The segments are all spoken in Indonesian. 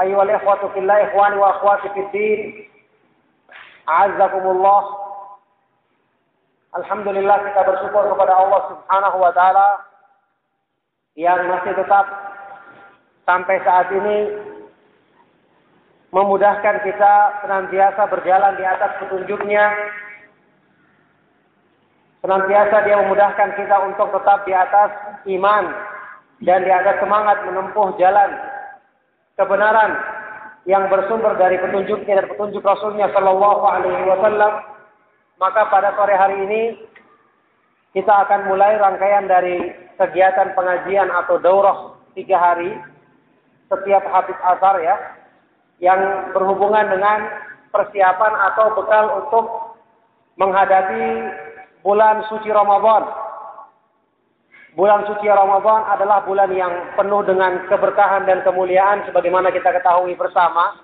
أيها الإخوة في الله إخواني وأخواتي في الدين أعزكم الله Alhamdulillah kita bersyukur kepada Allah Subhanahu wa taala yang masih tetap sampai saat ini memudahkan kita senantiasa berjalan di atas petunjuknya. Senantiasa dia memudahkan kita untuk tetap di atas iman dan di atas semangat menempuh jalan kebenaran yang bersumber dari petunjuknya dan petunjuk Rasulnya Shallallahu Alaihi Wasallam, maka pada sore hari ini kita akan mulai rangkaian dari kegiatan pengajian atau daurah tiga hari setiap habis asar ya, yang berhubungan dengan persiapan atau bekal untuk menghadapi bulan suci Ramadan Bulan suci Ramadan adalah bulan yang penuh dengan keberkahan dan kemuliaan sebagaimana kita ketahui bersama.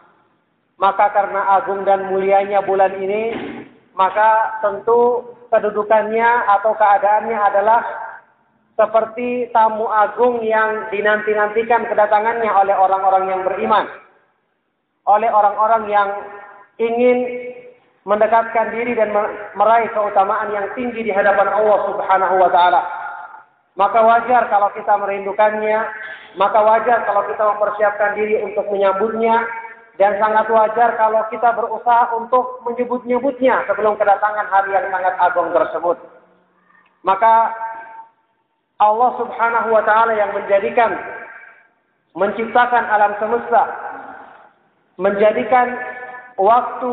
Maka karena agung dan mulianya bulan ini, maka tentu kedudukannya atau keadaannya adalah seperti tamu agung yang dinanti-nantikan kedatangannya oleh orang-orang yang beriman. Oleh orang-orang yang ingin mendekatkan diri dan meraih keutamaan yang tinggi di hadapan Allah Subhanahu wa taala. Maka wajar kalau kita merindukannya, maka wajar kalau kita mempersiapkan diri untuk menyambutnya, dan sangat wajar kalau kita berusaha untuk menyebut-nyebutnya sebelum kedatangan hari yang sangat agung tersebut. Maka Allah subhanahu wa ta'ala yang menjadikan, menciptakan alam semesta, menjadikan waktu,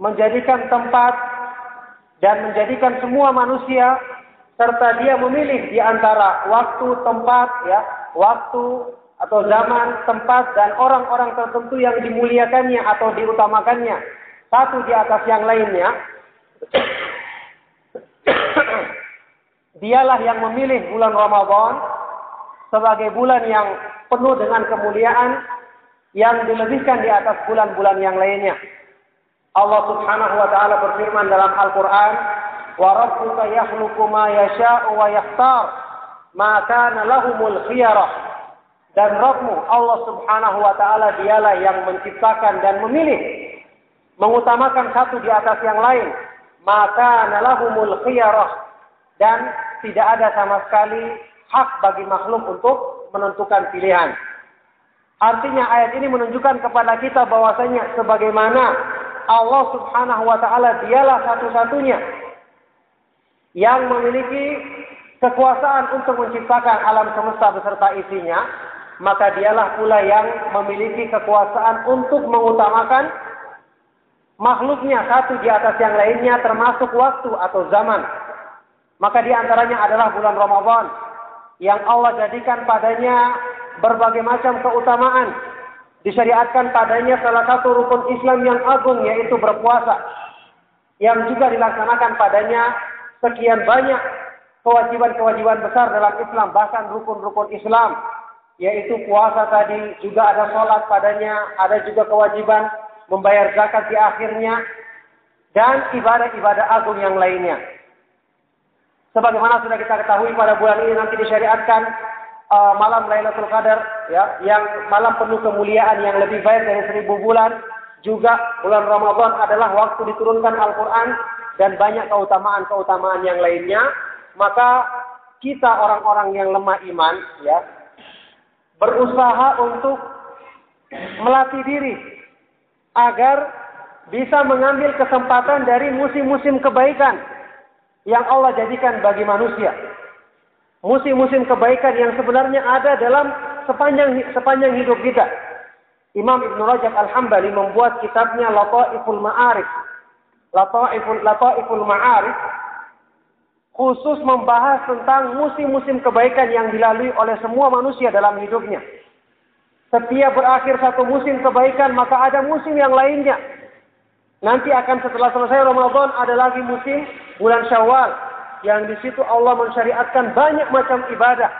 menjadikan tempat, dan menjadikan semua manusia serta dia memilih di antara waktu, tempat, ya, waktu atau zaman, tempat dan orang-orang tertentu yang dimuliakannya atau diutamakannya satu di atas yang lainnya. Dialah yang memilih bulan Ramadan sebagai bulan yang penuh dengan kemuliaan yang dilebihkan di atas bulan-bulan yang lainnya. Allah Subhanahu wa taala berfirman dalam Al-Qur'an, yakhluqu ma yasha'u wa yakhtar ma kana lahumul khiyarah. Dan Rabbmu Allah Subhanahu wa taala dialah yang menciptakan dan memilih mengutamakan satu di atas yang lain. Maka nalahumul khiyarah. Dan tidak ada sama sekali hak bagi makhluk untuk menentukan pilihan. Artinya ayat ini menunjukkan kepada kita bahwasanya sebagaimana Allah Subhanahu wa taala dialah satu-satunya yang memiliki kekuasaan untuk menciptakan alam semesta beserta isinya, maka dialah pula yang memiliki kekuasaan untuk mengutamakan makhluknya satu di atas yang lainnya termasuk waktu atau zaman. Maka di antaranya adalah bulan Ramadan yang Allah jadikan padanya berbagai macam keutamaan. Disyariatkan padanya salah satu rukun Islam yang agung yaitu berpuasa. Yang juga dilaksanakan padanya sekian banyak kewajiban-kewajiban besar dalam Islam, bahkan rukun-rukun Islam, yaitu puasa tadi, juga ada sholat padanya, ada juga kewajiban membayar zakat di akhirnya, dan ibadah-ibadah agung yang lainnya. Sebagaimana sudah kita ketahui pada bulan ini nanti disyariatkan uh, malam Lailatul Qadar ya, yang malam penuh kemuliaan yang lebih baik dari seribu bulan. Juga bulan Ramadan adalah waktu diturunkan Al-Quran dan banyak keutamaan-keutamaan yang lainnya. Maka kita orang-orang yang lemah iman ya berusaha untuk melatih diri agar bisa mengambil kesempatan dari musim-musim kebaikan yang Allah jadikan bagi manusia. Musim-musim kebaikan yang sebenarnya ada dalam sepanjang sepanjang hidup kita. Imam Ibn Rajab Al-Hambali membuat kitabnya Lataiful Ma'arif. Lataiful Lataiful Ma'arif khusus membahas tentang musim-musim kebaikan yang dilalui oleh semua manusia dalam hidupnya. Setiap berakhir satu musim kebaikan, maka ada musim yang lainnya. Nanti akan setelah selesai Ramadan ada lagi musim bulan Syawal yang di situ Allah mensyariatkan banyak macam ibadah.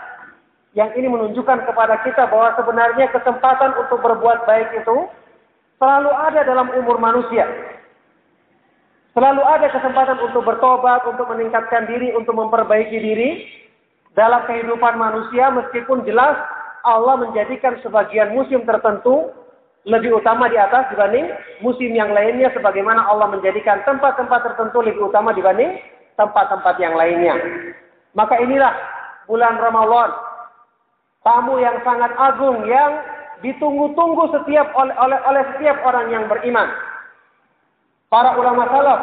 Yang ini menunjukkan kepada kita bahwa sebenarnya kesempatan untuk berbuat baik itu selalu ada dalam umur manusia. Selalu ada kesempatan untuk bertobat, untuk meningkatkan diri, untuk memperbaiki diri dalam kehidupan manusia meskipun jelas Allah menjadikan sebagian musim tertentu lebih utama di atas dibanding musim yang lainnya sebagaimana Allah menjadikan tempat-tempat tertentu lebih utama dibanding tempat-tempat yang lainnya. Maka inilah bulan Ramadan. Tamu yang sangat agung yang ditunggu-tunggu setiap oleh, oleh, oleh setiap orang yang beriman. Para ulama salaf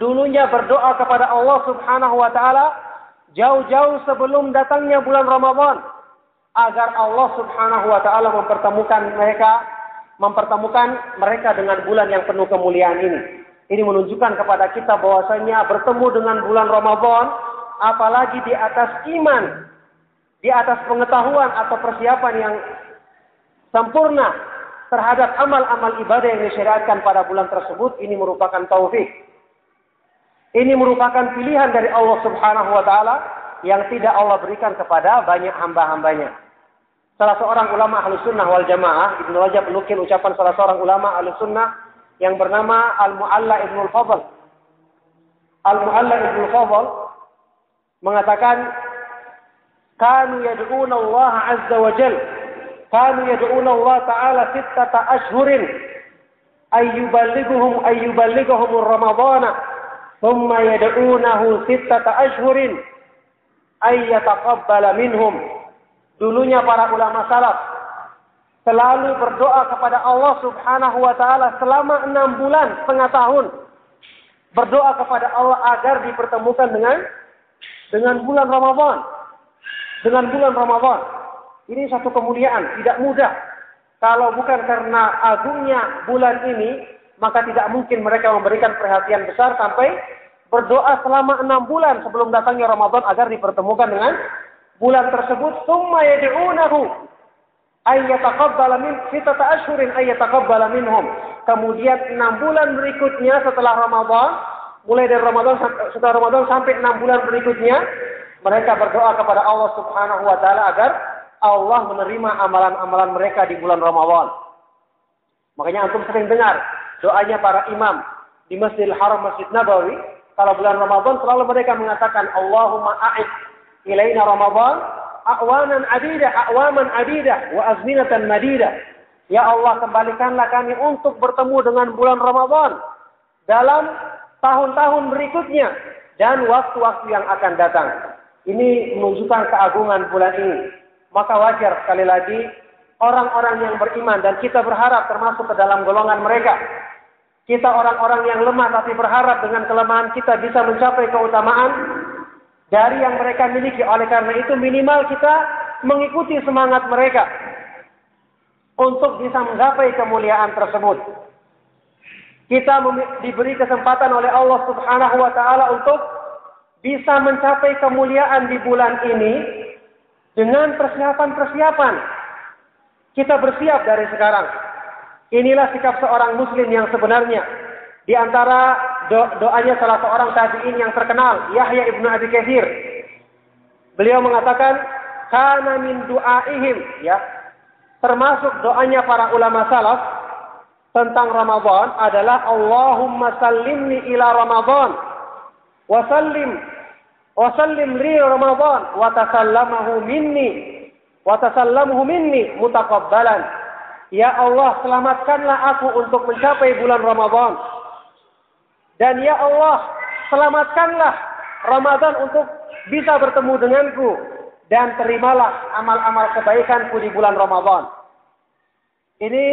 dulunya berdoa kepada Allah Subhanahu wa taala jauh-jauh sebelum datangnya bulan Ramadan agar Allah Subhanahu wa taala mempertemukan mereka mempertemukan mereka dengan bulan yang penuh kemuliaan ini. Ini menunjukkan kepada kita bahwasanya bertemu dengan bulan Ramadan apalagi di atas iman, di atas pengetahuan atau persiapan yang sempurna terhadap amal-amal ibadah yang disyariatkan pada bulan tersebut ini merupakan taufik. Ini merupakan pilihan dari Allah Subhanahu wa taala yang tidak Allah berikan kepada banyak hamba-hambanya. Salah seorang ulama ahlu sunnah wal jamaah, Ibnu Rajab menukil ucapan salah seorang ulama ahlu sunnah yang bernama Al-Mu'alla Ibnu Al-Fadl. Al-Mu'alla Ibnu Al-Fadl mengatakan, Kanu yad'una Allah Azza wa Jalla kanu yad'una Allah Ta'ala sittata ashhurin. Ay yuballighuhum ay yuballighuhum Ramadana thumma yad'unahu sittata ashhurin. Ay yataqabbala minhum. Dulunya para ulama salaf selalu berdoa kepada Allah Subhanahu wa taala selama enam bulan setengah tahun. Berdoa kepada Allah agar dipertemukan dengan dengan bulan Ramadan dengan bulan Ramadan ini satu kemuliaan, tidak mudah. Kalau bukan karena agungnya bulan ini, maka tidak mungkin mereka memberikan perhatian besar sampai berdoa selama enam bulan sebelum datangnya Ramadan agar dipertemukan dengan bulan tersebut. Summa yad'unahu minhum. Kemudian enam bulan berikutnya setelah Ramadan, mulai dari Ramadan setelah Ramadan sampai enam bulan berikutnya, mereka berdoa kepada Allah Subhanahu wa taala agar Allah menerima amalan-amalan mereka di bulan Ramadan. Makanya antum sering dengar doanya para imam di Masjidil Haram Masjid Nabawi kalau bulan Ramadan selalu mereka mengatakan Allahumma a'id ilaina Ramadan a'wanan adida a'waman adida wa azminatan madida. Ya Allah kembalikanlah kami untuk bertemu dengan bulan Ramadan dalam tahun-tahun berikutnya dan waktu-waktu yang akan datang. Ini menunjukkan keagungan bulan ini maka wajar sekali lagi orang-orang yang beriman dan kita berharap termasuk ke dalam golongan mereka. Kita orang-orang yang lemah tapi berharap dengan kelemahan kita bisa mencapai keutamaan dari yang mereka miliki. Oleh karena itu minimal kita mengikuti semangat mereka untuk bisa menggapai kemuliaan tersebut. Kita diberi kesempatan oleh Allah Subhanahu wa taala untuk bisa mencapai kemuliaan di bulan ini dengan persiapan-persiapan. Kita bersiap dari sekarang. Inilah sikap seorang muslim yang sebenarnya. Di antara do doanya salah seorang tabi'in yang terkenal, Yahya ibnu Abi Kathir. Beliau mengatakan, "Kana min du'aihim," ya. Termasuk doanya para ulama salaf, tentang Ramadan adalah Allahumma sallimni ila Ramadan wa sallim wa sallim li Ramadan. Wa tasallamahu minni. Wa tasallamuhu minni mutaqabbalan. Ya Allah selamatkanlah aku untuk mencapai bulan Ramadan. Dan ya Allah selamatkanlah Ramadan untuk bisa bertemu denganku. Dan terimalah amal-amal kebaikanku di bulan Ramadan. Ini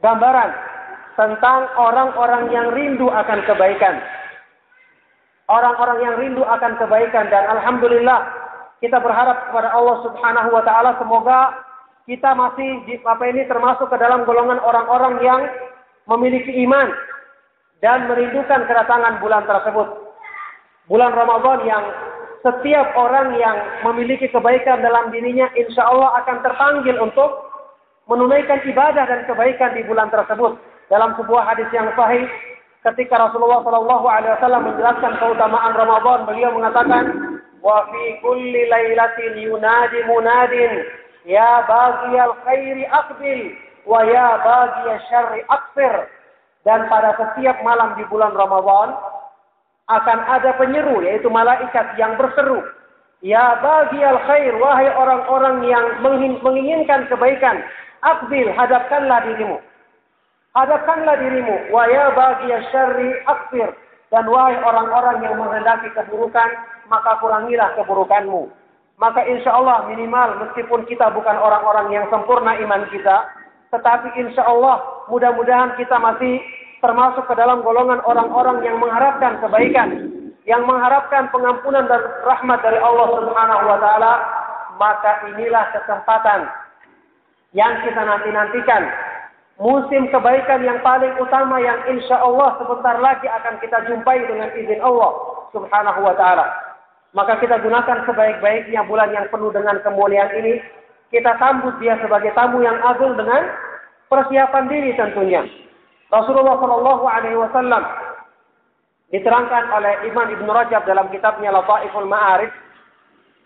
gambaran tentang orang-orang yang rindu akan kebaikan. Orang-orang yang rindu akan kebaikan dan alhamdulillah kita berharap kepada Allah Subhanahu wa taala semoga kita masih apa ini termasuk ke dalam golongan orang-orang yang memiliki iman dan merindukan kedatangan bulan tersebut. Bulan Ramadan yang setiap orang yang memiliki kebaikan dalam dirinya insya Allah akan terpanggil untuk menunaikan ibadah dan kebaikan di bulan tersebut. Dalam sebuah hadis yang sahih, ketika Rasulullah Shallallahu Alaihi Wasallam menjelaskan keutamaan Ramadan, beliau mengatakan, wa fi kulli lailatin yunadi munadin ya bagiyal khairi aqbil wa ya bagiyal syarri aqsir dan pada setiap malam di bulan Ramadan akan ada penyeru yaitu malaikat yang berseru ya bagiyal khair wahai orang-orang yang menginginkan kebaikan Akbil, hadapkanlah dirimu. Hadapkanlah dirimu. Wa ya bagi syarri akfir. Dan wahai orang-orang yang menghendaki keburukan, maka kurangilah keburukanmu. Maka insya Allah minimal meskipun kita bukan orang-orang yang sempurna iman kita, tetapi insya Allah mudah-mudahan kita masih termasuk ke dalam golongan orang-orang yang mengharapkan kebaikan, yang mengharapkan pengampunan dan rahmat dari Allah Subhanahu wa taala, maka inilah kesempatan yang kita nanti-nantikan. Musim kebaikan yang paling utama yang insya Allah sebentar lagi akan kita jumpai dengan izin Allah subhanahu wa ta'ala. Maka kita gunakan sebaik-baiknya bulan yang penuh dengan kemuliaan ini. Kita sambut dia sebagai tamu yang agung dengan persiapan diri tentunya. Rasulullah Shallallahu Alaihi Wasallam diterangkan oleh Imam Ibn Rajab dalam kitabnya Lataiful Ma'arif.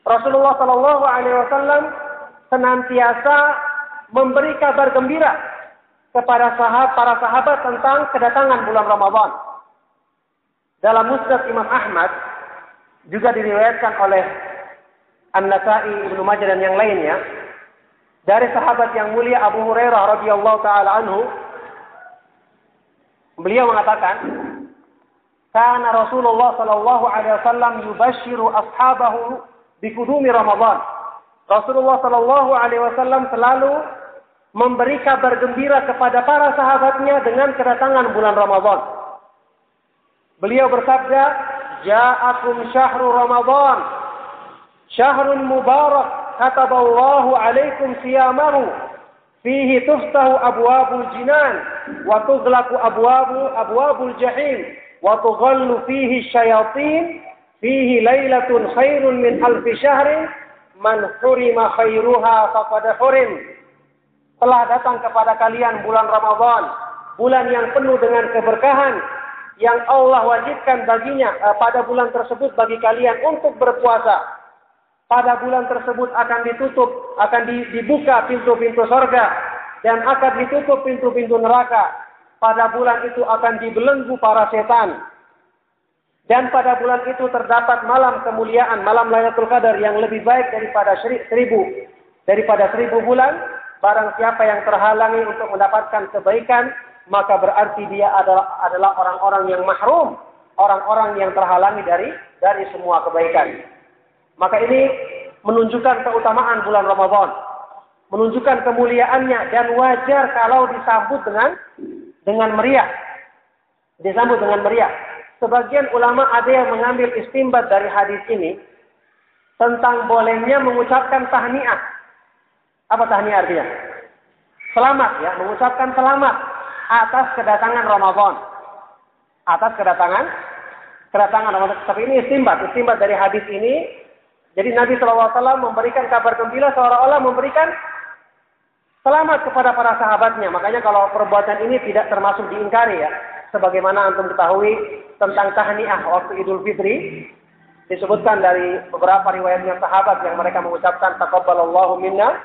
Rasulullah Shallallahu Alaihi Wasallam senantiasa memberi kabar gembira kepada sahabat, para sahabat tentang kedatangan bulan Ramadan. Dalam Musnad Imam Ahmad juga diriwayatkan oleh An-Nasai, Ibnu Majah dan yang lainnya dari sahabat yang mulia Abu Hurairah radhiyallahu taala anhu beliau mengatakan karena Rasulullah sallallahu alaihi wasallam yubashiru ashabahu bikudumi Ramadan. Rasulullah sallallahu alaihi wasallam selalu memberi kabar gembira kepada para sahabatnya dengan kedatangan bulan Ramadan. Beliau bersabda, "Ja'akum syahru Ramadan, syahrun mubarak, kataballahu alaikum siyamahu, fihi tuftahu abwabul jinan, wa tughlaqu abwabu abwabul jahim, wa tughallu fihi syayatin, fihi lailatun khairun min alfi syahrin, man hurima khairuha faqad hurim." Telah datang kepada kalian bulan Ramadan, bulan yang penuh dengan keberkahan yang Allah wajibkan baginya eh, pada bulan tersebut bagi kalian untuk berpuasa. Pada bulan tersebut akan ditutup, akan dibuka pintu-pintu sorga dan akan ditutup pintu-pintu neraka. Pada bulan itu akan dibelenggu para setan. Dan pada bulan itu terdapat malam kemuliaan, malam Lailatul Qadar yang lebih baik daripada seribu, daripada seribu bulan Barang siapa yang terhalangi untuk mendapatkan kebaikan, maka berarti dia adalah adalah orang-orang yang mahrum, orang-orang yang terhalangi dari dari semua kebaikan. Maka ini menunjukkan keutamaan bulan Ramadan, menunjukkan kemuliaannya dan wajar kalau disambut dengan dengan meriah. Disambut dengan meriah. Sebagian ulama ada yang mengambil istimbat dari hadis ini tentang bolehnya mengucapkan tahniah apa tahniah artinya? Selamat ya, mengucapkan selamat atas kedatangan Ramadan. Atas kedatangan kedatangan Ramadan. Tapi ini istimbat, istimbat dari hadis ini. Jadi Nabi SAW memberikan kabar gembira seolah-olah memberikan selamat kepada para sahabatnya. Makanya kalau perbuatan ini tidak termasuk diingkari ya. Sebagaimana antum ketahui tentang tahniah waktu Idul Fitri disebutkan dari beberapa riwayatnya sahabat yang mereka mengucapkan taqabbalallahu minna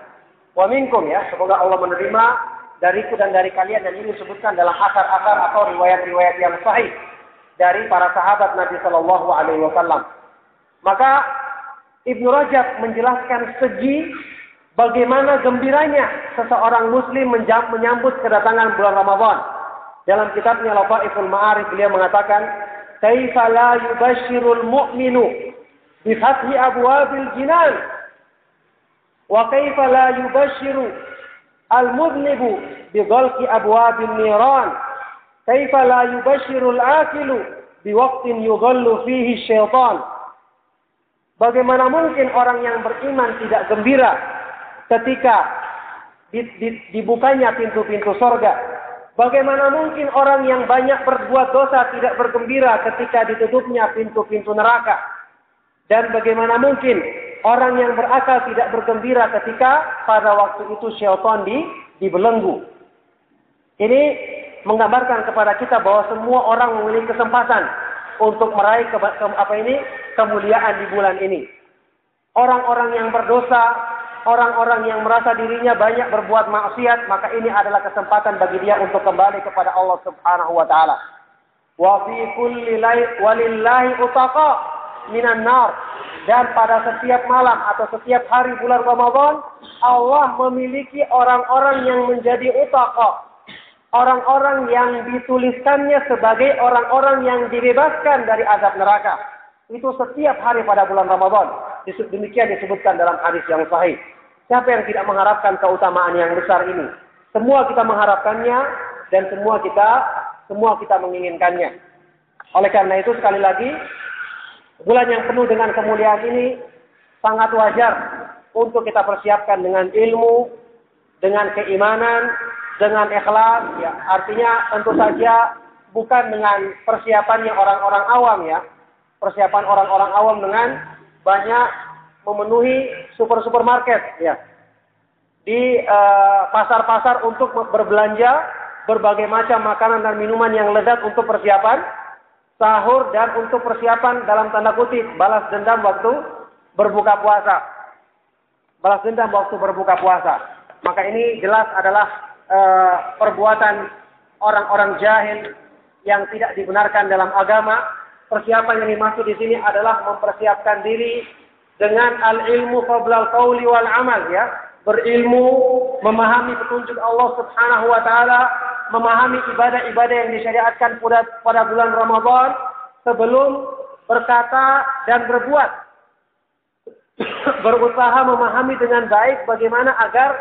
wa minkum ya. Semoga Allah menerima dariku dan dari kalian dan ini disebutkan dalam akar-akar atau riwayat-riwayat yang sahih dari para sahabat Nabi Shallallahu Alaihi Wasallam. Maka Ibnu Rajab menjelaskan segi bagaimana gembiranya seseorang Muslim menyambut kedatangan bulan Ramadan. Dalam kitabnya Lafaiful Ma'arif beliau mengatakan, "Kaifa la yubashshirul mu'minu bi abwabil jinan wa kaifa la yubashshiru al-mudhnibu bi abwabil niran kaifa la yubashshiru al-akilu bi waqtin fihi syaitan Bagaimana mungkin orang yang beriman tidak gembira ketika dibukanya pintu-pintu sorga? Bagaimana mungkin orang yang banyak berbuat dosa tidak bergembira ketika ditutupnya pintu-pintu neraka? Dan bagaimana mungkin orang yang berakal tidak bergembira ketika pada waktu itu syaitan di, dibelenggu? Ini menggambarkan kepada kita bahwa semua orang memiliki kesempatan untuk meraih ke, ke, apa ini kemuliaan di bulan ini. Orang-orang yang berdosa, orang-orang yang merasa dirinya banyak berbuat maksiat, maka ini adalah kesempatan bagi dia untuk kembali kepada Allah Subhanahu wa taala. Wa fi kulli walillahi utaqa minan nar. Dan pada setiap malam atau setiap hari bulan Ramadan, Allah memiliki orang-orang yang menjadi utaqa, orang-orang yang dituliskannya sebagai orang-orang yang dibebaskan dari azab neraka. Itu setiap hari pada bulan Ramadan. Demikian disebutkan dalam hadis yang sahih. Siapa yang tidak mengharapkan keutamaan yang besar ini? Semua kita mengharapkannya dan semua kita semua kita menginginkannya. Oleh karena itu sekali lagi bulan yang penuh dengan kemuliaan ini sangat wajar untuk kita persiapkan dengan ilmu, dengan keimanan, dengan ikhlas ya. Artinya tentu saja bukan dengan persiapannya orang-orang awam ya. Persiapan orang-orang awam dengan banyak memenuhi super supermarket ya. Di eh, pasar-pasar uh, untuk berbelanja berbagai macam makanan dan minuman yang lezat untuk persiapan sahur dan untuk persiapan dalam tanda kutip balas dendam waktu berbuka puasa balas dendam waktu berbuka puasa maka ini jelas adalah uh, perbuatan orang-orang jahil yang tidak dibenarkan dalam agama. Persiapan yang dimaksud di sini adalah mempersiapkan diri dengan al-ilmu qablal qawli wal amal ya. Berilmu, memahami petunjuk Allah Subhanahu wa taala, memahami ibadah-ibadah yang disyariatkan pada, pada bulan Ramadan sebelum berkata dan berbuat. Berusaha memahami dengan baik bagaimana agar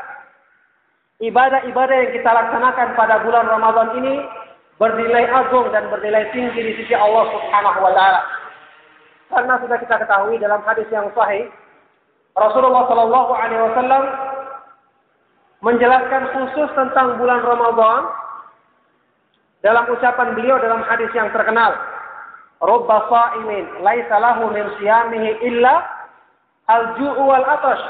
ibadah-ibadah yang kita laksanakan pada bulan Ramadan ini bernilai agung dan bernilai tinggi di sisi Allah Subhanahu wa taala. Karena sudah kita ketahui dalam hadis yang sahih, Rasulullah Shallallahu alaihi wasallam menjelaskan khusus tentang bulan Ramadan dalam ucapan beliau dalam hadis yang terkenal. Rubba sha'imin laisa lahu min siyamihi illa al-ju'u wal atash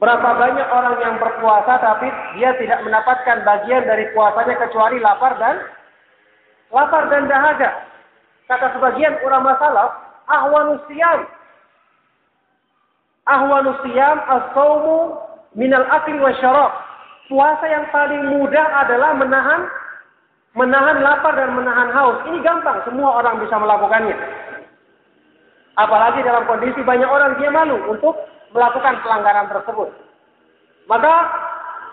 Berapa banyak orang yang berpuasa tapi dia tidak mendapatkan bagian dari puasanya kecuali lapar dan lapar dan dahaga. Kata sebagian ulama salaf, ahwanus siyam. Ahwanus siyam as-saumu minal akli wa syarab. Puasa yang paling mudah adalah menahan menahan lapar dan menahan haus. Ini gampang, semua orang bisa melakukannya. Apalagi dalam kondisi banyak orang dia malu untuk melakukan pelanggaran tersebut. Maka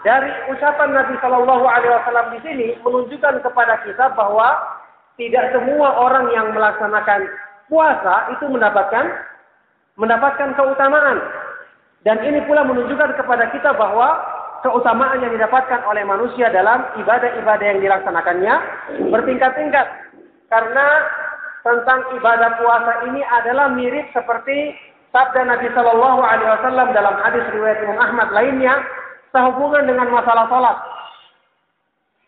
dari ucapan Nabi Shallallahu Alaihi Wasallam di sini menunjukkan kepada kita bahwa tidak semua orang yang melaksanakan puasa itu mendapatkan mendapatkan keutamaan. Dan ini pula menunjukkan kepada kita bahwa keutamaan yang didapatkan oleh manusia dalam ibadah-ibadah yang dilaksanakannya bertingkat-tingkat. Karena tentang ibadah puasa ini adalah mirip seperti sabda Nabi Shallallahu Alaihi Wasallam dalam hadis riwayat Imam Ahmad lainnya sehubungan dengan masalah sholat.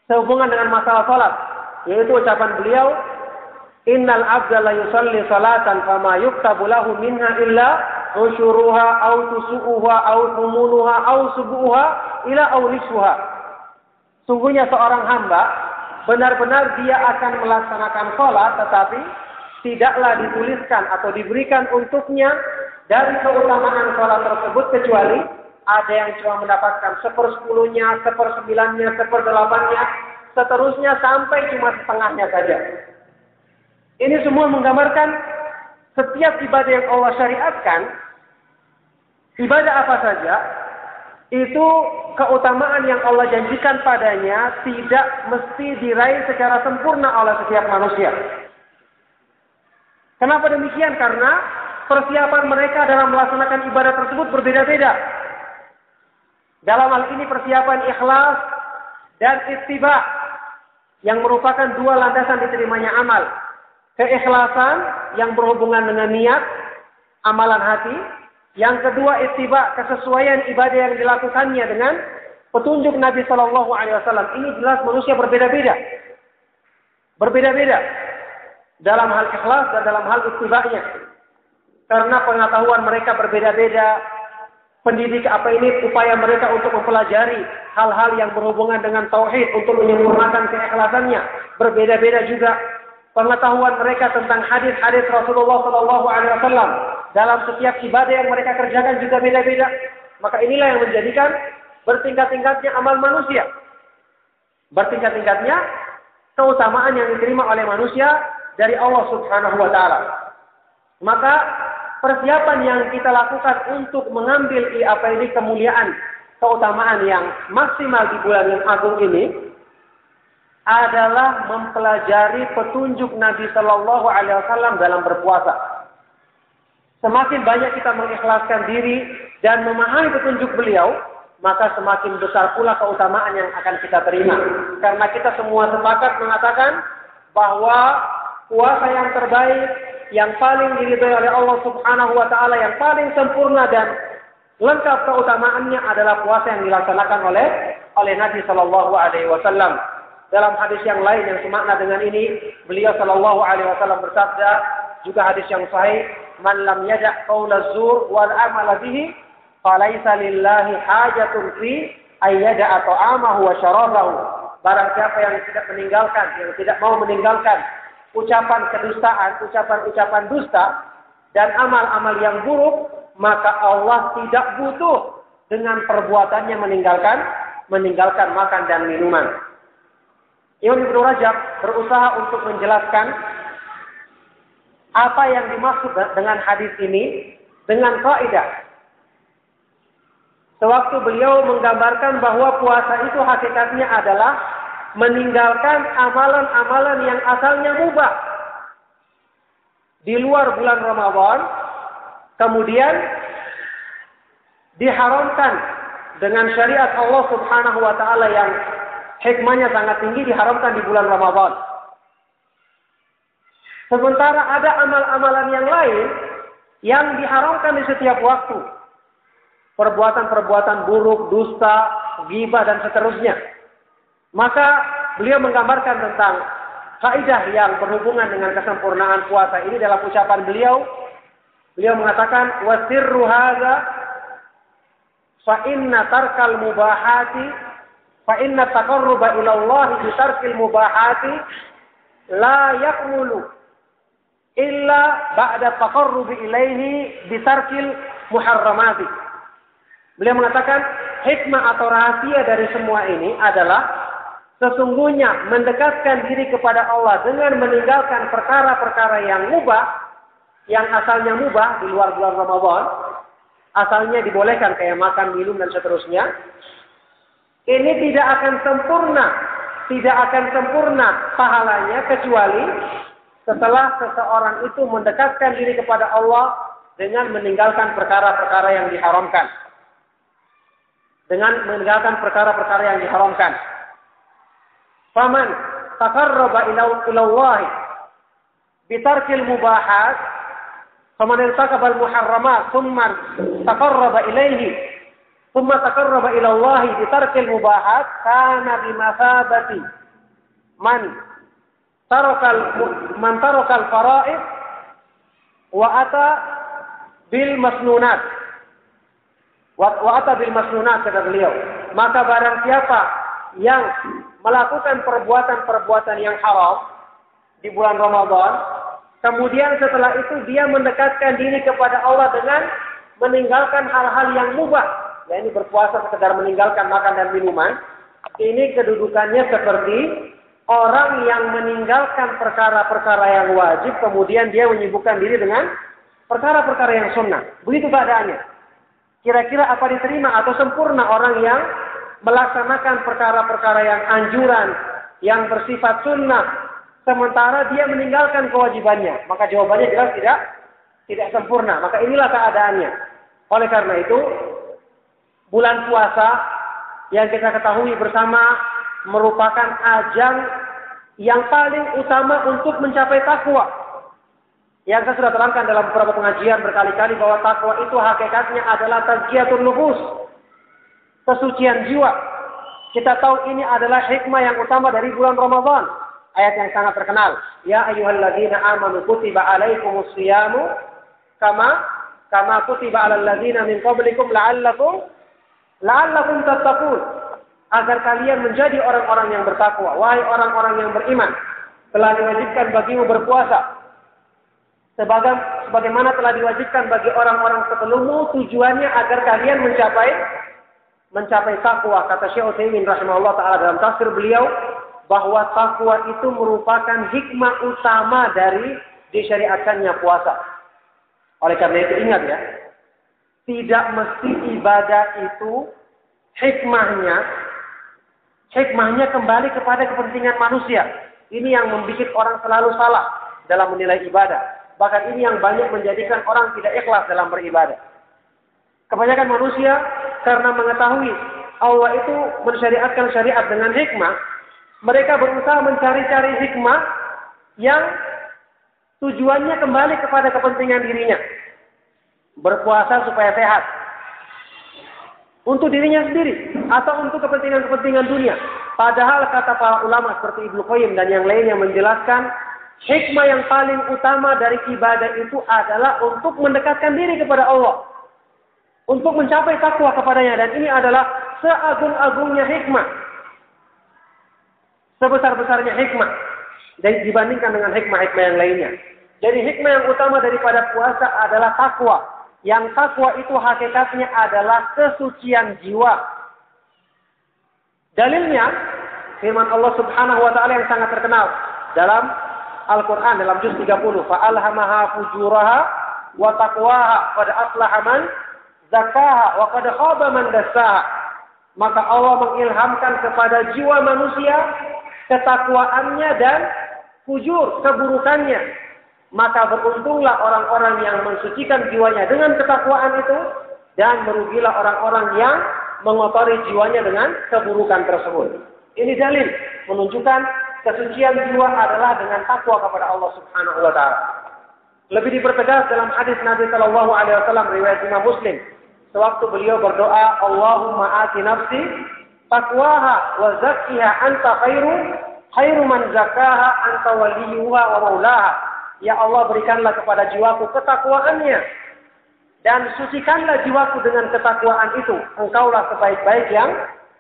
Sehubungan dengan masalah sholat, yaitu ucapan beliau, Innal abda yusalli salatan fama yuktabu minha illa usyuruha au tusu'uha au thumunuha au subuha ila au nisfuha. Sungguhnya seorang hamba benar-benar dia akan melaksanakan sholat tetapi tidaklah dituliskan atau diberikan untuknya dari keutamaan sholat tersebut kecuali ada yang cuma mendapatkan sepersepuluhnya, sepersembilannya, seperdelapannya, seterusnya sampai cuma setengahnya saja. Ini semua menggambarkan setiap ibadah yang Allah syariatkan, ibadah apa saja, itu keutamaan yang Allah janjikan padanya tidak mesti diraih secara sempurna oleh setiap manusia. Kenapa demikian? Karena persiapan mereka dalam melaksanakan ibadah tersebut berbeda-beda. Dalam hal ini persiapan ikhlas dan ittiba yang merupakan dua landasan diterimanya amal. Keikhlasan yang berhubungan dengan niat, amalan hati. Yang kedua ittiba, kesesuaian ibadah yang dilakukannya dengan petunjuk Nabi Shallallahu Alaihi Wasallam. Ini jelas manusia berbeda-beda, berbeda-beda dalam hal ikhlas dan dalam hal ittiba'nya. Karena pengetahuan mereka berbeda-beda, pendidik apa ini upaya mereka untuk mempelajari hal-hal yang berhubungan dengan tauhid untuk menyempurnakan keikhlasannya berbeda-beda juga pengetahuan mereka tentang hadis-hadis Rasulullah Shallallahu Alaihi Wasallam dalam setiap ibadah yang mereka kerjakan juga beda-beda. Maka inilah yang menjadikan bertingkat-tingkatnya amal manusia. Bertingkat-tingkatnya keutamaan yang diterima oleh manusia dari Allah Subhanahu Wa Taala. Maka persiapan yang kita lakukan untuk mengambil apa ini kemuliaan, keutamaan yang maksimal di bulan yang agung ini adalah mempelajari petunjuk Nabi Shallallahu Alaihi Wasallam dalam berpuasa. Semakin banyak kita mengikhlaskan diri dan memahami petunjuk beliau, maka semakin besar pula keutamaan yang akan kita terima. Karena kita semua sepakat mengatakan bahwa puasa yang terbaik yang paling diridhai oleh Allah Subhanahu wa taala yang paling sempurna dan lengkap keutamaannya adalah puasa yang dilaksanakan oleh oleh Nabi Shallallahu alaihi wasallam. Dalam hadis yang lain yang semakna dengan ini, beliau Shallallahu alaihi wasallam bersabda, juga hadis yang sahih, "Man lam yada' qaula zur wal amala bihi, falaisa lillahi hajatun fi ayyada ta'amahu wa syarabahu." Barang siapa yang tidak meninggalkan, yang tidak mau meninggalkan ucapan kedustaan, ucapan-ucapan dusta, dan amal-amal yang buruk, maka Allah tidak butuh dengan perbuatannya meninggalkan meninggalkan makan dan minuman. Imam Ibnu Rajab berusaha untuk menjelaskan apa yang dimaksud dengan hadis ini dengan kaidah. Sewaktu beliau menggambarkan bahwa puasa itu hakikatnya adalah meninggalkan amalan-amalan yang asalnya mubah di luar bulan Ramadan, kemudian diharamkan dengan syariat Allah Subhanahu wa taala yang hikmahnya sangat tinggi diharamkan di bulan Ramadan. Sementara ada amal-amalan yang lain yang diharamkan di setiap waktu. Perbuatan-perbuatan buruk, dusta, ghibah dan seterusnya. Maka beliau menggambarkan tentang kaidah yang berhubungan dengan kesempurnaan puasa ini dalam ucapan beliau. Beliau mengatakan wasirru hadza fa inna tarkal mubahati fa inna taqarruba ila Allah bi tarkil mubahati la yakmulu illa ba'da taqarrubi ilaihi bi tarkil muharramati. Beliau mengatakan hikmah atau rahasia dari semua ini adalah Sesungguhnya mendekatkan diri kepada Allah dengan meninggalkan perkara-perkara yang mubah, yang asalnya mubah di luar bulan Ramadan, asalnya dibolehkan kayak makan, minum, dan seterusnya, ini tidak akan sempurna, tidak akan sempurna pahalanya kecuali setelah seseorang itu mendekatkan diri kepada Allah dengan meninggalkan perkara-perkara yang diharamkan. Dengan meninggalkan perkara-perkara yang diharamkan. Faman taqarraba ila Allah bitarkil mubahat faman irtakaba al muharramat thumma taqarraba ilaihi bitarkil mubahat kana bimathabati man man tarakal fara'id wa ata bil masnunat. Wa, wa ata bil masnunat kata beliau. Maka barang siapa yang melakukan perbuatan-perbuatan yang haram di bulan Ramadan, kemudian setelah itu dia mendekatkan diri kepada Allah dengan meninggalkan hal-hal yang mubah ya ini berpuasa sekedar meninggalkan makan dan minuman, ini kedudukannya seperti orang yang meninggalkan perkara-perkara yang wajib, kemudian dia menyibukkan diri dengan perkara-perkara yang sunnah. Begitu keadaannya. Kira-kira apa diterima atau sempurna orang yang melaksanakan perkara-perkara yang anjuran, yang bersifat sunnah, sementara dia meninggalkan kewajibannya? Maka jawabannya jelas tidak tidak sempurna. Maka inilah keadaannya. Oleh karena itu, bulan puasa yang kita ketahui bersama merupakan ajang yang paling utama untuk mencapai takwa. Yang saya sudah terangkan dalam beberapa pengajian berkali-kali bahwa takwa itu hakikatnya adalah tazkiyatun nufus. Kesucian jiwa. Kita tahu ini adalah hikmah yang utama dari bulan Ramadan. Ayat yang sangat terkenal. Ya ayyuhalladzina amanu kutiba alaikumus siyamu kama kama kutiba alal ladzina min qablikum la'allakum la'allakum tattaqun. Agar kalian menjadi orang-orang yang bertakwa. Wahai orang-orang yang beriman telah diwajibkan bagimu berpuasa. Sebagai sebagaimana telah diwajibkan bagi orang-orang sebelummu tujuannya agar kalian mencapai mencapai takwa kata Syekh Utsaimin rahimahullah taala dalam tafsir beliau bahwa takwa itu merupakan hikmah utama dari disyariatkannya puasa. Oleh karena itu ingat ya, tidak mesti ibadah itu hikmahnya hikmahnya kembali kepada kepentingan manusia. Ini yang membuat orang selalu salah dalam menilai ibadah. Bahkan ini yang banyak menjadikan orang tidak ikhlas dalam beribadah. Kebanyakan manusia karena mengetahui Allah itu mensyariatkan syariat dengan hikmah, mereka berusaha mencari-cari hikmah yang tujuannya kembali kepada kepentingan dirinya. Berpuasa supaya sehat. Untuk dirinya sendiri atau untuk kepentingan-kepentingan dunia. Padahal kata para ulama seperti Ibnu Qayyim dan yang lainnya menjelaskan hikmah yang paling utama dari ibadah itu adalah untuk mendekatkan diri kepada Allah. Untuk mencapai takwa kepadanya dan ini adalah seagung-agungnya hikmah. Sebesar-besarnya hikmah dan dibandingkan dengan hikmah-hikmah yang lainnya. Jadi hikmah yang utama daripada puasa adalah takwa. Yang takwa itu hakikatnya adalah kesucian jiwa. Dalilnya firman Allah Subhanahu wa taala yang sangat terkenal dalam Al-Qur'an dalam juz 30, fa'alhamaha fujuraha wa taqwaha qad aflaha man zakkaha wa qad khaba man dassaha. Maka Allah mengilhamkan kepada jiwa manusia ketakwaannya dan fujur, keburukannya. Maka beruntunglah orang-orang yang mensucikan jiwanya dengan ketakwaan itu dan merugilah orang-orang yang mengotori jiwanya dengan keburukan tersebut. Ini dalil menunjukkan kesucian jiwa adalah dengan takwa kepada Allah Subhanahu wa taala. Lebih dipertegas dalam hadis Nabi Shallallahu alaihi wasallam riwayat Imam Muslim. Sewaktu beliau berdoa, Allahumma ati nafsi taqwaha wa zakkiha anta khairu khairu man zakaha anta waliyuha wa maulaha. Ya Allah berikanlah kepada jiwaku ketakwaannya dan sucikanlah jiwaku dengan ketakwaan itu. Engkaulah sebaik-baik yang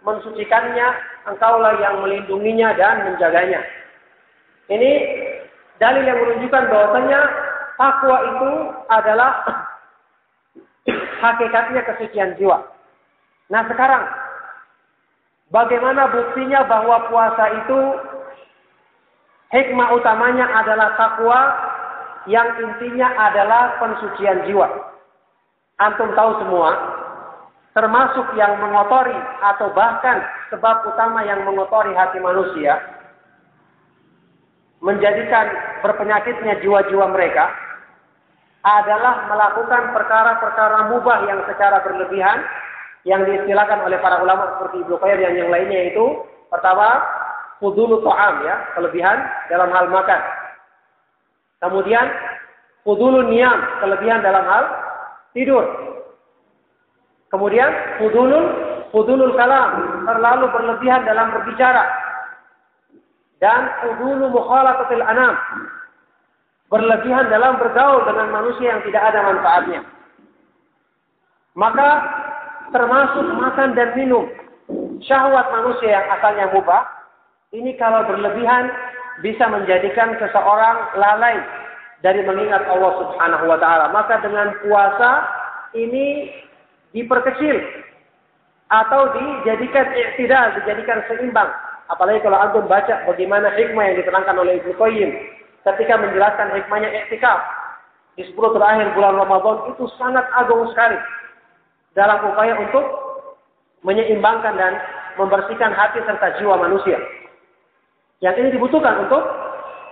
mensucikannya, engkaulah yang melindunginya dan menjaganya. Ini dalil yang menunjukkan bahwasanya takwa itu adalah hakikatnya kesucian jiwa. Nah sekarang, bagaimana buktinya bahwa puasa itu Hikmah utamanya adalah takwa yang intinya adalah pensucian jiwa. Antum tahu semua, termasuk yang mengotori atau bahkan sebab utama yang mengotori hati manusia, menjadikan berpenyakitnya jiwa-jiwa mereka, adalah melakukan perkara-perkara mubah yang secara berlebihan, yang diistilahkan oleh para ulama seperti Ibnu Qayyim dan yang lainnya itu, pertama, fudulu to'am ya, kelebihan dalam hal makan. Kemudian fudulu niam, kelebihan dalam hal tidur. Kemudian fudulul fudulul kalam, terlalu berlebihan dalam berbicara. Dan fudulu mukhalatatil anam, berlebihan dalam bergaul dengan manusia yang tidak ada manfaatnya. Maka termasuk makan dan minum syahwat manusia yang asalnya mubah ini kalau berlebihan bisa menjadikan seseorang lalai dari mengingat Allah Subhanahu wa taala. Maka dengan puasa ini diperkecil atau dijadikan iktidal, dijadikan seimbang. Apalagi kalau antum baca bagaimana hikmah yang diterangkan oleh Ibnu Qayyim ketika menjelaskan hikmahnya iktikaf di 10 terakhir bulan Ramadan itu sangat agung sekali dalam upaya untuk menyeimbangkan dan membersihkan hati serta jiwa manusia. Yang ini dibutuhkan untuk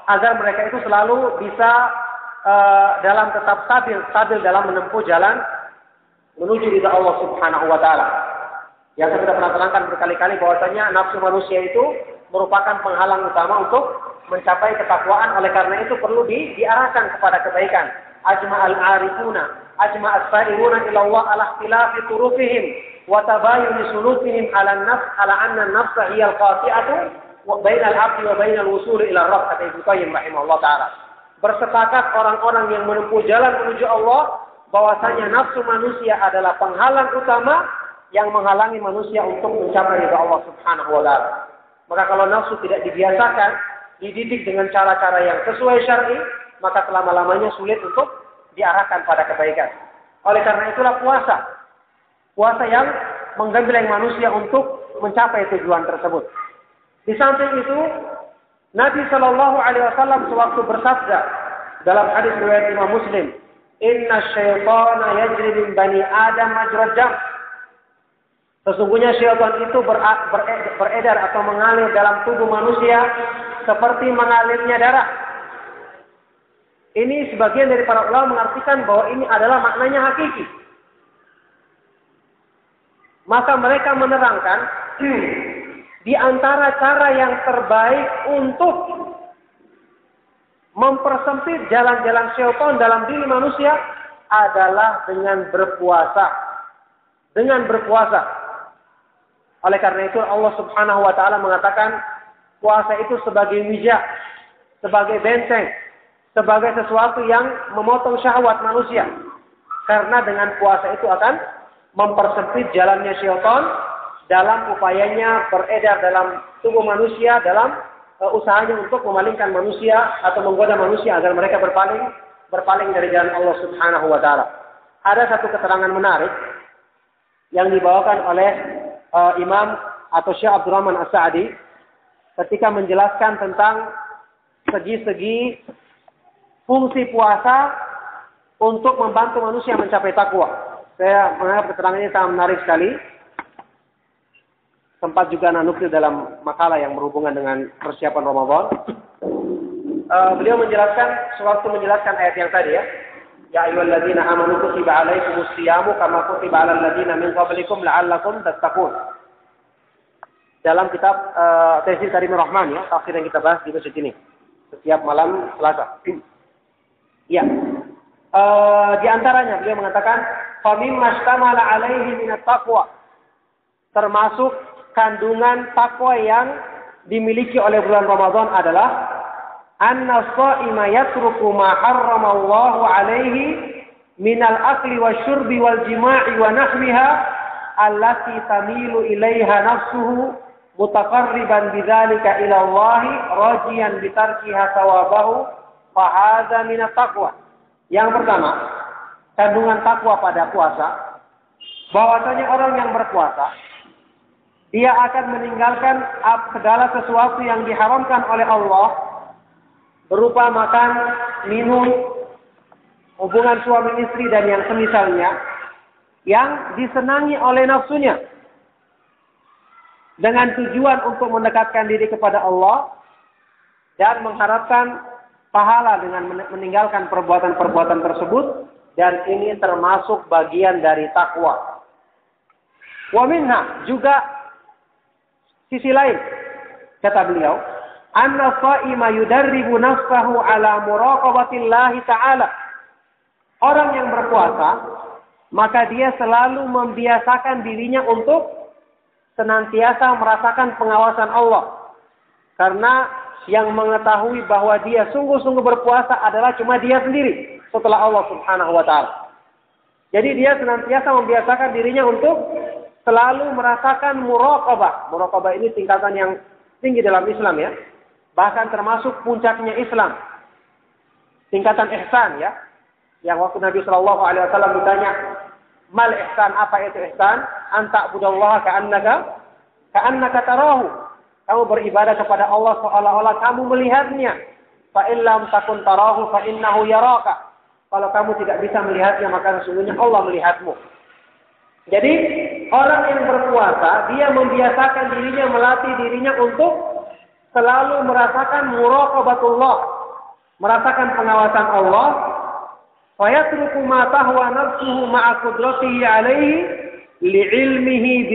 agar mereka itu selalu bisa uh, dalam tetap stabil, stabil dalam menempuh jalan menuju ridha Allah Subhanahu wa taala. Yang saya sudah pernah terangkan berkali-kali bahwasanya nafsu manusia itu merupakan penghalang utama untuk mencapai ketakwaan. Oleh karena itu perlu di, diarahkan kepada kebaikan. Ajma al-arifuna, ajma as-sairuna ila Allah ala ikhtilafi turufihim wa tabayuni sulukihim ala nafs ala anna nafsa hiya al-qati'atu bainal abdi wa bainal wusul ila rabb kata Ibnu Qayyim rahimahullah taala. Bersepakat orang-orang yang menempuh jalan menuju Allah bahwasanya nafsu manusia adalah penghalang utama yang menghalangi manusia untuk mencapai ridha Allah Subhanahu wa taala. Maka kalau nafsu tidak dibiasakan, dididik dengan cara-cara yang sesuai syar'i, maka selama-lamanya sulit untuk diarahkan pada kebaikan. Oleh karena itulah puasa. Puasa yang menggembleng manusia untuk mencapai tujuan tersebut. Di samping itu, Nabi Shallallahu Alaihi Wasallam sewaktu bersabda dalam hadis riwayat Imam Muslim, Inna syaitana yajri min bani Adam majrad Sesungguhnya syaitan itu beredar atau mengalir dalam tubuh manusia seperti mengalirnya darah. Ini sebagian dari para ulama mengartikan bahwa ini adalah maknanya hakiki. Maka mereka menerangkan di antara cara yang terbaik untuk mempersempit jalan-jalan syaitan dalam diri manusia adalah dengan berpuasa. Dengan berpuasa. Oleh karena itu Allah Subhanahu wa taala mengatakan puasa itu sebagai wijak, sebagai benteng, sebagai sesuatu yang memotong syahwat manusia. Karena dengan puasa itu akan mempersempit jalannya syaitan dalam upayanya beredar dalam tubuh manusia dalam uh, usahanya untuk memalingkan manusia atau menggoda manusia agar mereka berpaling berpaling dari jalan Allah Subhanahu wa taala. Ada satu keterangan menarik yang dibawakan oleh uh, Imam atau Syekh Abdurrahman As-Sa'di ketika menjelaskan tentang segi-segi fungsi puasa untuk membantu manusia mencapai takwa. Saya menganggap keterangan ini sangat menarik sekali sempat juga nanukil dalam makalah yang berhubungan dengan persiapan Ramadan. Uh, beliau menjelaskan sewaktu menjelaskan ayat yang tadi ya. Ya ayyuhalladzina amanu kutiba alaikumus siyamu kama kutiba alal ladzina min qablikum la'allakum tattaqun. Dalam kitab uh, Tafsir Karim Rahman ya, tafsir yang kita bahas di masjid ini setiap malam Selasa. ya. Uh, di antaranya beliau mengatakan, "Famimma alaihi minat taqwa." Termasuk kandungan takwa yang dimiliki oleh bulan Ramadan adalah anna sha'ima yatruku ma harramallahu alaihi minal akli wa syurbi wal jima'i wa nahwiha allati tamilu ilaiha nafsuhu mutaqarriban bidzalika ila Allah rajiyan bitarkiha thawabahu fa hadza min taqwa. Yang pertama, kandungan takwa pada puasa bahwasanya orang yang berpuasa dia akan meninggalkan segala sesuatu yang diharamkan oleh Allah berupa makan, minum, hubungan suami istri dan yang semisalnya yang disenangi oleh nafsunya dengan tujuan untuk mendekatkan diri kepada Allah dan mengharapkan pahala dengan meninggalkan perbuatan-perbuatan tersebut dan ini termasuk bagian dari takwa. Wa minha juga Sisi lain, kata beliau, anna sha'ima yudarribu nafsahu ala muraqabatillahi ta'ala. Orang yang berpuasa, maka dia selalu membiasakan dirinya untuk senantiasa merasakan pengawasan Allah. Karena yang mengetahui bahwa dia sungguh-sungguh berpuasa adalah cuma dia sendiri setelah Allah Subhanahu wa taala. Jadi dia senantiasa membiasakan dirinya untuk selalu merasakan muraqabah. Muraqabah ini tingkatan yang tinggi dalam Islam ya. Bahkan termasuk puncaknya Islam. Tingkatan ihsan ya. Yang waktu Nabi Shallallahu alaihi wasallam ditanya, Mal ihsan apa itu ihsan? Anta budallaha ka'annaka ka'annaka tarahu. Kamu beribadah kepada Allah seolah-olah kamu melihatnya. Fa illam takun tarahu fa innahu yaraka. Kalau kamu tidak bisa melihatnya maka sesungguhnya Allah melihatmu. Jadi orang yang berpuasa dia membiasakan dirinya melatih dirinya untuk selalu merasakan muraqabatullah, merasakan pengawasan Allah. Ma tahwa nafsuhu ma'a qudratihi alaihi li'ilmihi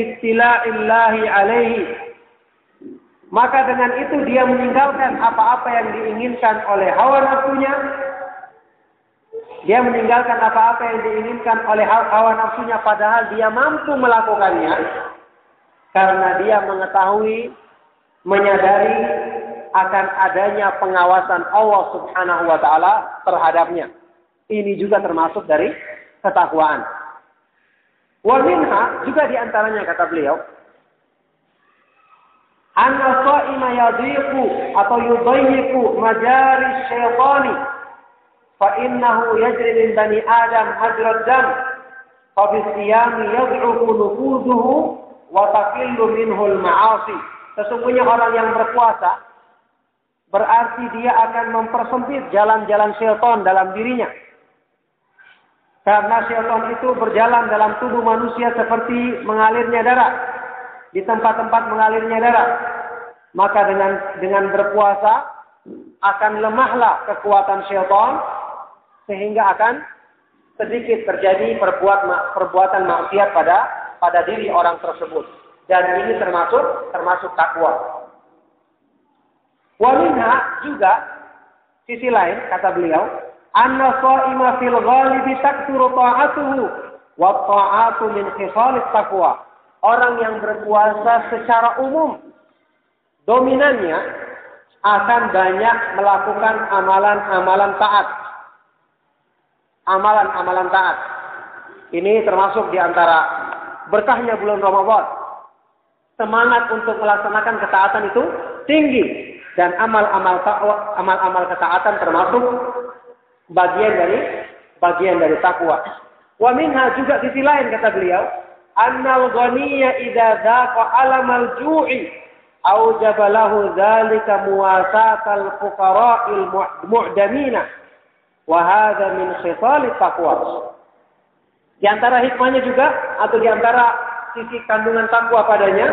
maka dengan itu dia meninggalkan apa-apa yang diinginkan oleh hawa nafsunya dia meninggalkan apa-apa yang diinginkan oleh hawa nafsunya padahal dia mampu melakukannya karena dia mengetahui menyadari akan adanya pengawasan Allah Subhanahu wa taala terhadapnya. Ini juga termasuk dari ketakwaan. Wa minha juga di antaranya kata beliau, anna atau yudayyiqu majari syaitani min bani adam hajrat dam fa bisiyami yad'ufu nufuzuhu wa taqillu minhu al-ma'asi sesungguhnya orang yang berpuasa berarti dia akan mempersempit jalan-jalan syaitan dalam dirinya karena syaitan itu berjalan dalam tubuh manusia seperti mengalirnya darah. Di tempat-tempat mengalirnya darah. Maka dengan dengan berpuasa akan lemahlah kekuatan syaitan sehingga akan sedikit terjadi perbuat perbuatan maksiat pada pada diri orang tersebut. Dan ini termasuk termasuk takwa. Waminha juga sisi lain kata beliau anna sha'ima fil ghalibi taktsuru ta'atuhu wa ta'atu min khisalit taqwa. Orang yang berpuasa secara umum dominannya akan banyak melakukan amalan-amalan taat. Amalan-amalan taat. Ini termasuk di antara berkahnya bulan Ramadan. Semangat untuk melaksanakan ketaatan itu tinggi dan amal-amal amal-amal ketaatan termasuk bagian dari bagian dari takwa. Wa minha juga sisi lain kata beliau, annal ghaniyya idza dhaqa alamal ju'i aujaba lahu dzalika muwasatal fuqara'il mu'damina wa hadha min khisal taqwa. Di antara hikmahnya juga atau di antara sisi kandungan takwa padanya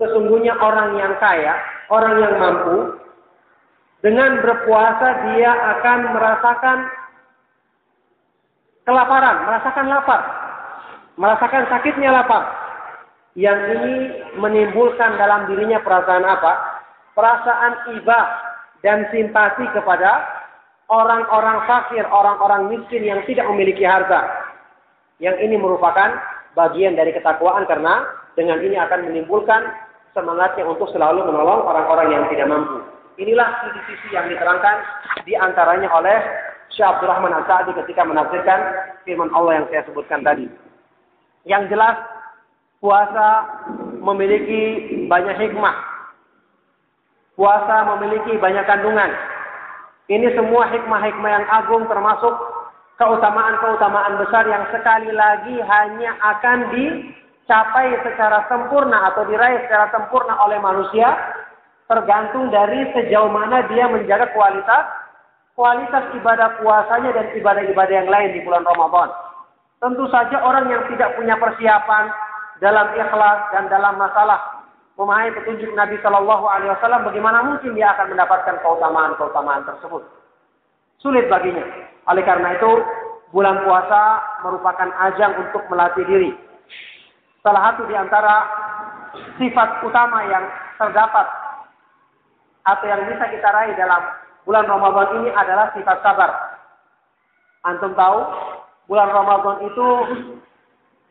sesungguhnya orang yang kaya, orang yang mampu dengan berpuasa dia akan merasakan kelaparan, merasakan lapar, merasakan sakitnya lapar. Yang ini menimbulkan dalam dirinya perasaan apa? Perasaan iba dan simpati kepada orang-orang fakir, orang-orang miskin yang tidak memiliki harta. Yang ini merupakan bagian dari ketakwaan karena dengan ini akan menimbulkan semangatnya untuk selalu menolong orang-orang yang tidak mampu. Inilah sisi-sisi yang diterangkan di antaranya oleh Syekh Abdul Rahman Al-Sa'di ketika menafsirkan firman Allah yang saya sebutkan tadi. Yang jelas puasa memiliki banyak hikmah. Puasa memiliki banyak kandungan. Ini semua hikmah-hikmah yang agung termasuk keutamaan-keutamaan besar yang sekali lagi hanya akan dicapai secara sempurna atau diraih secara sempurna oleh manusia tergantung dari sejauh mana dia menjaga kualitas kualitas ibadah puasanya dan ibadah-ibadah yang lain di bulan Ramadan. Tentu saja orang yang tidak punya persiapan dalam ikhlas dan dalam masalah memahami petunjuk Nabi Shallallahu Alaihi Wasallam, bagaimana mungkin dia akan mendapatkan keutamaan-keutamaan tersebut? Sulit baginya. Oleh karena itu, bulan puasa merupakan ajang untuk melatih diri. Salah satu di antara sifat utama yang terdapat atau yang bisa kita raih dalam bulan Ramadan ini adalah sifat sabar. Antum tahu, bulan Ramadan itu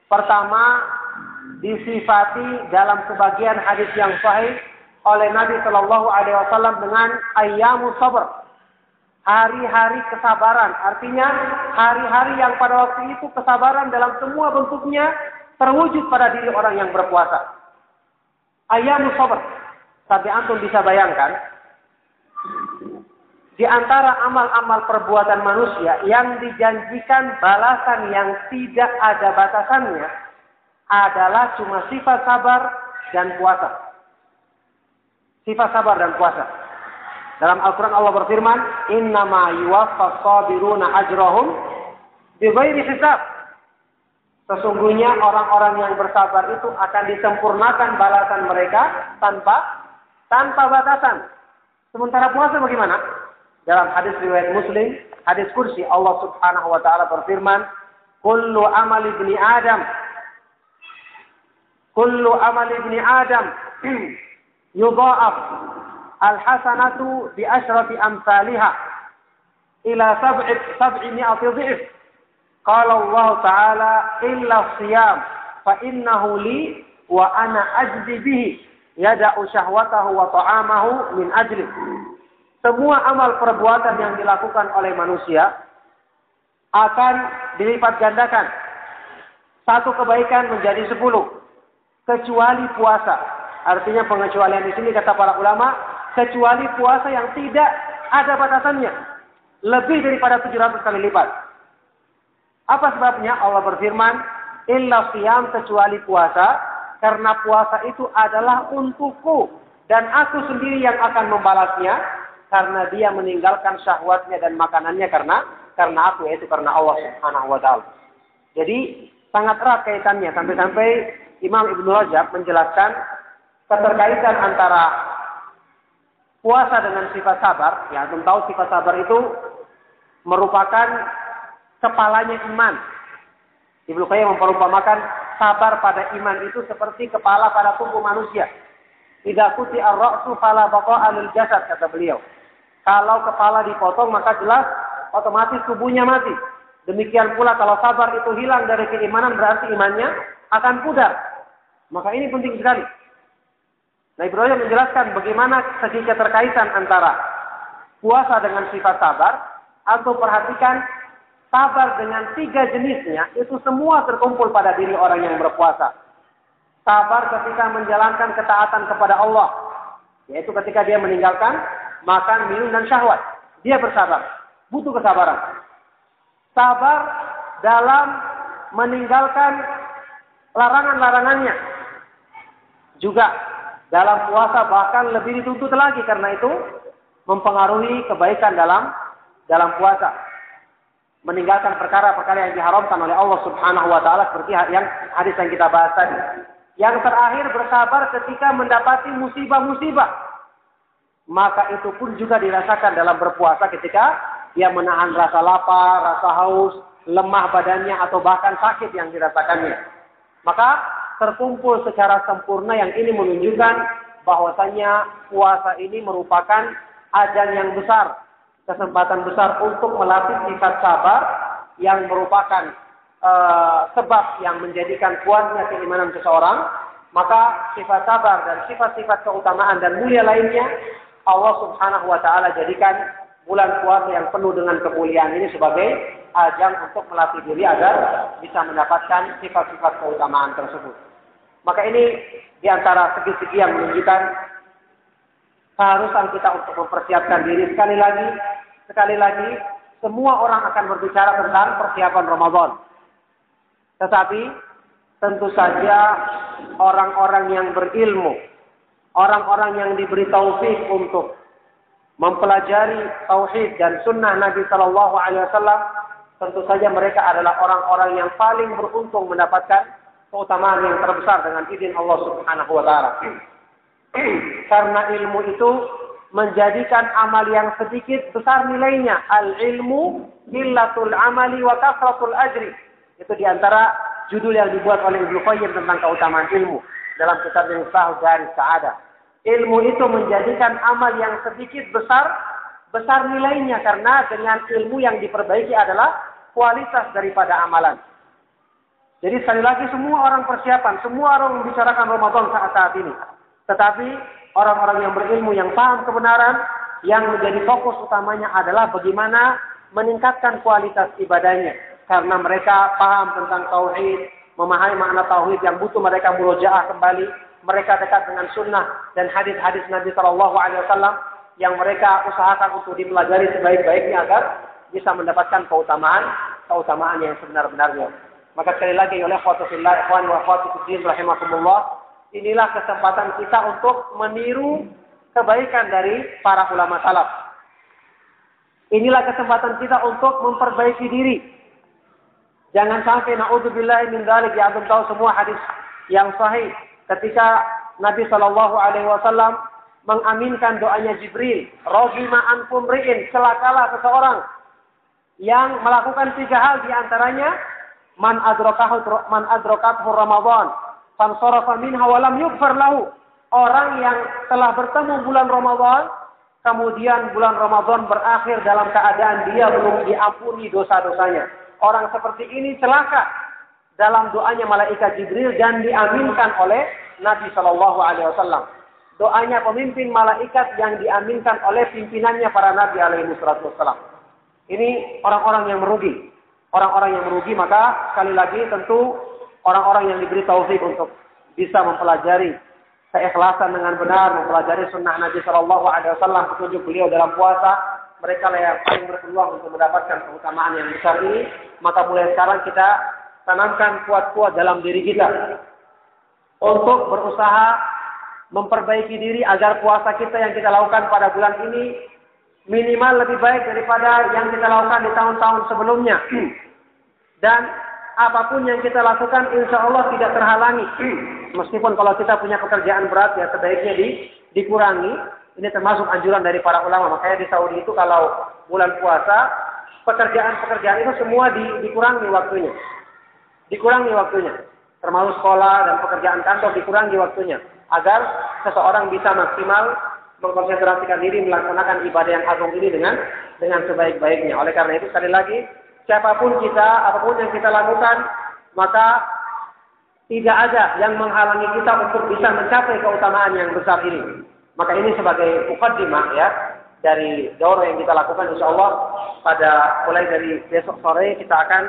pertama disifati dalam sebagian hadis yang sahih oleh Nabi Shallallahu Alaihi Wasallam dengan ayamu sabar. Hari-hari kesabaran, artinya hari-hari yang pada waktu itu kesabaran dalam semua bentuknya terwujud pada diri orang yang berpuasa. Ayamu sabar. Tapi antum bisa bayangkan, di antara amal-amal perbuatan manusia yang dijanjikan balasan yang tidak ada batasannya adalah cuma sifat sabar dan puasa. Sifat sabar dan puasa. Dalam Al-Quran Allah berfirman, Innama yuwaffas sabiruna ajrahum bighairi hisab. Sesungguhnya orang-orang yang bersabar itu akan disempurnakan balasan mereka tanpa tanpa batasan. Sementara puasa bagaimana? Dalam hadis riwayat Muslim, hadis kursi Allah Subhanahu wa taala berfirman, "Kullu amal ibni Adam Kullu amal ibni Adam yudha'af al-hasanatu bi asyrati amsalha ila sab'i sab'i mi'ati dhif." Qala Allah Ta'ala illa siyam fa innahu li wa ana ajzi bihi yada'u syahwatahu wa ta'amahu min ajli. Semua amal perbuatan yang dilakukan oleh manusia akan dilipat gandakan. Satu kebaikan menjadi sepuluh. Kecuali puasa. Artinya pengecualian di sini kata para ulama, kecuali puasa yang tidak ada batasannya. Lebih daripada 700 kali lipat. Apa sebabnya? Allah berfirman, Illa siyam kecuali puasa, karena puasa itu adalah untukku. Dan aku sendiri yang akan membalasnya, karena dia meninggalkan syahwatnya dan makanannya karena karena aku yaitu karena Allah Subhanahu wa taala. Jadi sangat erat kaitannya sampai-sampai Imam Ibnu Rajab menjelaskan keterkaitan antara puasa dengan sifat sabar. Ya, tahu sifat sabar itu merupakan kepalanya iman. Ibnu Qayyim memperumpamakan sabar pada iman itu seperti kepala pada tubuh manusia. Tidak kuti ar-ra'su fala baqa'a lil jasad kata beliau. Kalau kepala dipotong maka jelas otomatis tubuhnya mati. Demikian pula kalau sabar itu hilang dari keimanan berarti imannya akan pudar. Maka ini penting sekali. Nah Ibrahim menjelaskan bagaimana segi keterkaitan antara puasa dengan sifat sabar atau perhatikan sabar dengan tiga jenisnya itu semua terkumpul pada diri orang yang berpuasa. Sabar ketika menjalankan ketaatan kepada Allah, yaitu ketika dia meninggalkan makan, minum, dan syahwat. Dia bersabar. Butuh kesabaran. Sabar dalam meninggalkan larangan-larangannya. Juga dalam puasa bahkan lebih dituntut lagi karena itu mempengaruhi kebaikan dalam dalam puasa. Meninggalkan perkara-perkara yang diharamkan oleh Allah Subhanahu wa taala seperti yang hadis yang kita bahas tadi. Yang terakhir bersabar ketika mendapati musibah-musibah maka itu pun juga dirasakan dalam berpuasa ketika dia menahan rasa lapar, rasa haus, lemah badannya atau bahkan sakit yang dirasakannya. Maka terkumpul secara sempurna yang ini menunjukkan bahwasanya puasa ini merupakan ajan yang besar, kesempatan besar untuk melatih sifat sabar yang merupakan uh, sebab yang menjadikan kuatnya keimanan seseorang, maka sifat sabar dan sifat-sifat keutamaan dan mulia lainnya Allah Subhanahu wa taala jadikan bulan puasa yang penuh dengan kemuliaan ini sebagai ajang untuk melatih diri agar bisa mendapatkan sifat-sifat keutamaan tersebut. Maka ini di antara segi-segi yang menunjukkan keharusan kita untuk mempersiapkan diri sekali lagi, sekali lagi semua orang akan berbicara tentang persiapan Ramadan. Tetapi tentu saja orang-orang yang berilmu orang-orang yang diberi taufik untuk mempelajari tauhid dan sunnah Nabi Shallallahu Alaihi Wasallam, tentu saja mereka adalah orang-orang yang paling beruntung mendapatkan keutamaan yang terbesar dengan izin Allah Subhanahu Wa Taala. Karena ilmu itu menjadikan amal yang sedikit besar nilainya. Al ilmu illatul amali wa kasratul ajri. Itu di antara judul yang dibuat oleh Ibnu Qayyim tentang keutamaan ilmu dalam kitab yang sahih dari Sa'adah ilmu itu menjadikan amal yang sedikit besar, besar nilainya karena dengan ilmu yang diperbaiki adalah kualitas daripada amalan. Jadi sekali lagi semua orang persiapan, semua orang membicarakan Ramadan saat-saat ini. Tetapi orang-orang yang berilmu, yang paham kebenaran, yang menjadi fokus utamanya adalah bagaimana meningkatkan kualitas ibadahnya. Karena mereka paham tentang tauhid, memahami makna tauhid yang butuh mereka murojaah kembali, mereka dekat dengan sunnah dan hadis-hadis Nabi Shallallahu Alaihi Wasallam, yang mereka usahakan untuk dipelajari sebaik-baiknya agar bisa mendapatkan keutamaan keutamaan yang sebenar-benarnya. Maka sekali lagi oleh khawatullah ikhwan wa inilah kesempatan kita untuk meniru kebaikan dari para ulama salaf. Inilah kesempatan kita untuk memperbaiki diri. Jangan sampai naudzubillah min dzalik ya tahu semua hadis yang sahih ketika Nabi Shallallahu alaihi wasallam mengaminkan doanya Jibril, "Rajima ankum ri'in," celakalah seseorang yang melakukan tiga hal di antaranya man adrakahu man adrakathu Ramadan fansarafa minha wa lam yughfar lahu. Orang yang telah bertemu bulan Ramadan kemudian bulan Ramadan berakhir dalam keadaan dia belum diampuni dosa-dosanya. Orang seperti ini celaka dalam doanya malaikat Jibril dan diaminkan oleh Nabi Shallallahu alaihi wasallam. Doanya pemimpin malaikat yang diaminkan oleh pimpinannya para nabi alaihi wasallam. Ini orang-orang yang merugi. Orang-orang yang merugi maka sekali lagi tentu orang-orang yang diberi taufik untuk bisa mempelajari keikhlasan dengan benar, mempelajari sunnah Nabi Shallallahu Alaihi Wasallam, petunjuk beliau dalam puasa, mereka lah yang paling berpeluang untuk mendapatkan keutamaan yang besar ini. Maka mulai sekarang kita tanamkan kuat-kuat dalam diri kita untuk berusaha memperbaiki diri agar puasa kita yang kita lakukan pada bulan ini minimal lebih baik daripada yang kita lakukan di tahun-tahun sebelumnya. Dan apa pun yang kita lakukan insya Allah tidak terhalangi. Meskipun kalau kita punya pekerjaan berat ya sebaiknya di, dikurangi. Ini termasuk anjuran dari para ulama. Makanya di Saudi itu kalau bulan puasa pekerjaan-pekerjaan itu semua di, dikurangi waktunya. Dikurangi waktunya. Termasuk sekolah dan pekerjaan kantor dikurangi waktunya. Agar seseorang bisa maksimal mengkonsentrasikan diri melaksanakan ibadah yang agung ini dengan dengan sebaik-baiknya. Oleh karena itu sekali lagi siapa pun kita, apa pun yang kita lakukan, maka tidak ada yang menghalangi kita untuk bisa mencapai keutamaan yang besar ini. Maka ini sebagai mukaddimah ya dari daurah yang kita lakukan insya Allah pada mulai dari besok sore kita akan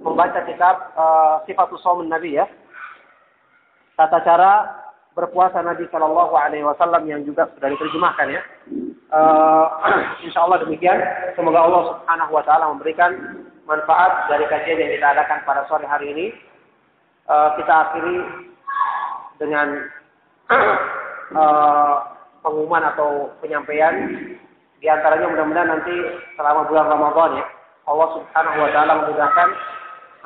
membaca kitab uh, Sifatul Nabi ya. Tata cara berpuasa Nabi Shallallahu Alaihi Wasallam yang juga sudah diterjemahkan ya. Uh, insya Allah demikian. Semoga Allah Subhanahu Wa Taala memberikan manfaat dari kajian yang kita adakan pada sore hari ini. Uh, kita akhiri dengan uh, pengumuman atau penyampaian di antaranya mudah-mudahan nanti selama bulan Ramadan ya Allah Subhanahu wa taala memudahkan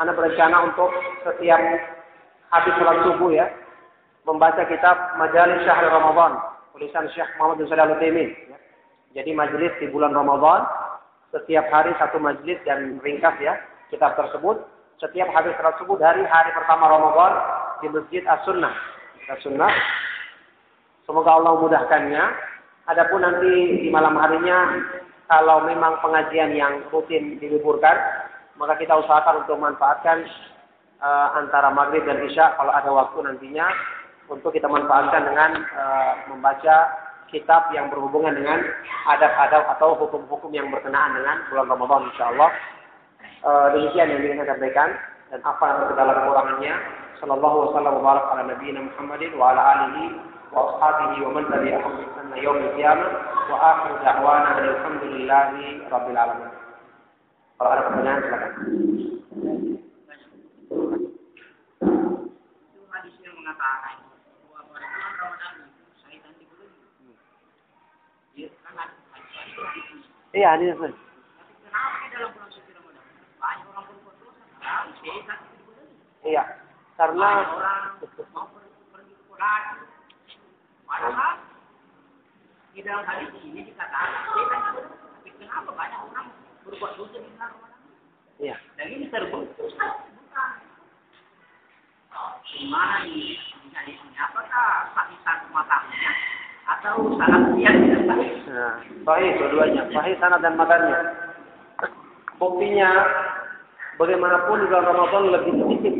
Anda berencana untuk setiap habis sholat subuh ya membaca kitab Majalis Syahr Ramadan tulisan Syekh Muhammad bin Shalih ya. Jadi majelis di bulan Ramadan setiap hari satu majelis dan ringkas ya kitab tersebut setiap habis sholat subuh dari hari pertama Ramadan di Masjid As-Sunnah. As-Sunnah. Semoga Allah memudahkannya. Adapun nanti di malam harinya kalau memang pengajian yang rutin diliburkan, maka kita usahakan untuk manfaatkan uh, antara maghrib dan isya kalau ada waktu nantinya untuk kita manfaatkan dengan uh, membaca kitab yang berhubungan dengan adab-adab atau hukum-hukum yang berkenaan dengan bulan Ramadan insya Allah. E, demikian yang ingin saya sampaikan dan apa yang segala kekurangannya. Sallallahu wasallam wa ala nabiyina Muhammadin wa ala alihi wa man tabi'ahum bi ihsan yaumil qiyamah wa akhir da'wana alhamdulillahi rabbil alamin. Kalau ada pertanyaan silakan. Iya, ini Kenapa dalam bulan suci Ramadan banyak orang berbuat dosa? Iya, karena orang mau pergi ke Padahal di dalam hadis ini dikatakan setan tapi kenapa banyak orang berbuat dosa di Ramadan? Iya. Dan ini terbukti bukan. Gimana ini? Ini apakah sahihan matanya atau sanad yang tidak sahih. Nah, sahih dua-duanya, sahih sanad dan matanya. Buktinya bagaimanapun di bulan Ramadan lebih sedikit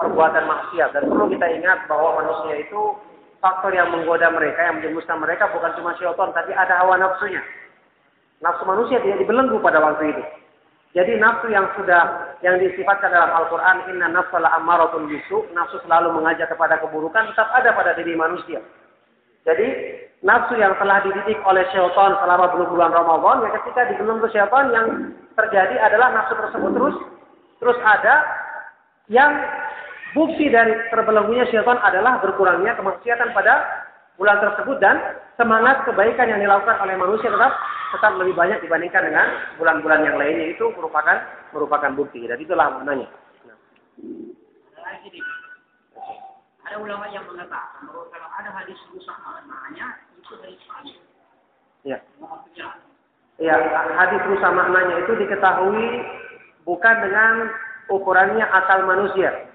perbuatan maksiat dan perlu kita ingat bahwa manusia itu faktor yang menggoda mereka, yang menjemuskan mereka bukan cuma syaitan, tapi ada hawa nafsunya. Nafsu manusia tidak dibelenggu pada waktu itu. Jadi nafsu yang sudah yang disifatkan dalam Al-Quran, inna nafsala ammaratun bisu, nafsu selalu mengajak kepada keburukan, tetap ada pada diri manusia. Jadi nafsu yang telah dididik oleh syaitan selama bulan-bulan Ramadan, ya ketika digelung syaitan yang terjadi adalah nafsu tersebut terus terus ada yang bukti dari terbelenggunya syaitan adalah berkurangnya kemaksiatan pada bulan tersebut dan semangat kebaikan yang dilakukan oleh manusia tetap tetap lebih banyak dibandingkan dengan bulan-bulan yang lainnya itu merupakan merupakan bukti dan itulah maknanya. Nah. Ada ulama yang mengatakan bahwa kalau ada hadis rusak maknanya itu hadis palsu. Ya. Ya, hadis rusak maknanya itu diketahui bukan dengan ukurannya akal manusia.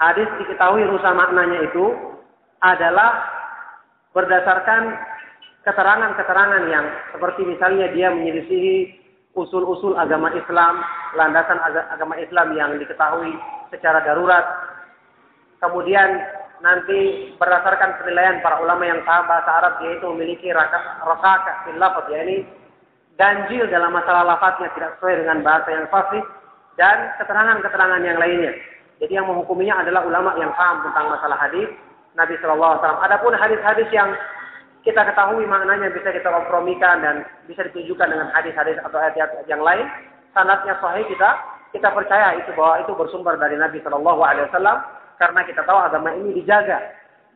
Hadis diketahui rusak maknanya itu adalah berdasarkan keterangan-keterangan yang seperti misalnya dia menyelisihi usul-usul agama Islam, landasan agama Islam yang diketahui secara darurat. Kemudian nanti berdasarkan penilaian para ulama yang paham bahasa Arab yaitu memiliki rakakat fil lafaz ya ini ganjil dalam masalah lafaznya tidak sesuai dengan bahasa yang fasih dan keterangan-keterangan yang lainnya. Jadi yang menghukuminya adalah ulama yang paham tentang masalah hadis Nabi Shallallahu Alaihi Wasallam. Adapun hadis-hadis yang kita ketahui maknanya bisa kita kompromikan dan bisa ditunjukkan dengan hadis-hadis atau ayat-ayat yang lain, sanatnya sahih kita kita percaya itu bahwa itu bersumber dari Nabi Shallallahu Alaihi Wasallam karena kita tahu agama ini dijaga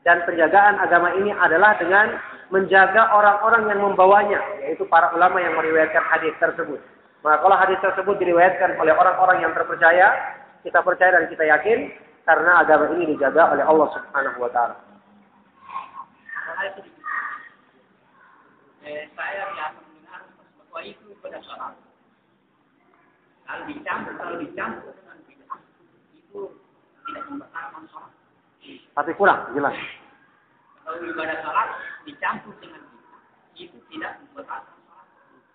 dan penjagaan agama ini adalah dengan menjaga orang-orang yang membawanya yaitu para ulama yang meriwayatkan hadis tersebut. Maka kalau hadis tersebut diriwayatkan oleh orang-orang yang terpercaya, kita percaya dan kita yakin karena agama ini dijaga oleh Allah Subhanahu wa taala. Eh, saya mendengar bahwa itu pada saat kalau dicampur kalau dicampur dengan bid'ah itu tidak membatalkan sholat. Tapi kurang, jelas. Kalau ibadah sholat dicampur dengan bid'ah, itu tidak membatalkan sholat.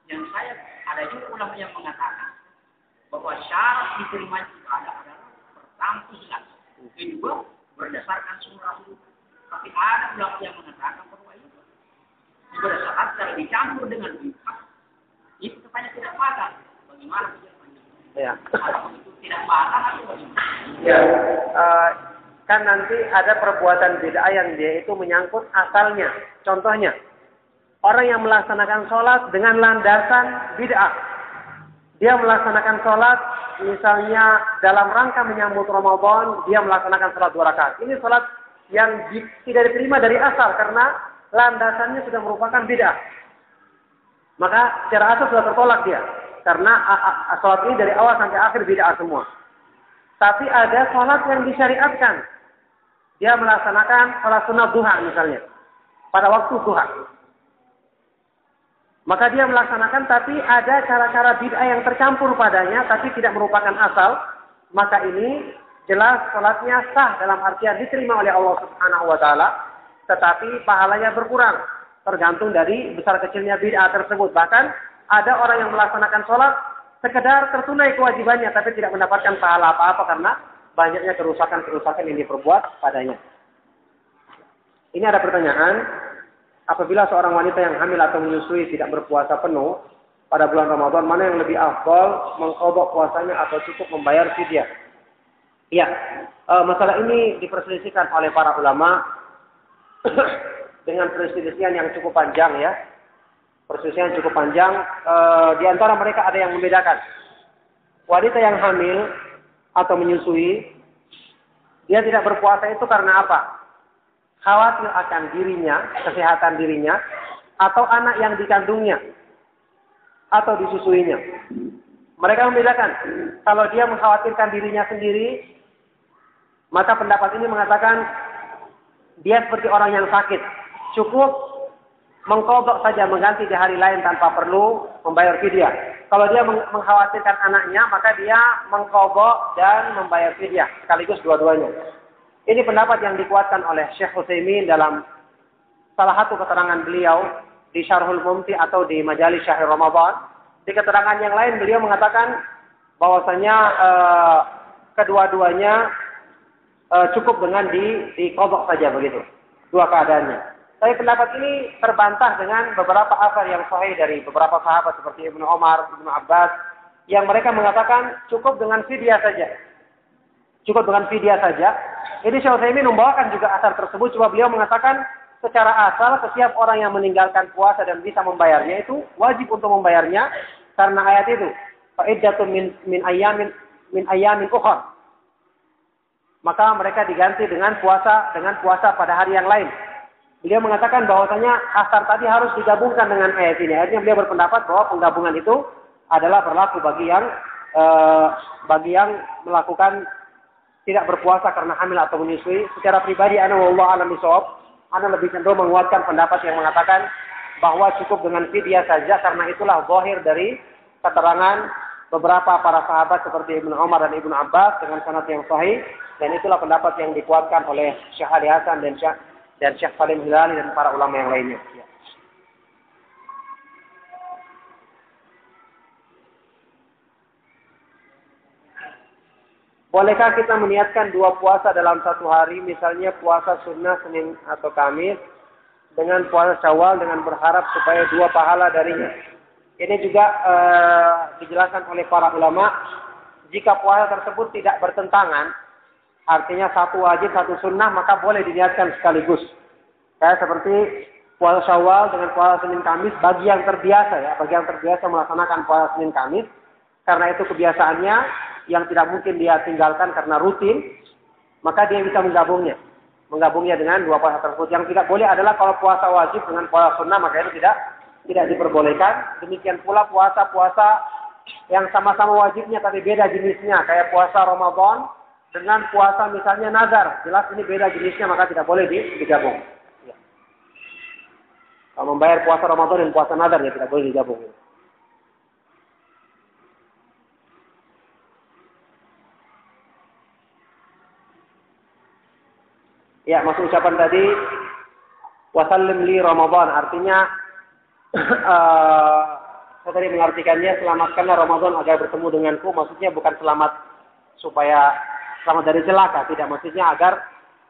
Yang saya ada juga ulama yang mengatakan bahwa syarat diterima ibadah adalah pertama ikhlas, kedua berdasarkan sunnah Tapi ada ulama yang mengatakan bahwa itu sholat kalau dicampur dengan bid'ah itu kepada tidak batal. Bagaimana? Ya. Itu tidak atau bagaimana? Ya. Uh, kan nanti ada perbuatan bid'ah yang dia itu menyangkut asalnya. Contohnya, orang yang melaksanakan sholat dengan landasan bid'ah. Dia melaksanakan sholat misalnya dalam rangka menyambut Ramadan, dia melaksanakan sholat dua rakaat. Ini sholat yang tidak diterima dari asal karena landasannya sudah merupakan bid'ah. Maka secara asal sudah tertolak dia. Karena sholat ini dari awal sampai akhir bid'ah semua. Tapi ada sholat yang disyariatkan. Dia melaksanakan sholat sunnah duha misalnya. Pada waktu duha. Maka dia melaksanakan tapi ada cara-cara bid'ah yang tercampur padanya tapi tidak merupakan asal. Maka ini jelas sholatnya sah dalam artian diterima oleh Allah Subhanahu wa taala, tetapi pahalanya berkurang tergantung dari besar kecilnya bid'ah tersebut. Bahkan ada orang yang melaksanakan sholat sekedar tertunai kewajibannya tapi tidak mendapatkan pahala apa-apa karena banyaknya kerusakan-kerusakan yang diperbuat padanya. Ini ada pertanyaan, apabila seorang wanita yang hamil atau menyusui tidak berpuasa penuh pada bulan Ramadan, mana yang lebih afdol mengkodok puasanya atau cukup membayar fidyah? Iya, e, masalah ini diperselisihkan oleh para ulama dengan perselisihan yang cukup panjang ya. Perselisihan cukup panjang. E, di antara mereka ada yang membedakan. Wanita yang hamil atau menyusui, dia tidak berpuasa itu karena apa? Khawatir akan dirinya, kesehatan dirinya, atau anak yang dikandungnya, atau disusuinya. Mereka membedakan. Kalau dia mengkhawatirkan dirinya sendiri, maka pendapat ini mengatakan dia seperti orang yang sakit. Cukup mengkodok saja mengganti di hari lain tanpa perlu membayar fidyah. Kalau dia mengkhawatirkan anaknya, maka dia mengkodok dan membayar fidyah sekaligus dua-duanya. Ini pendapat yang dikuatkan oleh Syekh Utsaimin dalam salah satu keterangan beliau di Syarhul Mumti atau di Majalis Syahr Ramadan. Di keterangan yang lain beliau mengatakan bahwasanya eh, kedua-duanya uh, cukup dengan di di kodok saja begitu. Dua keadaannya. Tapi pendapat ini terbantah dengan beberapa asar yang sahih dari beberapa sahabat seperti Ibnu Omar, Ibnu Abbas, yang mereka mengatakan cukup dengan fidyah saja. Cukup dengan fidyah saja. Ini Syekh Utsaimin membawakan juga asar tersebut, cuma beliau mengatakan secara asal setiap orang yang meninggalkan puasa dan bisa membayarnya itu wajib untuk membayarnya karena ayat itu. Fa'iddatun min min ayamin min ayamin ukhra. Maka mereka diganti dengan puasa dengan puasa pada hari yang lain. Beliau mengatakan bahwasanya asar tadi harus digabungkan dengan ayat ini. Akhirnya beliau berpendapat bahwa penggabungan itu adalah berlaku bagi yang eh, bagi yang melakukan tidak berpuasa karena hamil atau menyusui. Secara pribadi, ana wallahu alam bisawab, ana lebih cenderung menguatkan pendapat yang mengatakan bahwa cukup dengan fidyah saja karena itulah zahir dari keterangan beberapa para sahabat seperti Ibnu Umar dan Ibnu Abbas dengan sanad yang sahih dan itulah pendapat yang dikuatkan oleh Syekh Ali Hasan dan Syekh dan Syekh Salim Hilali dan para ulama yang lainnya. Bolehkah kita meniatkan dua puasa dalam satu hari, misalnya puasa sunnah Senin atau Kamis, dengan puasa Syawal dengan berharap supaya dua pahala darinya. Ini juga uh, dijelaskan oleh para ulama, jika puasa tersebut tidak bertentangan, artinya satu wajib, satu sunnah, maka boleh diniatkan sekaligus. Kayak seperti puasa Syawal dengan puasa Senin Kamis bagi yang terbiasa ya, bagi yang terbiasa melaksanakan puasa Senin Kamis, karena itu kebiasaannya yang tidak mungkin dia tinggalkan karena rutin, maka dia bisa menggabungnya. Menggabungnya dengan dua puasa tersebut. Yang tidak boleh adalah kalau puasa wajib dengan puasa sunnah, maka itu tidak tidak diperbolehkan. Demikian pula puasa-puasa yang sama-sama wajibnya tapi beda jenisnya. Kayak puasa Ramadan dengan puasa misalnya nazar. Jelas ini beda jenisnya, maka tidak boleh digabung. Ya. Kalau membayar puasa Ramadan dan puasa nazar, ya tidak boleh digabung. Ya. Maksud ucapan tadi wasallim li Ramadan artinya uh, saya tadi mengartikannya selamatkanlah Ramadan agar bertemu denganku maksudnya bukan selamat supaya selamat dari celaka tidak maksudnya agar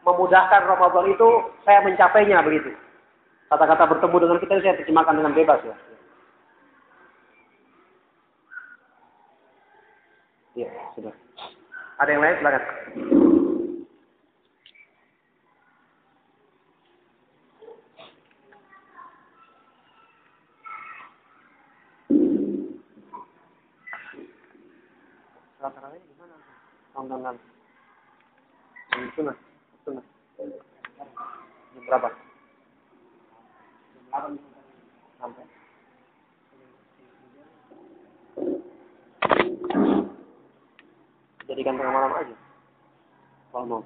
memudahkan Ramadan itu saya mencapainya begitu. Kata-kata bertemu dengan kita saya terjemahkan dengan bebas ya. Ya sudah. Ada yang lain? Silakan Salat tarawih gimana? Tontonan. Yang sunnah, sunnah. Jam berapa? Jam 8 sampai. Jadikan tengah malam aja. Kalau mau.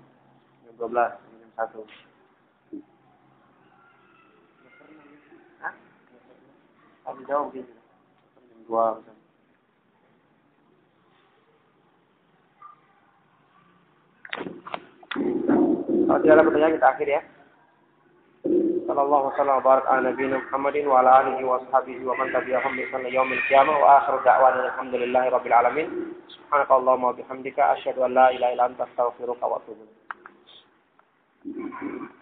Jam 12, jam 1. Hah? Tadi jauh gitu. Jam 2 misalnya. Kalau tidak ada pertanyaan kita akhir ya. Sallallahu wasallam wa barak ala Muhammadin wa ala alihi wa ashabihi wa man tabi'ahum bi ihsan yaumil qiyamah wa akhiru da'wana alhamdulillahi rabbil alamin. Subhanakallahumma wa bihamdika asyhadu an la ilaha illa anta astaghfiruka wa atubu ilaik.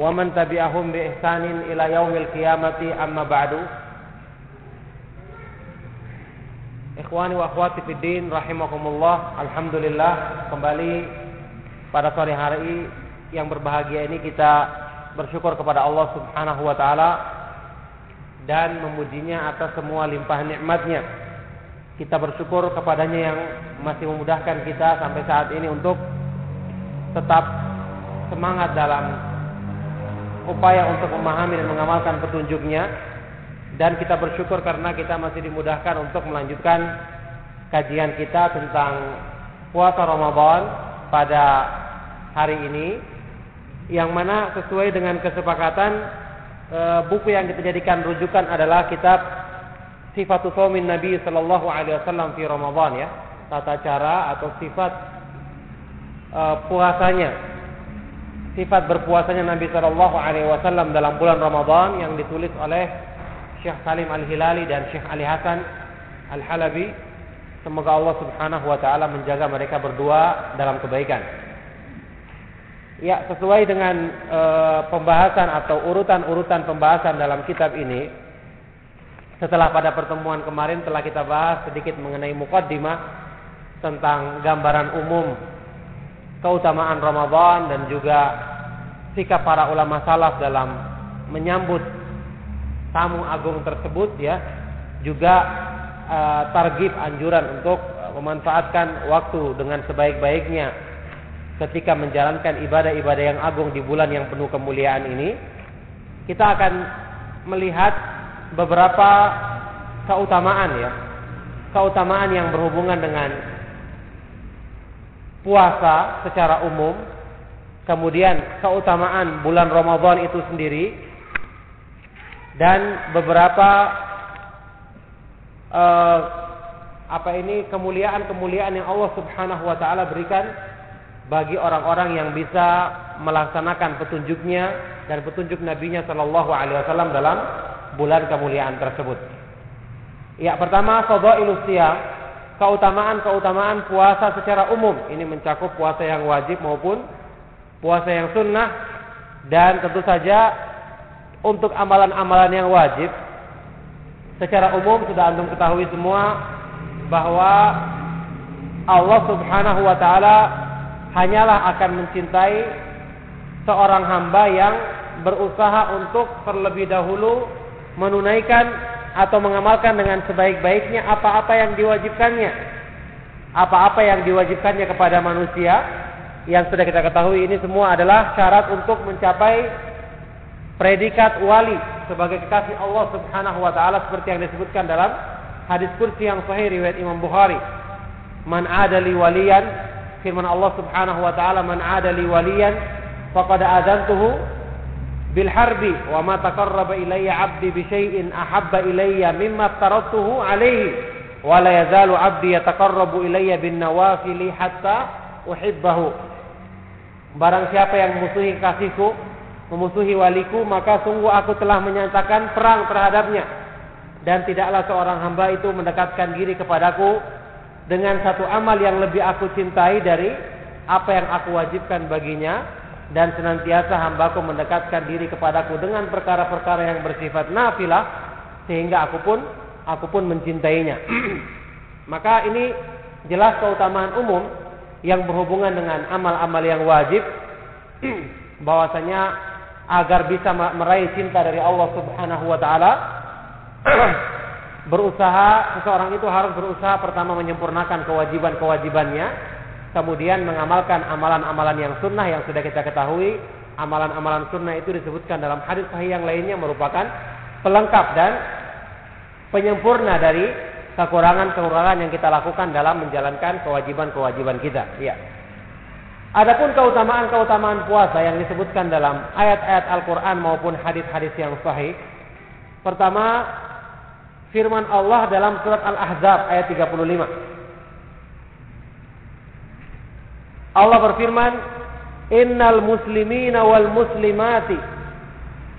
wa man tabi'ahum bi ihsanin ila yaumil qiyamati amma ba'du Ikhwani wa akhwati fid din rahimakumullah alhamdulillah kembali pada sore hari yang berbahagia ini kita bersyukur kepada Allah Subhanahu wa taala dan memujinya atas semua limpahan nikmatnya. Kita bersyukur kepadanya yang masih memudahkan kita sampai saat ini untuk tetap semangat dalam upaya untuk memahami dan mengamalkan petunjuknya dan kita bersyukur karena kita masih dimudahkan untuk melanjutkan kajian kita tentang puasa Ramadan pada hari ini yang mana sesuai dengan kesepakatan e, buku yang kita jadikan rujukan adalah kitab Sifatul Shaumin Nabi sallallahu alaihi wasallam fi Ramadan ya, tata cara atau sifat e, puasanya. Sifat berpuasanya Nabi sallallahu alaihi wasallam dalam bulan Ramadan yang ditulis oleh Syekh Salim Al-Hilali dan Syekh Ali Hasan Al-Halabi. Semoga Allah Subhanahu wa taala menjaga mereka berdua dalam kebaikan. Ya, sesuai dengan e, pembahasan atau urutan-urutan pembahasan dalam kitab ini, setelah pada pertemuan kemarin telah kita bahas sedikit mengenai mukaddimah tentang gambaran umum keutamaan Ramadan dan juga sikap para ulama salaf dalam menyambut tamu agung tersebut ya juga e, targib anjuran untuk memanfaatkan waktu dengan sebaik-baiknya ketika menjalankan ibadah-ibadah yang agung di bulan yang penuh kemuliaan ini, kita akan melihat beberapa keutamaan ya. Keutamaan yang berhubungan dengan puasa secara umum, kemudian keutamaan bulan Ramadan itu sendiri dan beberapa uh, apa ini kemuliaan-kemuliaan yang Allah Subhanahu wa taala berikan bagi orang-orang yang bisa melaksanakan petunjuknya dan petunjuk nabinya Shallallahu Alaihi Wasallam dalam bulan kemuliaan tersebut. Ya pertama fadhailus siyam, keutamaan-keutamaan puasa secara umum. Ini mencakup puasa yang wajib maupun puasa yang sunnah dan tentu saja untuk amalan-amalan yang wajib secara umum sudah antum ketahui semua bahwa Allah Subhanahu wa taala hanyalah akan mencintai seorang hamba yang berusaha untuk terlebih dahulu menunaikan atau mengamalkan dengan sebaik-baiknya apa-apa yang diwajibkannya. Apa-apa yang diwajibkannya kepada manusia yang sudah kita ketahui ini semua adalah syarat untuk mencapai predikat wali sebagai kekasih Allah Subhanahu wa taala seperti yang disebutkan dalam hadis kursi yang sahih riwayat Imam Bukhari. Man adali waliyan firman Allah Subhanahu wa taala man ada li waliyan faqad adzantuhu bil harbi wa ma taqarraba ilayya 'abdi bi syai'in ahabba ilayya mimma tarattuhu alayhi wa la yazalu 'abdi yataqarrabu ilayya bin nawafili hatta uhibbahu. Barang siapa yang memusuhi kasihku memusuhi waliku maka sungguh aku telah menyatakan perang terhadapnya. Dan tidaklah seorang hamba itu mendekatkan diri kepadaku dengan satu amal yang lebih aku cintai dari apa yang aku wajibkan baginya dan senantiasa hambaku mendekatkan diri kepadaku dengan perkara-perkara yang bersifat nafilah sehingga aku pun aku pun mencintainya. Maka ini jelas keutamaan umum yang berhubungan dengan amal-amal yang wajib bahwasanya agar bisa meraih cinta dari Allah Subhanahu wa taala berusaha seseorang itu harus berusaha pertama menyempurnakan kewajiban-kewajibannya, kemudian mengamalkan amalan-amalan yang sunnah yang sudah kita ketahui. Amalan-amalan sunnah itu disebutkan dalam hadis sahih yang lainnya merupakan pelengkap dan penyempurna dari kekurangan-kekurangan yang kita lakukan dalam menjalankan kewajiban-kewajiban kita. Ya. Adapun keutamaan-keutamaan puasa yang disebutkan dalam ayat-ayat Al-Quran maupun hadis-hadis yang sahih. Pertama, firman Allah dalam surat Al-Ahzab ayat 35. Allah berfirman, "Innal muslimina wal muslimati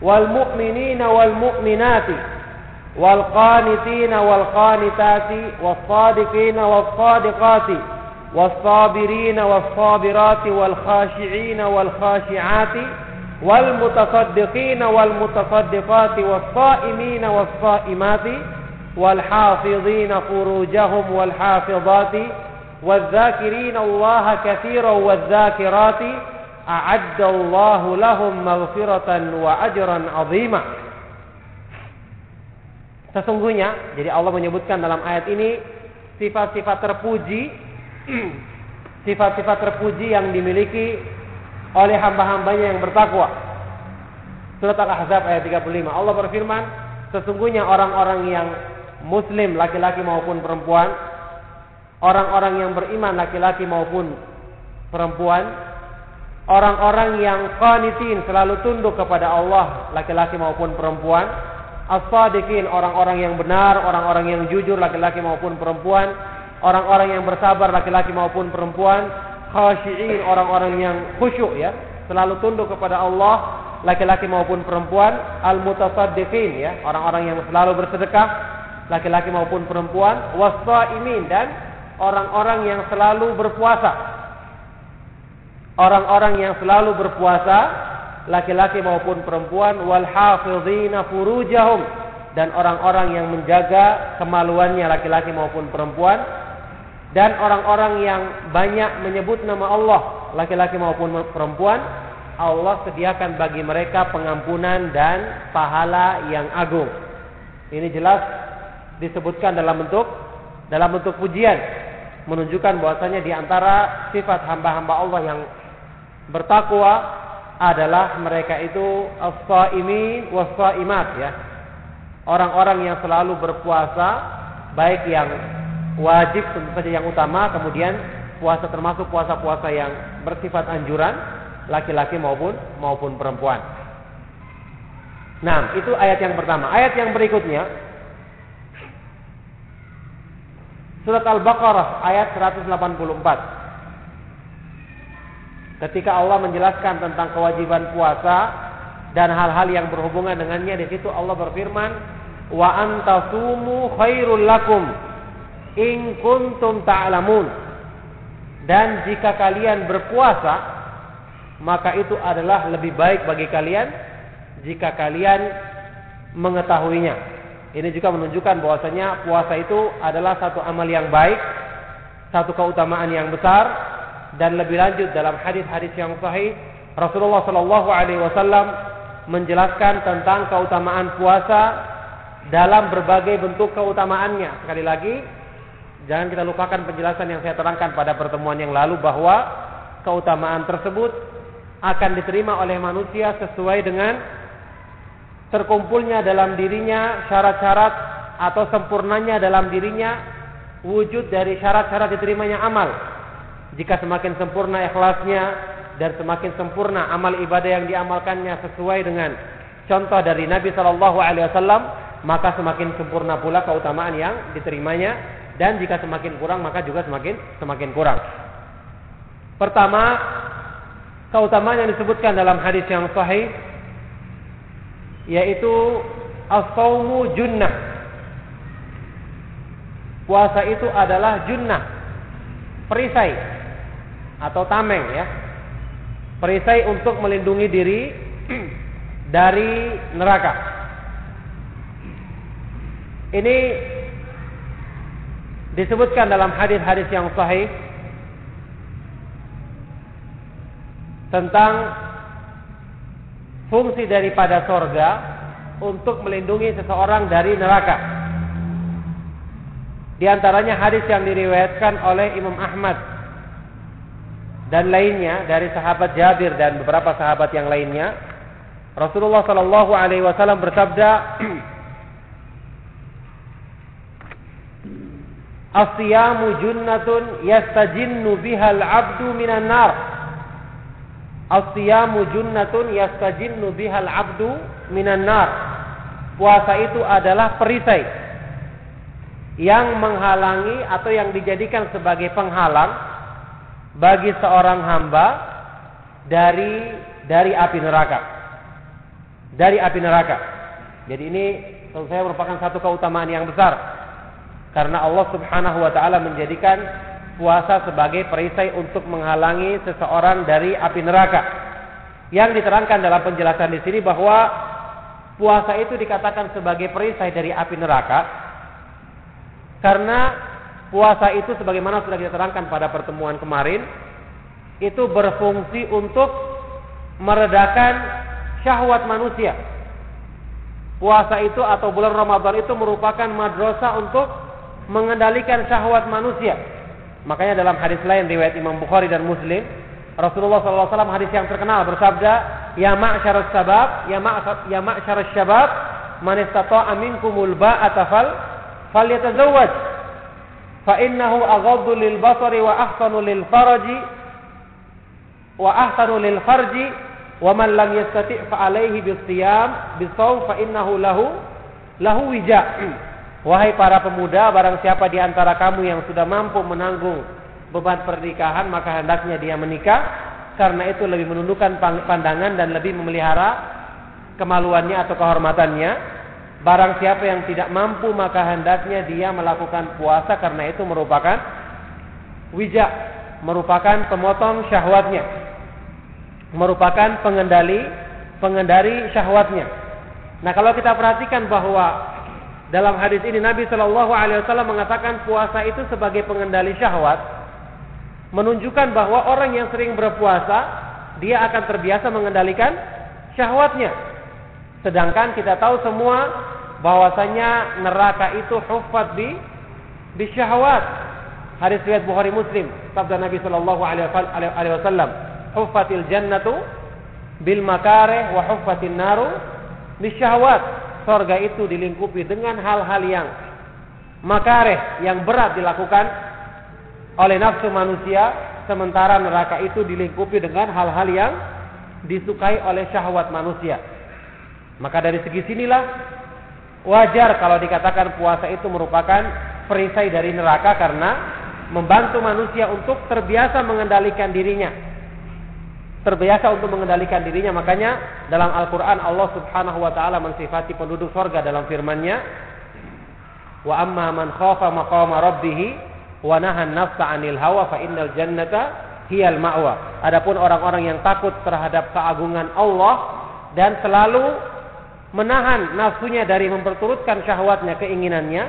wal mu'minina wal mu'minati wal qanitina wal qanitati was sadiqina was sadiqati was sabirina was sabirati wal khashi'ina wal khashi'ati wal mutasaddiqina wal mutasaddiqati was saimina was saimati والحافظين فروجهم والحافظات والذاكرين الله كثيرا والذاكرات أعد الله لهم مغفرة وأجرا عظيما Sesungguhnya, jadi Allah menyebutkan dalam ayat ini sifat-sifat terpuji, sifat-sifat terpuji yang dimiliki oleh hamba-hambanya yang bertakwa. Surat Al-Ahzab ayat 35. Allah berfirman, sesungguhnya orang-orang yang muslim laki-laki maupun perempuan orang-orang yang beriman laki-laki maupun perempuan, orang-orang yang qanitin selalu tunduk kepada Allah laki-laki maupun perempuan, as-sadiqin orang-orang yang benar, orang-orang yang jujur laki-laki maupun perempuan, orang-orang yang bersabar laki-laki maupun perempuan, khashiin orang-orang yang khusyuk ya, selalu tunduk kepada Allah laki-laki maupun perempuan, al-mutasaddiqin ya, orang-orang yang selalu bersedekah, laki-laki maupun perempuan, wasaimin dan orang-orang yang selalu berpuasa. Orang-orang yang selalu berpuasa, laki-laki maupun perempuan, wal hafizina furujahum dan orang-orang yang menjaga kemaluannya laki-laki maupun perempuan dan orang-orang yang banyak menyebut nama Allah laki-laki maupun perempuan Allah sediakan bagi mereka pengampunan dan pahala yang agung. Ini jelas disebutkan dalam bentuk dalam bentuk pujian menunjukkan bahwasanya di antara sifat hamba-hamba Allah yang bertakwa adalah mereka itu as-saimin was-saimat ya. Orang-orang yang selalu berpuasa baik yang wajib tentu saja yang utama kemudian puasa termasuk puasa-puasa yang bersifat anjuran laki-laki maupun maupun perempuan. Nah, itu ayat yang pertama. Ayat yang berikutnya Surat Al-Baqarah ayat 184. Ketika Allah menjelaskan tentang kewajiban puasa dan hal-hal yang berhubungan dengannya di situ Allah berfirman, "Wa antasumu khairul lakum in kuntum ta'lamun." Dan jika kalian berpuasa, maka itu adalah lebih baik bagi kalian jika kalian mengetahuinya. Ini juga menunjukkan bahwasanya puasa itu adalah satu amal yang baik, satu keutamaan yang besar dan lebih lanjut dalam hadis-hadis yang sahih Rasulullah Shallallahu alaihi wasallam menjelaskan tentang keutamaan puasa dalam berbagai bentuk keutamaannya. Sekali lagi, jangan kita lupakan penjelasan yang saya terangkan pada pertemuan yang lalu bahwa keutamaan tersebut akan diterima oleh manusia sesuai dengan terkumpulnya dalam dirinya syarat-syarat atau sempurnanya dalam dirinya wujud dari syarat-syarat diterimanya amal. Jika semakin sempurna ikhlasnya dan semakin sempurna amal ibadah yang diamalkannya sesuai dengan contoh dari Nabi Shallallahu Alaihi Wasallam, maka semakin sempurna pula keutamaan yang diterimanya dan jika semakin kurang maka juga semakin semakin kurang. Pertama, keutamaan yang disebutkan dalam hadis yang sahih yaitu as-saumu junnah. Puasa itu adalah junnah, perisai atau tameng ya. Perisai untuk melindungi diri dari neraka. Ini disebutkan dalam hadis-hadis yang sahih tentang fungsi daripada sorga untuk melindungi seseorang dari neraka. Di antaranya hadis yang diriwayatkan oleh Imam Ahmad dan lainnya dari sahabat Jabir dan beberapa sahabat yang lainnya. Rasulullah Shallallahu Alaihi Wasallam bersabda, "Asyamu junnatun yastajinnu bihal abdu minan nar." As-siyamu junnatun yastajinnu bihal abdu minan nar. Puasa itu adalah perisai yang menghalangi atau yang dijadikan sebagai penghalang bagi seorang hamba dari dari api neraka. Dari api neraka. Jadi ini saya merupakan satu keutamaan yang besar karena Allah Subhanahu wa taala menjadikan puasa sebagai perisai untuk menghalangi seseorang dari api neraka. Yang diterangkan dalam penjelasan di sini bahwa puasa itu dikatakan sebagai perisai dari api neraka karena puasa itu sebagaimana sudah kita terangkan pada pertemuan kemarin itu berfungsi untuk meredakan syahwat manusia. Puasa itu atau bulan Ramadan itu merupakan madrasah untuk mengendalikan syahwat manusia Makanya dalam hadis lain riwayat Imam Bukhari dan Muslim, Rasulullah SAW hadis yang terkenal bersabda, "Ya ma'syar sabab, ya ma' ya ma'syar syabab, man istata'a minkumul ba'ata fal falyatazawwaj." fa innahu aghaddu lil basari wa ahsanu lil faraji wa ahsanu lil farji wa man lam yastati' fa alaihi bisiyam bisawm fa innahu lahu lahu wija wahai para pemuda barang siapa di antara kamu yang sudah mampu menanggung beban pernikahan maka hendaknya dia menikah karena itu lebih menundukkan pandangan dan lebih memelihara kemaluannya atau kehormatannya Barang siapa yang tidak mampu maka hendaknya dia melakukan puasa karena itu merupakan wijak, merupakan pemotong syahwatnya. Merupakan pengendali pengendali syahwatnya. Nah, kalau kita perhatikan bahwa dalam hadis ini Nabi Shallallahu alaihi wasallam mengatakan puasa itu sebagai pengendali syahwat, menunjukkan bahwa orang yang sering berpuasa dia akan terbiasa mengendalikan syahwatnya. Sedangkan kita tahu semua bahwasanya neraka itu hufat di di syahwat. Hadis riwayat Bukhari Muslim, sabda Nabi sallallahu alaihi wasallam, "Huffatil jannatu bil makarih wa huffatin naru syahwat." Surga itu dilingkupi dengan hal-hal yang makareh yang berat dilakukan oleh nafsu manusia sementara neraka itu dilingkupi dengan hal-hal yang disukai oleh syahwat manusia. Maka dari segi sinilah wajar kalau dikatakan puasa itu merupakan perisai dari neraka karena membantu manusia untuk terbiasa mengendalikan dirinya. Terbiasa untuk mengendalikan dirinya. Makanya dalam Al-Quran Allah subhanahu wa ta'ala mensifati penduduk sorga dalam firmannya. Wa amma man khafa maqama rabbihi wa nahan nafsa anil hawa fa innal jannata hiyal ma'wa. Adapun orang-orang yang takut terhadap keagungan Allah dan selalu menahan nafsunya dari memperturutkan syahwatnya, keinginannya,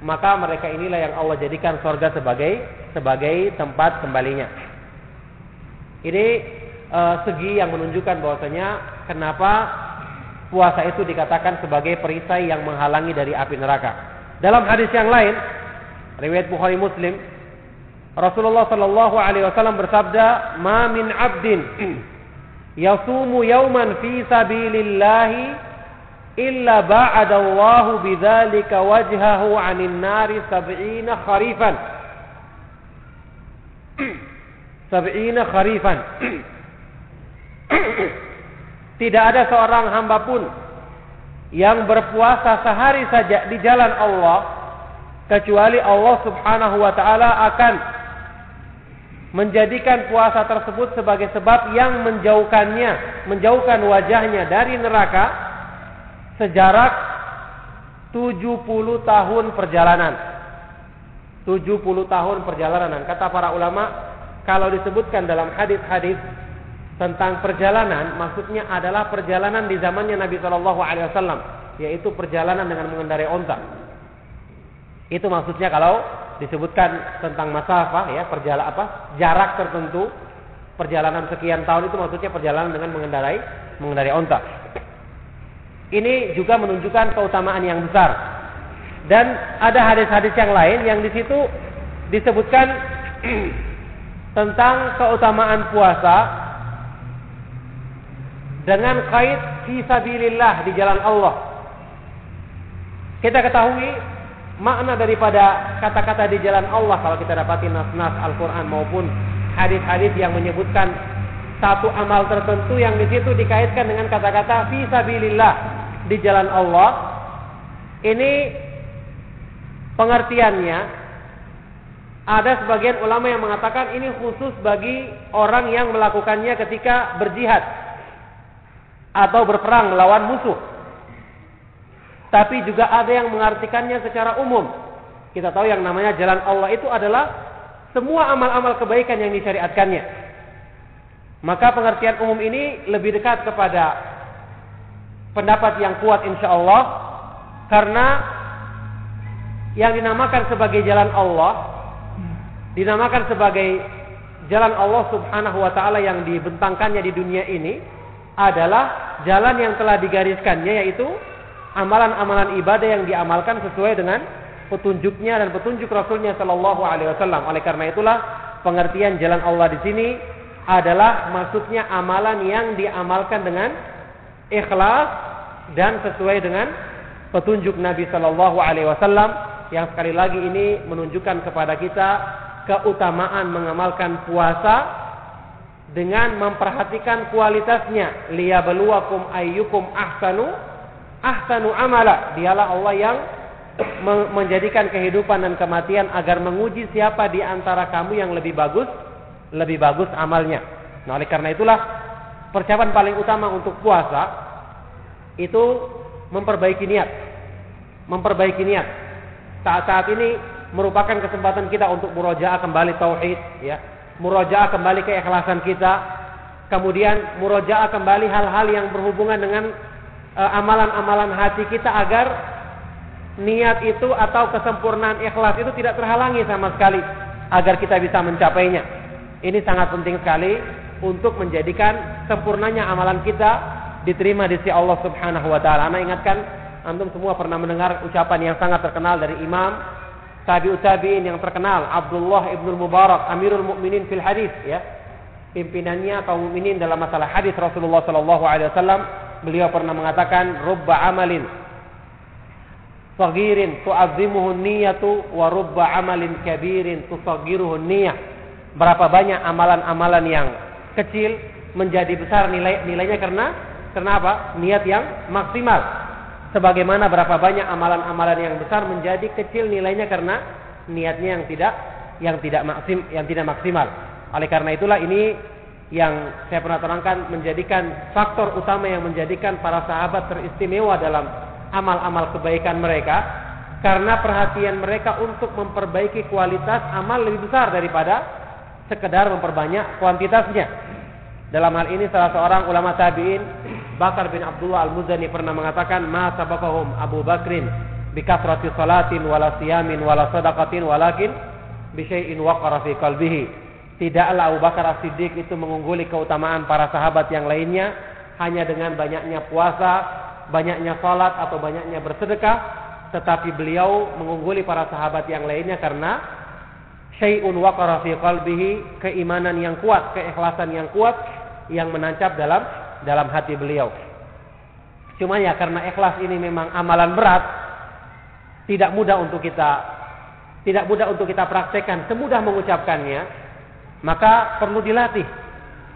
maka mereka inilah yang Allah jadikan sorga sebagai sebagai tempat kembalinya. Ini e, segi yang menunjukkan bahwasanya kenapa puasa itu dikatakan sebagai perisai yang menghalangi dari api neraka. Dalam hadis yang lain, riwayat Bukhari Muslim, Rasulullah Shallallahu Alaihi Wasallam bersabda, "Ma min abdin yasumu yauman fi sabilillahi illa ba'adallahu bidzalika wajhahu 'anil nari sab'ina kharifan sab'ina kharifan tidak ada seorang hamba pun yang berpuasa sehari saja di jalan Allah kecuali Allah Subhanahu wa taala akan menjadikan puasa tersebut sebagai sebab yang menjauhkannya menjauhkan wajahnya dari neraka sejarak 70 tahun perjalanan. 70 tahun perjalanan. Kata para ulama, kalau disebutkan dalam hadis-hadis tentang perjalanan, maksudnya adalah perjalanan di zamannya Nabi Shallallahu Alaihi Wasallam, yaitu perjalanan dengan mengendarai onta. Itu maksudnya kalau disebutkan tentang masafah ya perjalanan apa jarak tertentu perjalanan sekian tahun itu maksudnya perjalanan dengan mengendarai mengendarai onta. Ini juga menunjukkan keutamaan yang besar. Dan ada hadis-hadis yang lain yang di situ disebutkan tentang keutamaan puasa dengan kait fisabilillah di jalan Allah. Kita ketahui makna daripada kata-kata di jalan Allah kalau kita dapati nas-nas Al-Qur'an maupun hadis-hadis yang menyebutkan satu amal tertentu yang di situ dikaitkan dengan kata-kata fisabilillah di jalan Allah ini pengertiannya ada sebagian ulama yang mengatakan ini khusus bagi orang yang melakukannya ketika berjihad atau berperang melawan musuh. Tapi juga ada yang mengartikannya secara umum. Kita tahu yang namanya jalan Allah itu adalah semua amal-amal kebaikan yang disyariatkannya. Maka pengertian umum ini lebih dekat kepada pendapat yang kuat insya Allah karena yang dinamakan sebagai jalan Allah dinamakan sebagai jalan Allah Subhanahu wa taala yang dibentangkannya di dunia ini adalah jalan yang telah digariskannya yaitu amalan-amalan ibadah yang diamalkan sesuai dengan petunjuknya dan petunjuk Rasulnya Shallallahu Alaihi Wasallam. Oleh karena itulah pengertian jalan Allah di sini adalah maksudnya amalan yang diamalkan dengan ikhlas dan sesuai dengan petunjuk Nabi Shallallahu Alaihi Wasallam yang sekali lagi ini menunjukkan kepada kita keutamaan mengamalkan puasa dengan memperhatikan kualitasnya. Liyabluwakum ayyukum ahsanu ahsanu amala. Dialah Allah yang menjadikan kehidupan dan kematian agar menguji siapa di antara kamu yang lebih bagus lebih bagus amalnya. Nah oleh karena itulah persiapan paling utama untuk puasa itu memperbaiki niat. Memperbaiki niat. Saat-saat ini merupakan kesempatan kita untuk murojaah kembali tauhid ya murojaah kembali keikhlasan kita kemudian murojaah kembali hal-hal yang berhubungan dengan uh, amalan-amalan hati kita agar niat itu atau kesempurnaan ikhlas itu tidak terhalangi sama sekali agar kita bisa mencapainya ini sangat penting sekali untuk menjadikan sempurnanya amalan kita diterima di sisi Allah Subhanahu wa taala. Ana ingatkan Antum semua pernah mendengar ucapan yang sangat terkenal dari Imam tabi'ut tabi'in yang terkenal Abdullah ibnu Mubarak Amirul Mukminin fil hadis ya. Pimpinannya kaum mukminin dalam masalah hadis Rasulullah sallallahu alaihi wasallam beliau pernah mengatakan rubba amalin sagirin tu'azzimuhu niyatu wa rubba amalin kabirin tusaggiruhu niyah. Berapa banyak amalan-amalan yang kecil menjadi besar nilai nilainya karena kenapa? Niat yang maksimal sebagaimana berapa banyak amalan-amalan yang besar menjadi kecil nilainya karena niatnya yang tidak yang tidak maksim yang tidak maksimal. Oleh karena itulah ini yang saya pernah terangkan menjadikan faktor utama yang menjadikan para sahabat teristimewa dalam amal-amal kebaikan mereka karena perhatian mereka untuk memperbaiki kualitas amal lebih besar daripada sekedar memperbanyak kuantitasnya. Dalam hal ini salah seorang ulama tabi'in Bakar bin Abdullah Al-Muzani pernah mengatakan ma sabaqahum Abu Bakrin bi kasrati salatin wala siyamin wala sadaqatin walakin bi syai'in waqara fi qalbihi. Tidaklah Abu Bakar As-Siddiq itu mengungguli keutamaan para sahabat yang lainnya hanya dengan banyaknya puasa, banyaknya salat atau banyaknya bersedekah, tetapi beliau mengungguli para sahabat yang lainnya karena syai'un waqara fi qalbihi, keimanan yang kuat, keikhlasan yang kuat yang menancap dalam dalam hati beliau. Cuma ya karena ikhlas ini memang amalan berat, tidak mudah untuk kita tidak mudah untuk kita praktekkan, semudah mengucapkannya, maka perlu dilatih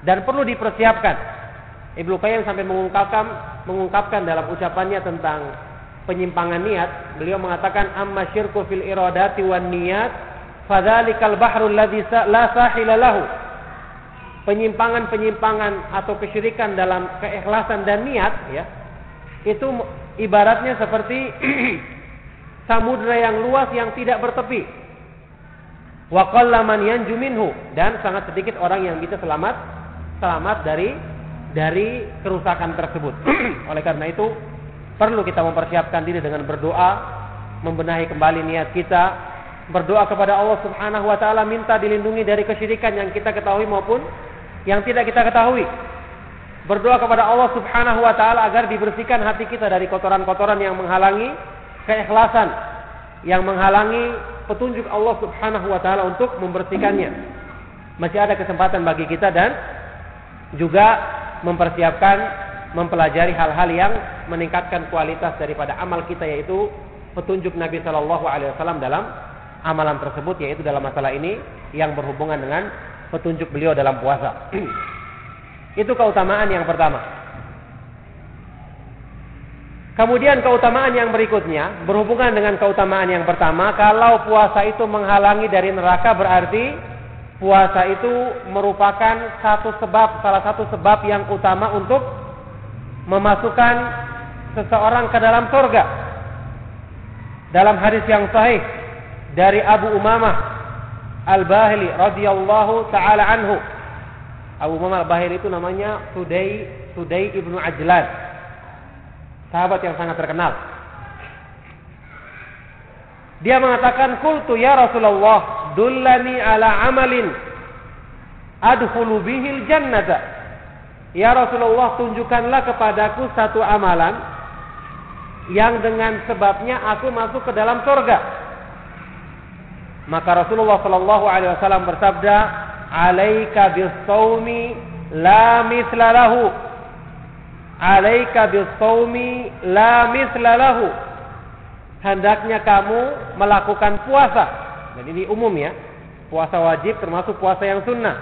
dan perlu dipersiapkan. Ibnu Qayyim sampai mengungkapkan mengungkapkan dalam ucapannya tentang penyimpangan niat, beliau mengatakan amma syirku fil iradati wan niyat fadzalikal bahrul ladzi la sahila lahu penyimpangan-penyimpangan atau kesyirikan dalam keikhlasan dan niat ya itu ibaratnya seperti samudra yang luas yang tidak bertepi. Wa qallaman yanju minhu dan sangat sedikit orang yang bisa selamat selamat dari dari kerusakan tersebut. Oleh karena itu perlu kita mempersiapkan diri dengan berdoa membenahi kembali niat kita berdoa kepada Allah Subhanahu wa taala minta dilindungi dari kesyirikan yang kita ketahui maupun yang tidak kita ketahui. Berdoa kepada Allah Subhanahu wa taala agar dibersihkan hati kita dari kotoran-kotoran yang menghalangi keikhlasan, yang menghalangi petunjuk Allah Subhanahu wa taala untuk membersihkannya. Masih ada kesempatan bagi kita dan juga mempersiapkan mempelajari hal-hal yang meningkatkan kualitas daripada amal kita yaitu petunjuk Nabi Shallallahu alaihi wasallam dalam amalan tersebut yaitu dalam masalah ini yang berhubungan dengan petunjuk beliau dalam puasa. Itu keutamaan yang pertama. Kemudian keutamaan yang berikutnya berhubungan dengan keutamaan yang pertama, kalau puasa itu menghalangi dari neraka berarti puasa itu merupakan satu sebab salah satu sebab yang utama untuk memasukkan seseorang ke dalam surga. Dalam hadis yang sahih dari Abu Umamah Al-Bahili radhiyallahu taala anhu. Abu Muhammad Al-Bahili itu namanya Sudai Sudai ibnu Ajlan. Sahabat yang sangat terkenal. Dia mengatakan, "Qultu ya Rasulullah, dullani ala amalin adkhulu bihil jannata." Ya Rasulullah, tunjukkanlah kepadaku satu amalan yang dengan sebabnya aku masuk ke dalam surga. Maka Rasulullah Shallallahu Alaihi Wasallam bersabda, "Alaika bisawmi la misla lahu." Alaika bisawmi la misla lahu. hendaknya kamu melakukan puasa. Dan ini umum ya. Puasa wajib termasuk puasa yang sunnah.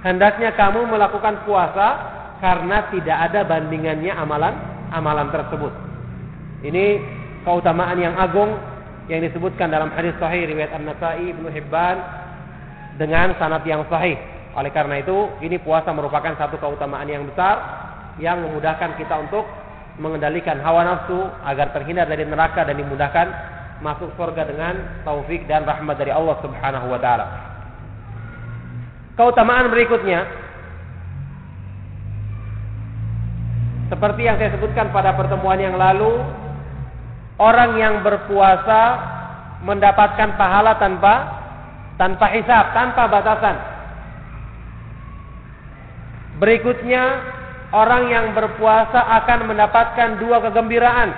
Hendaknya kamu melakukan puasa karena tidak ada bandingannya amalan amalan tersebut. Ini keutamaan yang agung yang disebutkan dalam hadis sahih riwayat An-Nasa'i, Ibnu Hibban dengan sanad yang sahih. Oleh karena itu, ini puasa merupakan satu keutamaan yang besar yang memudahkan kita untuk mengendalikan hawa nafsu agar terhindar dari neraka dan dimudahkan masuk surga dengan taufik dan rahmat dari Allah Subhanahu wa taala. Keutamaan berikutnya seperti yang saya sebutkan pada pertemuan yang lalu, orang yang berpuasa mendapatkan pahala tanpa tanpa hisab, tanpa batasan. Berikutnya, orang yang berpuasa akan mendapatkan dua kegembiraan.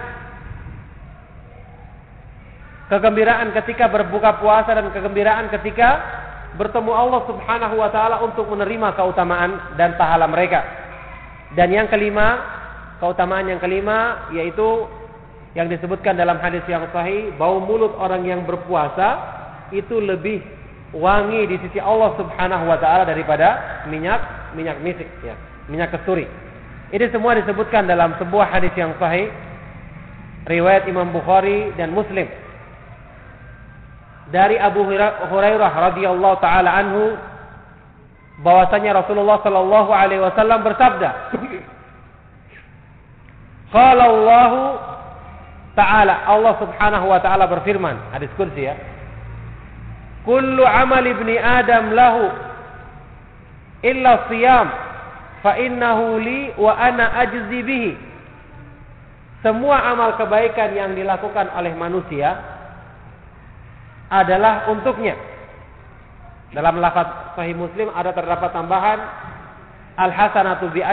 Kegembiraan ketika berbuka puasa dan kegembiraan ketika bertemu Allah Subhanahu wa taala untuk menerima keutamaan dan pahala mereka. Dan yang kelima, keutamaan yang kelima yaitu yang disebutkan dalam hadis yang sahih, bau mulut orang yang berpuasa itu lebih wangi di sisi Allah Subhanahu wa taala daripada minyak minyak misik ya, minyak kesturi. Ini semua disebutkan dalam sebuah hadis yang sahih riwayat Imam Bukhari dan Muslim. Dari Abu Hurairah radhiyallahu taala anhu bahwasanya Rasulullah sallallahu alaihi wasallam bersabda Qala Allah Ta'ala Allah Subhanahu wa taala berfirman hadis kursi ya Kullu amal ibni Adam lahu illa siyam fa innahu li wa ana ajzi bihi. Semua amal kebaikan yang dilakukan oleh manusia adalah untuknya. Dalam lafaz sahih Muslim ada terdapat tambahan al hasanatu bi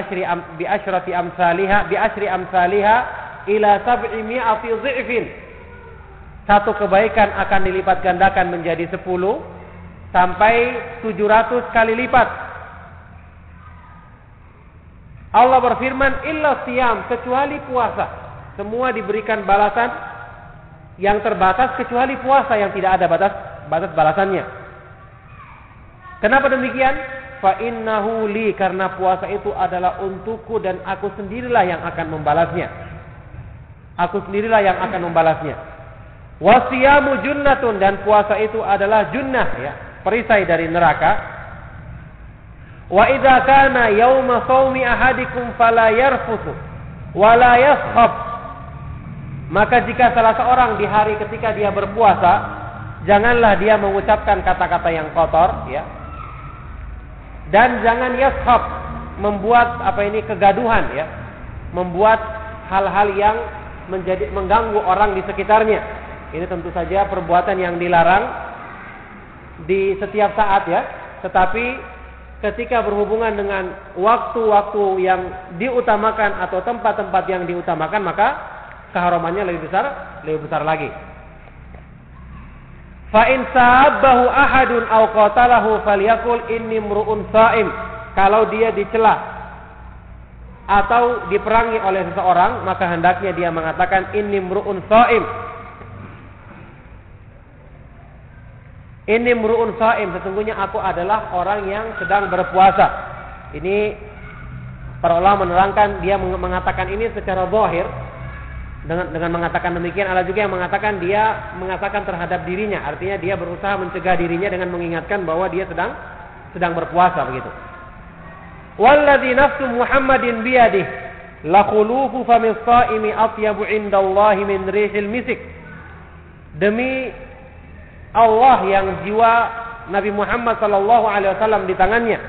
bi asyrati amsalha bi asyri amsalha ila sab'i mi'ati dhi'fin. Satu kebaikan akan dilipat gandakan menjadi 10 sampai 700 kali lipat. Allah berfirman illa siam kecuali puasa. Semua diberikan balasan yang terbatas kecuali puasa yang tidak ada batas batas balasannya. Kenapa demikian? Fa innahu li karena puasa itu adalah untukku dan aku sendirilah yang akan membalasnya. Aku sendirilah yang akan membalasnya. Wasiyamu junnatun dan puasa itu adalah junnah ya, perisai dari neraka Wa idza kana yauma shaumi ahadikum fala yarfusu wa la yaskhab. Maka jika salah seorang di hari ketika dia berpuasa, janganlah dia mengucapkan kata-kata yang kotor, ya. Dan jangan yashab membuat apa ini kegaduhan, ya. Membuat hal-hal yang menjadi mengganggu orang di sekitarnya. Ini tentu saja perbuatan yang dilarang di setiap saat ya, tetapi ketika berhubungan dengan waktu-waktu yang diutamakan atau tempat-tempat yang diutamakan maka keharamannya lebih besar lebih besar lagi. Fa in sabahu ahadun aw qatalahu falyakul inni mru'un sha'im. Kalau dia dicela atau diperangi oleh seseorang, maka hendaknya dia mengatakan inni mru'un sha'im. Ini muru'un saim, sesungguhnya aku adalah orang yang sedang berpuasa. Ini para ulama menerangkan dia mengatakan ini secara zahir dengan dengan mengatakan demikian ada juga yang mengatakan dia mengatakan terhadap dirinya, artinya dia berusaha mencegah dirinya dengan mengingatkan bahwa dia sedang sedang berpuasa begitu. Walladzi nafsu Muhammadin biyadih khulufu famis saimi atyabu indallahi min rihil misik. Demi Allah yang jiwa Nabi Muhammad Sallallahu Alaihi Wasallam di tangannya.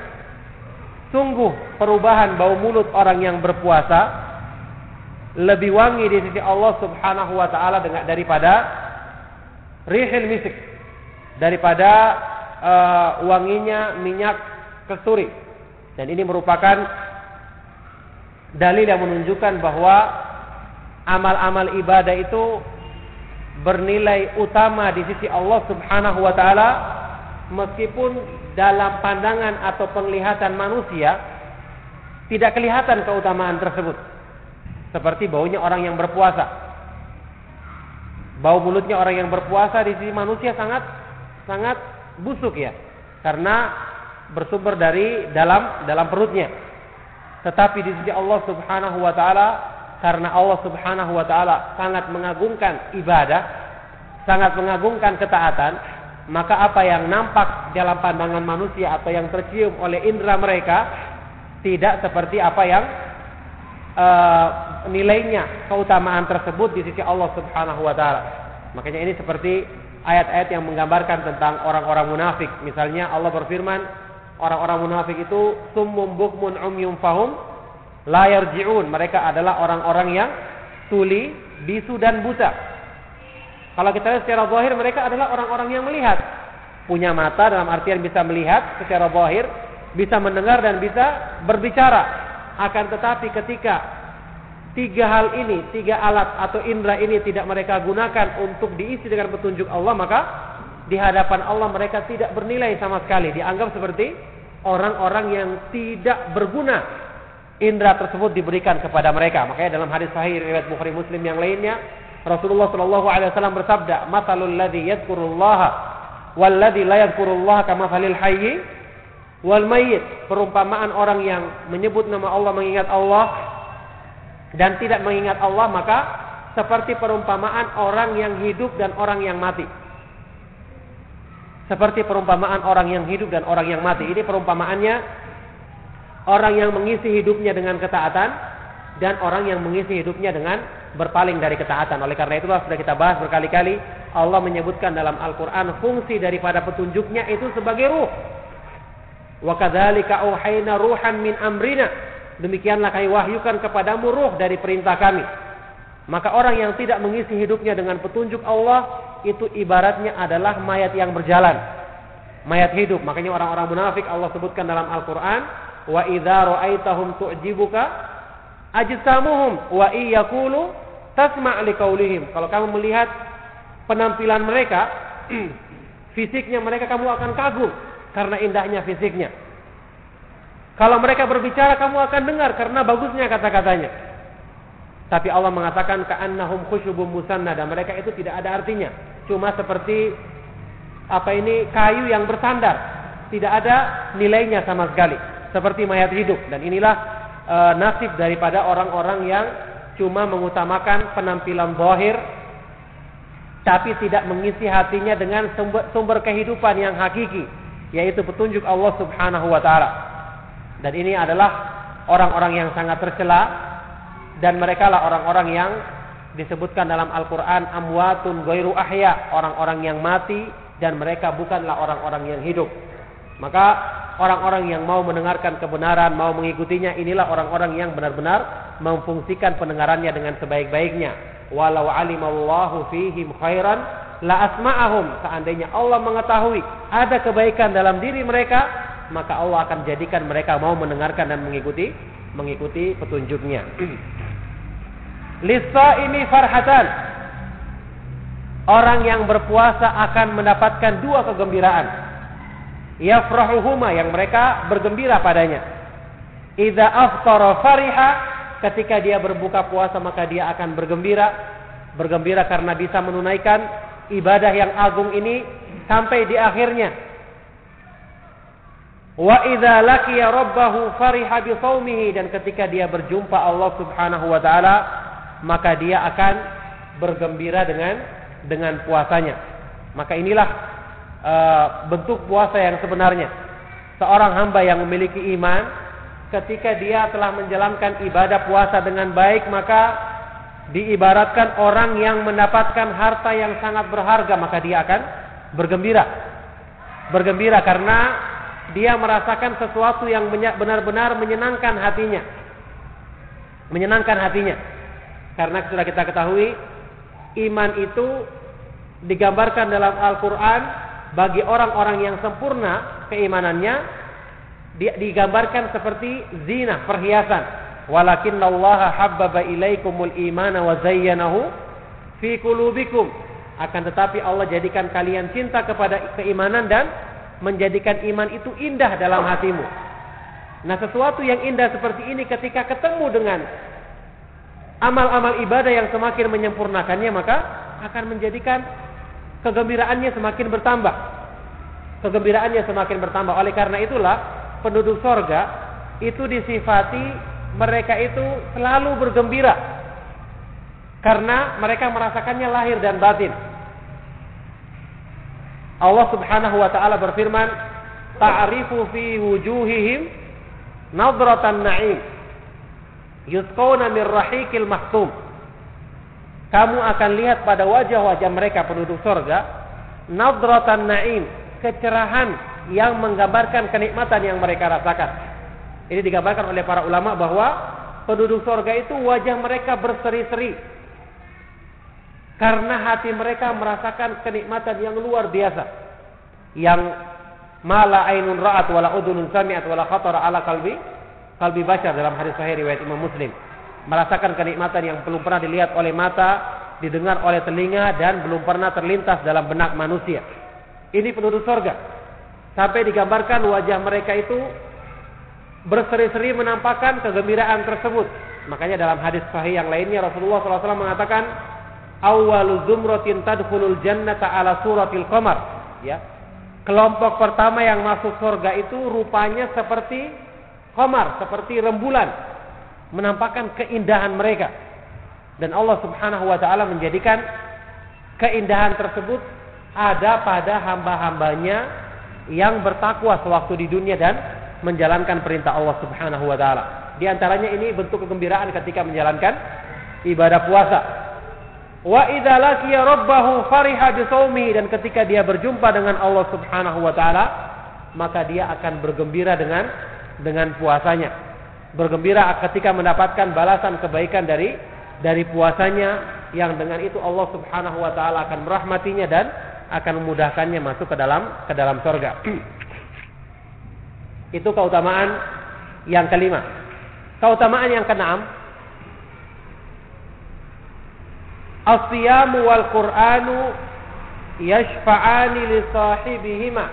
Sungguh perubahan bau mulut orang yang berpuasa lebih wangi di sisi Allah Subhanahu Wa Taala daripada rihil misik, daripada uh, wanginya minyak kesturi. Dan ini merupakan dalil yang menunjukkan bahwa amal-amal ibadah itu bernilai utama di sisi Allah Subhanahu wa taala meskipun dalam pandangan atau penglihatan manusia tidak kelihatan keutamaan tersebut. Seperti baunya orang yang berpuasa. Bau mulutnya orang yang berpuasa di sisi manusia sangat sangat busuk ya. Karena bersumber dari dalam dalam perutnya. Tetapi di sisi Allah Subhanahu wa taala karena Allah Subhanahu wa taala sangat mengagungkan ibadah, sangat mengagungkan ketaatan, maka apa yang nampak dalam pandangan manusia atau yang tercium oleh indera mereka tidak seperti apa yang uh, nilainya keutamaan tersebut di sisi Allah Subhanahu wa taala. Makanya ini seperti ayat-ayat yang menggambarkan tentang orang-orang munafik. Misalnya Allah berfirman, orang-orang munafik itu summum bukmun umyum fahum la yarji'un. Mereka adalah orang-orang yang tuli, bisu dan buta. Kalau kita lihat secara zahir mereka adalah orang-orang yang melihat. Punya mata dalam artian bisa melihat secara zahir, bisa mendengar dan bisa berbicara. Akan tetapi ketika tiga hal ini, tiga alat atau indera ini tidak mereka gunakan untuk diisi dengan petunjuk Allah, maka di hadapan Allah mereka tidak bernilai sama sekali. Dianggap seperti orang-orang yang tidak berguna. Indera tersebut diberikan kepada mereka. Makanya dalam hadis sahih riwayat Bukhari Muslim yang lainnya, Rasulullah Shallallahu alaihi wasallam bersabda, "Matsalul ladzi yadhkurullaha wal ladzi la yadhkurullaha kamatsalil hayyi wal mayyit perumpamaan orang yang menyebut nama Allah mengingat Allah dan tidak mengingat Allah maka seperti perumpamaan orang yang hidup dan orang yang mati seperti perumpamaan orang yang hidup dan orang yang mati ini perumpamaannya orang yang mengisi hidupnya dengan ketaatan dan orang yang mengisi hidupnya dengan berpaling dari ketaatan oleh karena itulah sudah kita bahas berkali-kali Allah menyebutkan dalam Al-Quran fungsi daripada petunjuknya itu sebagai ruh Wa kadzalika auhayna ruhan min amrina. Demikianlah kami wahyukan kepadamu ruh dari perintah kami. Maka orang yang tidak mengisi hidupnya dengan petunjuk Allah itu ibaratnya adalah mayat yang berjalan. Mayat hidup. Makanya orang-orang munafik Allah sebutkan dalam Al-Qur'an, "Wa idza ra'aitahum tu'jibuka ajsamuhum wa iyaqulu tasma' liqaulihim." Kalau kamu melihat penampilan mereka, fisiknya mereka kamu akan kagum karena indahnya fisiknya. Kalau mereka berbicara kamu akan dengar karena bagusnya kata-katanya. Tapi Allah mengatakan ka'annahum khusyubum musannada. Mereka itu tidak ada artinya. Cuma seperti apa ini kayu yang bersandar. Tidak ada nilainya sama sekali. Seperti mayat hidup. Dan inilah e, nasib daripada orang-orang yang cuma mengutamakan penampilan zahir tapi tidak mengisi hatinya dengan sumber, sumber kehidupan yang hakiki yaitu petunjuk Allah Subhanahu wa taala. Dan ini adalah orang-orang yang sangat tercela dan mereka lah orang-orang yang disebutkan dalam Al-Qur'an amwatun ghairu ahya, orang-orang yang mati dan mereka bukanlah orang-orang yang hidup. Maka orang-orang yang mau mendengarkan kebenaran, mau mengikutinya, inilah orang-orang yang benar-benar memfungsikan pendengarannya dengan sebaik-baiknya. Walau alimallahu fihim khairan la asma'ahum seandainya Allah mengetahui ada kebaikan dalam diri mereka maka Allah akan jadikan mereka mau mendengarkan dan mengikuti mengikuti petunjuknya lisa ini farhatan. Orang yang berpuasa akan mendapatkan dua kegembiraan. Yafrahuhuma yang mereka bergembira padanya. Idza aftara fariha ketika dia berbuka puasa maka dia akan bergembira. Bergembira karena bisa menunaikan ibadah yang agung ini sampai di akhirnya. Wa idza laqiya rabbahu fariha bi dan ketika dia berjumpa Allah Subhanahu wa taala maka dia akan bergembira dengan dengan puasanya. Maka inilah uh, bentuk puasa yang sebenarnya. Seorang hamba yang memiliki iman ketika dia telah menjalankan ibadah puasa dengan baik maka diibaratkan orang yang mendapatkan harta yang sangat berharga maka dia akan bergembira. Bergembira karena dia merasakan sesuatu yang benar-benar menyenangkan hatinya. Menyenangkan hatinya. Karena sudah kita ketahui iman itu digambarkan dalam Al-Qur'an bagi orang-orang yang sempurna keimanannya digambarkan seperti zina, perhiasan walakinna Allah habbaba ilaikumul imana wa zayyanahu fi qulubikum akan tetapi Allah jadikan kalian cinta kepada keimanan dan menjadikan iman itu indah dalam hatimu. Nah, sesuatu yang indah seperti ini ketika ketemu dengan amal-amal ibadah yang semakin menyempurnakannya maka akan menjadikan kegembiraannya semakin bertambah. Kegembiraannya semakin bertambah. Oleh karena itulah penduduk sorga itu disifati mereka itu selalu bergembira karena mereka merasakannya lahir dan batin. Allah Subhanahu wa taala berfirman, "Ta'rifu fi wujuhihim nadratan na'im." Yusqawna min rahiqil mahtum. Kamu akan lihat pada wajah-wajah mereka penduduk surga nadratan na'im, kecerahan yang menggambarkan kenikmatan yang mereka rasakan. Ini digambarkan oleh para ulama bahwa penduduk surga itu wajah mereka berseri-seri. Karena hati mereka merasakan kenikmatan yang luar biasa. Yang mala ainun ra'at wala udunun sami'at wala khatara ala kalbi kalbi bashar dalam hadis sahih riwayat Imam Muslim. Merasakan kenikmatan yang belum pernah dilihat oleh mata, didengar oleh telinga dan belum pernah terlintas dalam benak manusia. Ini penduduk surga. Sampai digambarkan wajah mereka itu berseri-seri menampakkan kegembiraan tersebut. Makanya dalam hadis sahih yang lainnya Rasulullah SAW mengatakan, "Awwalu zumratin tadkhulul jannata ala suratil qamar." Ya. Kelompok pertama yang masuk surga itu rupanya seperti qamar, seperti rembulan, menampakkan keindahan mereka. Dan Allah Subhanahu wa taala menjadikan keindahan tersebut ada pada hamba-hambanya yang bertakwa sewaktu di dunia dan menjalankan perintah Allah Subhanahu wa taala. Di antaranya ini bentuk kegembiraan ketika menjalankan ibadah puasa. Wa idza laqiya rabbahu fariha dan ketika dia berjumpa dengan Allah Subhanahu wa taala, maka dia akan bergembira dengan dengan puasanya. Bergembira ketika mendapatkan balasan kebaikan dari dari puasanya yang dengan itu Allah Subhanahu wa taala akan merahmatinya dan akan memudahkannya masuk ke dalam ke dalam surga. Itu keutamaan yang kelima. Keutamaan yang keenam, As-siyamu wal Qur'anu yashfa'ani li sahibihima.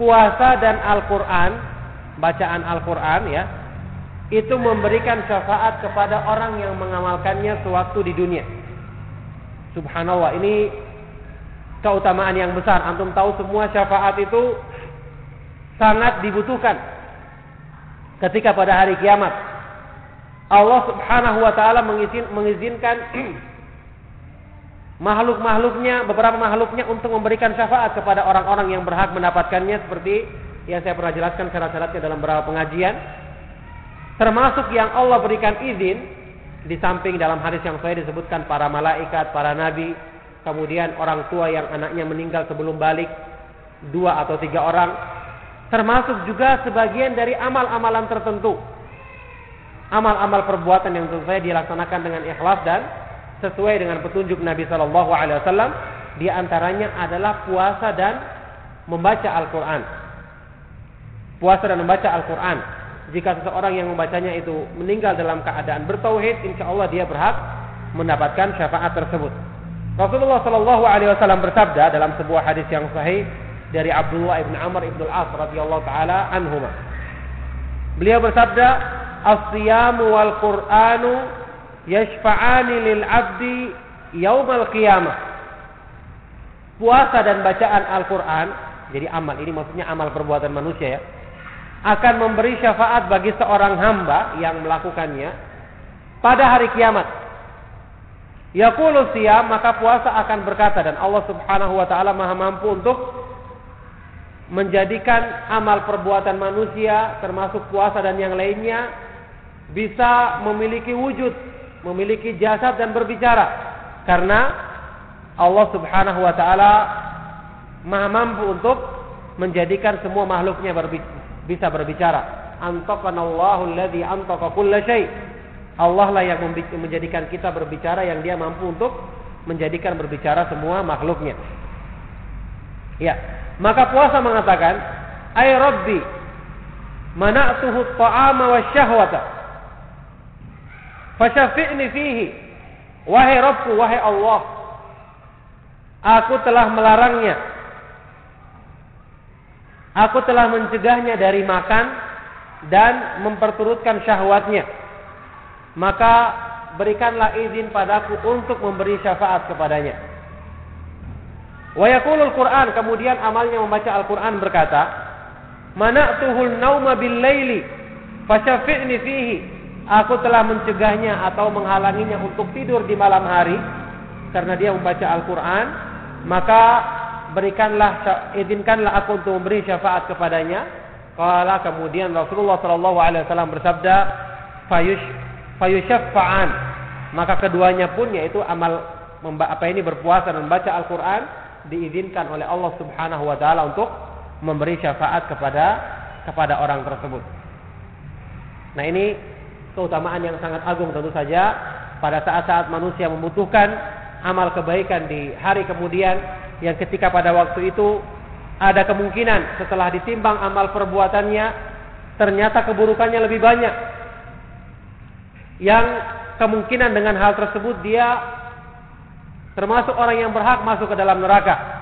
Puasa dan Al-Qur'an, bacaan Al-Qur'an ya, itu memberikan syafaat kepada orang yang mengamalkannya sewaktu di dunia. Subhanallah, ini keutamaan yang besar. Antum tahu semua syafaat itu sangat dibutuhkan ketika pada hari kiamat. Allah Subhanahu wa taala mengizinkan makhluk-makhluknya, beberapa makhluknya untuk memberikan syafaat kepada orang-orang yang berhak mendapatkannya seperti yang saya pernah jelaskan syarat-syaratnya dalam beberapa pengajian. Termasuk yang Allah berikan izin di samping dalam hadis yang saya disebutkan para malaikat, para nabi, kemudian orang tua yang anaknya meninggal sebelum balik, dua atau tiga orang, termasuk juga sebagian dari amal-amalan tertentu. Amal-amal perbuatan yang tentu saja dilaksanakan dengan ikhlas dan sesuai dengan petunjuk Nabi Shallallahu Alaihi Wasallam. Di antaranya adalah puasa dan membaca Al-Quran. Puasa dan membaca Al-Quran. Jika seseorang yang membacanya itu meninggal dalam keadaan bertauhid, insya Allah dia berhak mendapatkan syafaat tersebut. Rasulullah Shallallahu Alaihi Wasallam bersabda dalam sebuah hadis yang sahih, dari Abdullah ibn Amr ibn al-As radhiyallahu taala. Beliau bersabda, "As-siyamu wal Qur'anu yashfa'ani lil 'abdi yaumal qiyamah." Puasa dan bacaan Al-Qur'an, jadi amal ini maksudnya amal perbuatan manusia ya, akan memberi syafaat bagi seorang hamba yang melakukannya pada hari kiamat. Yaqulu siyam maka puasa akan berkata dan Allah Subhanahu wa taala Maha mampu untuk menjadikan amal perbuatan manusia termasuk puasa dan yang lainnya bisa memiliki wujud, memiliki jasad dan berbicara karena Allah Subhanahu wa taala Maha mampu untuk menjadikan semua makhluknya bisa berbicara. Antaqanallahu alladzi antaqa kulla syai. Allah lah yang menjadikan kita berbicara yang dia mampu untuk menjadikan berbicara semua makhluknya. Ya, maka puasa mengatakan, "Ay Rabbi, mana'tuhu at-ta'ama wasyahwata. Fasyafi'ni fihi." Wahai Rabbku, wahai Allah, aku telah melarangnya. Aku telah mencegahnya dari makan dan memperturutkan syahwatnya. Maka berikanlah izin padaku untuk memberi syafaat kepadanya. Wa yaqulul Quran, kemudian amalnya membaca Al-Quran berkata, Mana'tuhul nauma bil laili, fasyafi'ni fihi. Aku telah mencegahnya atau menghalanginya untuk tidur di malam hari karena dia membaca Al-Quran, maka berikanlah izinkanlah aku untuk memberi syafaat kepadanya. Kala kemudian Rasulullah Shallallahu Alaihi Wasallam bersabda, fayush. Maka keduanya pun yaitu amal apa ini berpuasa dan membaca Al-Quran diizinkan oleh Allah Subhanahu Wa Taala untuk memberi syafaat kepada kepada orang tersebut. Nah ini keutamaan yang sangat agung tentu saja pada saat-saat manusia membutuhkan amal kebaikan di hari kemudian yang ketika pada waktu itu ada kemungkinan setelah ditimbang amal perbuatannya ternyata keburukannya lebih banyak yang kemungkinan dengan hal tersebut dia termasuk orang yang berhak masuk ke dalam neraka.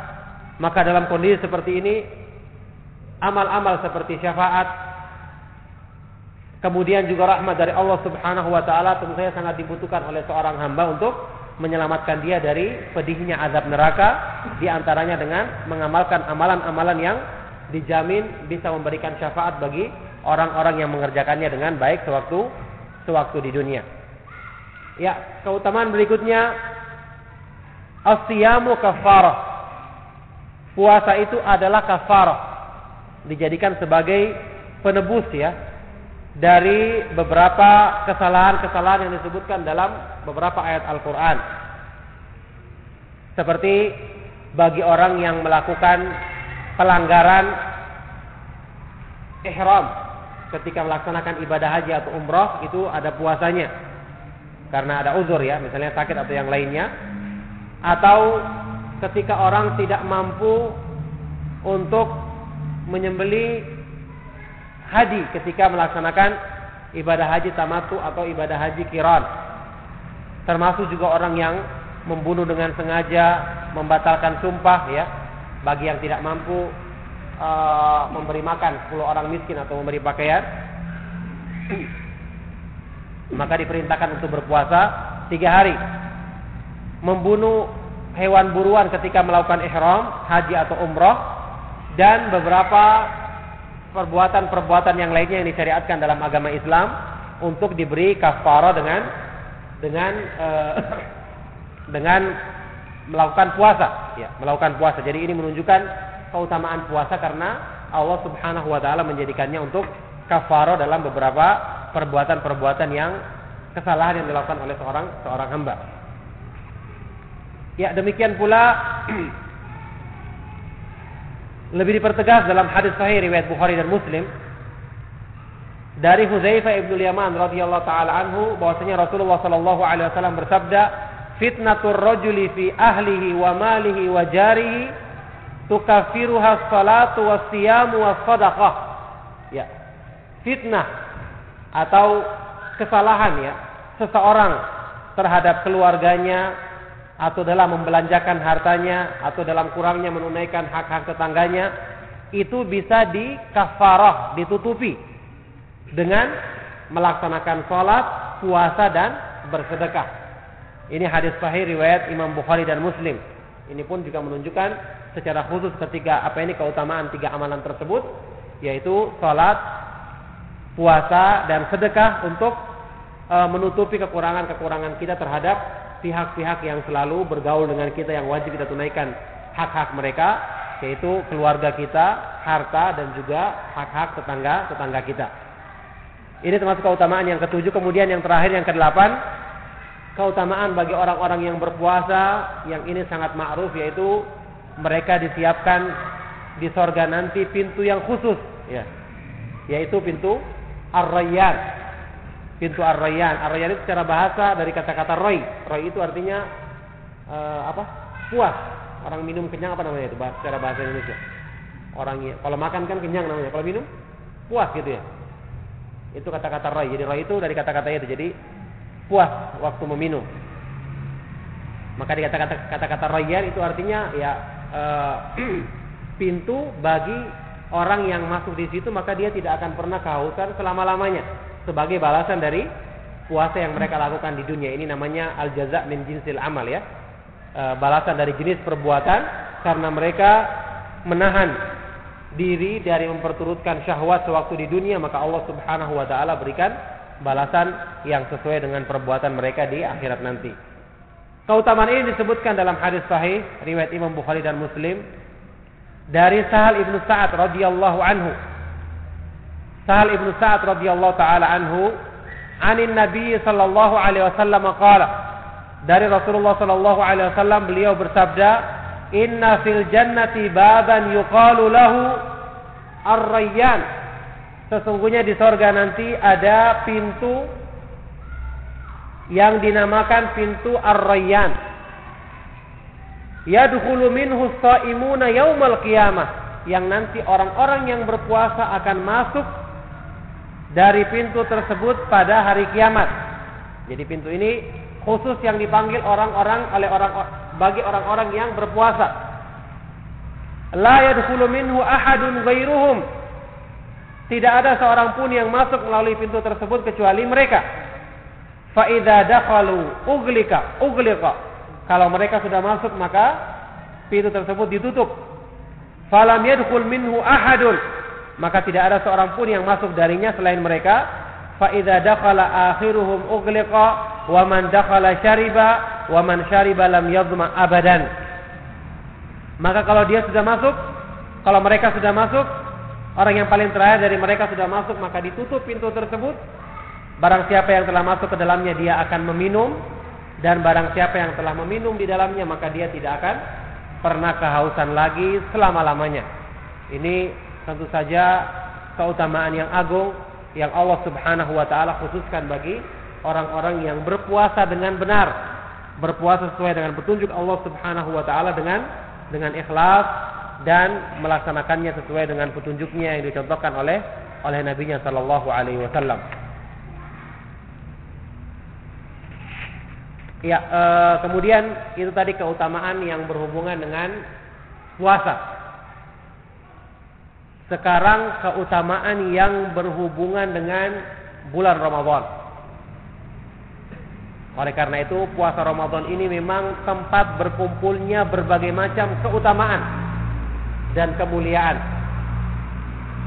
Maka dalam kondisi seperti ini amal-amal seperti syafaat kemudian juga rahmat dari Allah Subhanahu wa taala tentu saja sangat dibutuhkan oleh seorang hamba untuk menyelamatkan dia dari pedihnya azab neraka di antaranya dengan mengamalkan amalan-amalan yang dijamin bisa memberikan syafaat bagi orang-orang yang mengerjakannya dengan baik sewaktu sewaktu di dunia. Ya, keutamaan berikutnya as-siyamu kafarah. Puasa itu adalah kafarah. Dijadikan sebagai penebus ya dari beberapa kesalahan-kesalahan yang disebutkan dalam beberapa ayat Al-Qur'an. Seperti bagi orang yang melakukan pelanggaran ihram ketika melaksanakan ibadah haji atau umroh itu ada puasanya karena ada uzur ya misalnya sakit atau yang lainnya atau ketika orang tidak mampu untuk menyembeli haji ketika melaksanakan ibadah haji tamatu atau ibadah haji kiran. Termasuk juga orang yang membunuh dengan sengaja membatalkan sumpah ya. Bagi yang tidak mampu uh, memberi makan 10 orang miskin atau memberi pakaian. Maka diperintahkan untuk berpuasa tiga hari. Membunuh hewan buruan ketika melakukan ihram haji atau umroh dan beberapa perbuatan-perbuatan yang lainnya yang disyariatkan dalam agama Islam untuk diberi kafarah dengan dengan uh, dengan melakukan puasa ya melakukan puasa jadi ini menunjukkan keutamaan puasa karena Allah Subhanahu wa taala menjadikannya untuk kafarah dalam beberapa perbuatan-perbuatan yang kesalahan yang dilakukan oleh seorang seorang hamba. Ya, demikian pula lebih dipertegas dalam hadis sahih riwayat Bukhari dan Muslim dari Huzaifah ibnu Yaman radhiyallahu taala anhu bahwasanya Rasulullah sallallahu alaihi wasallam bersabda fitnatur rajuli fi ahlihi wa malihi wa jarihi tukafiruha salatu wasiyamu wassadaqah. Ya. Fitnah atau kesalahan ya seseorang terhadap keluarganya atau dalam membelanjakan hartanya atau dalam kurangnya menunaikan hak-hak tetangganya itu bisa dikafarah, ditutupi dengan melaksanakan sholat, puasa dan bersedekah. Ini hadis sahih riwayat Imam Bukhari dan Muslim. Ini pun juga menunjukkan secara khusus ketika apa ini keutamaan tiga amalan tersebut yaitu salat, puasa dan sedekah untuk e, menutupi kekurangan-kekurangan kita terhadap pihak-pihak yang selalu bergaul dengan kita yang wajib kita tunaikan hak-hak mereka yaitu keluarga kita, harta dan juga hak-hak tetangga-tetangga kita. Ini termasuk keutamaan yang ketujuh, kemudian yang terakhir yang kedelapan, keutamaan bagi orang-orang yang berpuasa yang ini sangat ma'ruf yaitu mereka disiapkan di sorga nanti pintu yang khusus ya. Yaitu pintu ar-rayyan pintu ar-rayyan. Ar-rayyan itu secara bahasa dari kata-kata roy. Roy itu artinya uh, apa? Puas orang minum kenyang apa namanya itu? Secara bahasa Indonesia. Orang kalau makan kan kenyang namanya. Kalau minum puas gitu ya. Itu kata-kata roy. Jadi roy itu dari kata-kata itu. Jadi puas waktu meminum. Maka di kata-kata kata-kata royal itu artinya ya uh, pintu bagi orang yang masuk di situ maka dia tidak akan pernah kehausan selama-lamanya sebagai balasan dari puasa yang mereka lakukan di dunia ini namanya al jaza min jinsil amal ya. E, balasan dari jenis perbuatan karena mereka menahan diri dari memperturutkan syahwat sewaktu di dunia maka Allah Subhanahu wa taala berikan balasan yang sesuai dengan perbuatan mereka di akhirat nanti. Keutamaan ini disebutkan dalam hadis sahih riwayat Imam Bukhari dan Muslim dari Sahal ibnu Sa'ad radhiyallahu anhu. Sahal ibnu Sa'ad radhiyallahu taala anhu anin Nabi sallallahu alaihi wasallam qala dari Rasulullah sallallahu alaihi wasallam beliau bersabda inna fil jannati baban yuqalu lahu ar-rayyan sesungguhnya di sorga nanti ada pintu yang dinamakan pintu ar-rayyan. Yadkhulu minhu shaimuna yaumal qiyamah. Yang nanti orang-orang yang berpuasa akan masuk dari pintu tersebut pada hari kiamat. Jadi pintu ini khusus yang dipanggil orang-orang oleh orang bagi orang-orang yang berpuasa. La yadkhulu minhu ahadun ghairuhum. Tidak ada seorang pun yang masuk melalui pintu tersebut kecuali mereka. Fa idza dakhalu uglika uglika kalau mereka sudah masuk maka pintu tersebut ditutup. Falam yadkhul minhu ahadun. Maka tidak ada seorang pun yang masuk darinya selain mereka. Fa idza akhiruhum ughliqa wa man dakhala wa lam yadhma abadan. Maka kalau dia sudah masuk, kalau mereka sudah masuk, orang yang paling terakhir dari mereka sudah masuk, maka ditutup pintu tersebut. Barang siapa yang telah masuk ke dalamnya dia akan meminum dan barang siapa yang telah meminum di dalamnya maka dia tidak akan pernah kehausan lagi selama-lamanya. Ini tentu saja keutamaan yang agung yang Allah Subhanahu wa taala khususkan bagi orang-orang yang berpuasa dengan benar, berpuasa sesuai dengan petunjuk Allah Subhanahu wa taala dengan dengan ikhlas dan melaksanakannya sesuai dengan petunjuknya yang dicontohkan oleh oleh nabinya sallallahu alaihi wasallam. Ya, e, kemudian itu tadi keutamaan yang berhubungan dengan puasa. Sekarang keutamaan yang berhubungan dengan bulan Ramadan. Oleh karena itu puasa Ramadan ini memang tempat berkumpulnya berbagai macam keutamaan dan kemuliaan.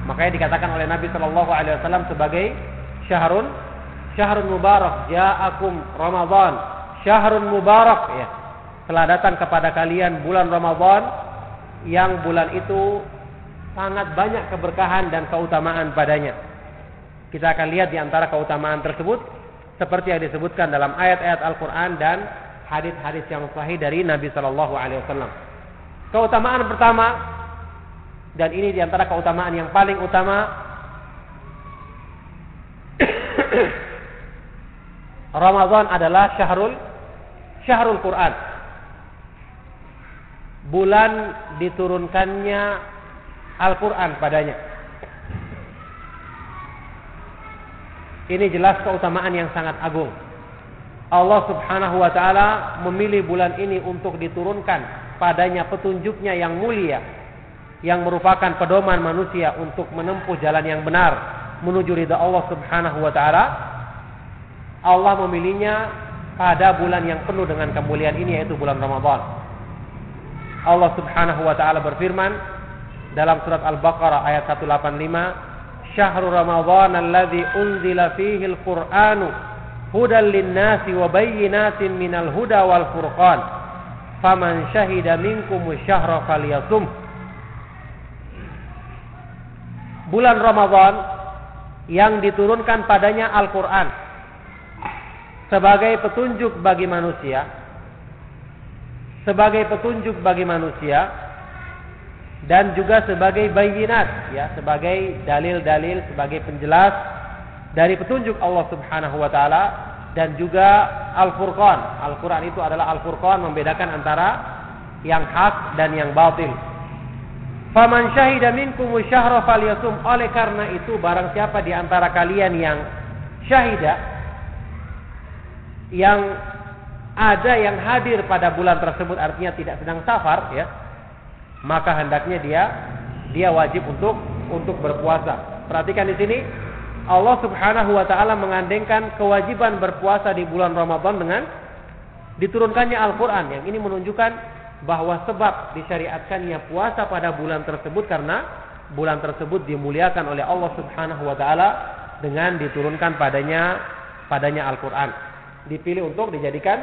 Makanya dikatakan oleh Nabi Shallallahu Alaihi Wasallam sebagai syahrun syahrun mubarak ja'akum Ramadan syahrun mubarak ya. Telah datang kepada kalian bulan Ramadan yang bulan itu sangat banyak keberkahan dan keutamaan padanya. Kita akan lihat di antara keutamaan tersebut seperti yang disebutkan dalam ayat-ayat Al-Qur'an dan hadis-hadis yang sahih dari Nabi sallallahu alaihi wasallam. Keutamaan pertama dan ini di antara keutamaan yang paling utama Ramadan adalah syahrul syahrul Quran. Bulan diturunkannya Al-Quran padanya. Ini jelas keutamaan yang sangat agung. Allah subhanahu wa ta'ala memilih bulan ini untuk diturunkan padanya petunjuknya yang mulia. Yang merupakan pedoman manusia untuk menempuh jalan yang benar. Menuju ridha Allah subhanahu wa ta'ala. Allah memilihnya pada bulan yang penuh dengan kemuliaan ini yaitu bulan Ramadan. Allah Subhanahu wa taala berfirman dalam surat Al-Baqarah ayat 185, "Syahrul Ramadan alladzi unzila fihi al-Qur'anu hudan lin-nasi wa bayyinatin minal huda wal furqan. Faman syahida minkum syahra falyasum." Bulan Ramadan yang diturunkan padanya Al-Qur'an sebagai petunjuk bagi manusia sebagai petunjuk bagi manusia dan juga sebagai bayinat ya sebagai dalil-dalil sebagai penjelas dari petunjuk Allah Subhanahu wa taala dan juga Al-Furqan. Al-Qur'an itu adalah Al-Furqan membedakan antara yang hak dan yang batil. Faman syahida minkum syahra falyasum. Oleh karena itu barang siapa di antara kalian yang syahida yang ada yang hadir pada bulan tersebut artinya tidak sedang safar ya maka hendaknya dia dia wajib untuk untuk berpuasa perhatikan di sini Allah Subhanahu wa taala mengandengkan kewajiban berpuasa di bulan Ramadan dengan diturunkannya Al-Qur'an yang ini menunjukkan bahwa sebab disyariatkannya puasa pada bulan tersebut karena bulan tersebut dimuliakan oleh Allah Subhanahu wa taala dengan diturunkan padanya padanya Al-Qur'an. Dipilih untuk dijadikan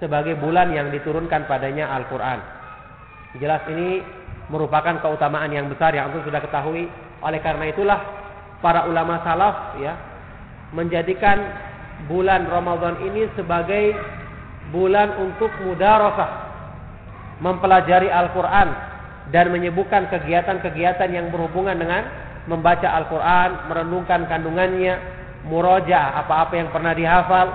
sebagai bulan yang diturunkan padanya Al-Qur'an. Jelas ini merupakan keutamaan yang besar yang antum sudah ketahui. Oleh karena itulah para ulama salaf ya menjadikan bulan Ramadan ini sebagai bulan untuk mudarasah mempelajari Al-Qur'an dan menyebutkan kegiatan-kegiatan yang berhubungan dengan membaca Al-Quran, merenungkan kandungannya, muroja apa-apa yang pernah dihafal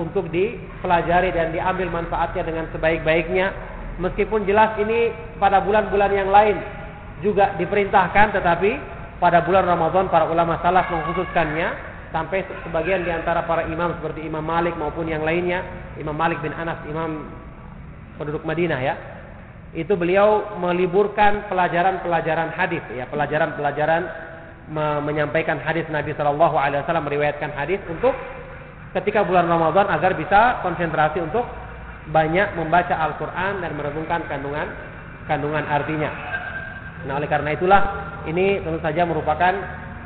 untuk dipelajari dan diambil manfaatnya dengan sebaik-baiknya. Meskipun jelas ini pada bulan-bulan yang lain juga diperintahkan, tetapi pada bulan Ramadan para ulama salaf mengkhususkannya sampai sebagian di antara para imam seperti Imam Malik maupun yang lainnya, Imam Malik bin Anas, imam penduduk Madinah ya, itu beliau meliburkan pelajaran-pelajaran hadis ya pelajaran-pelajaran me menyampaikan hadis Nabi Shallallahu Alaihi Wasallam meriwayatkan hadis untuk ketika bulan Ramadan agar bisa konsentrasi untuk banyak membaca Al-Quran dan merenungkan kandungan kandungan artinya. Nah oleh karena itulah ini tentu saja merupakan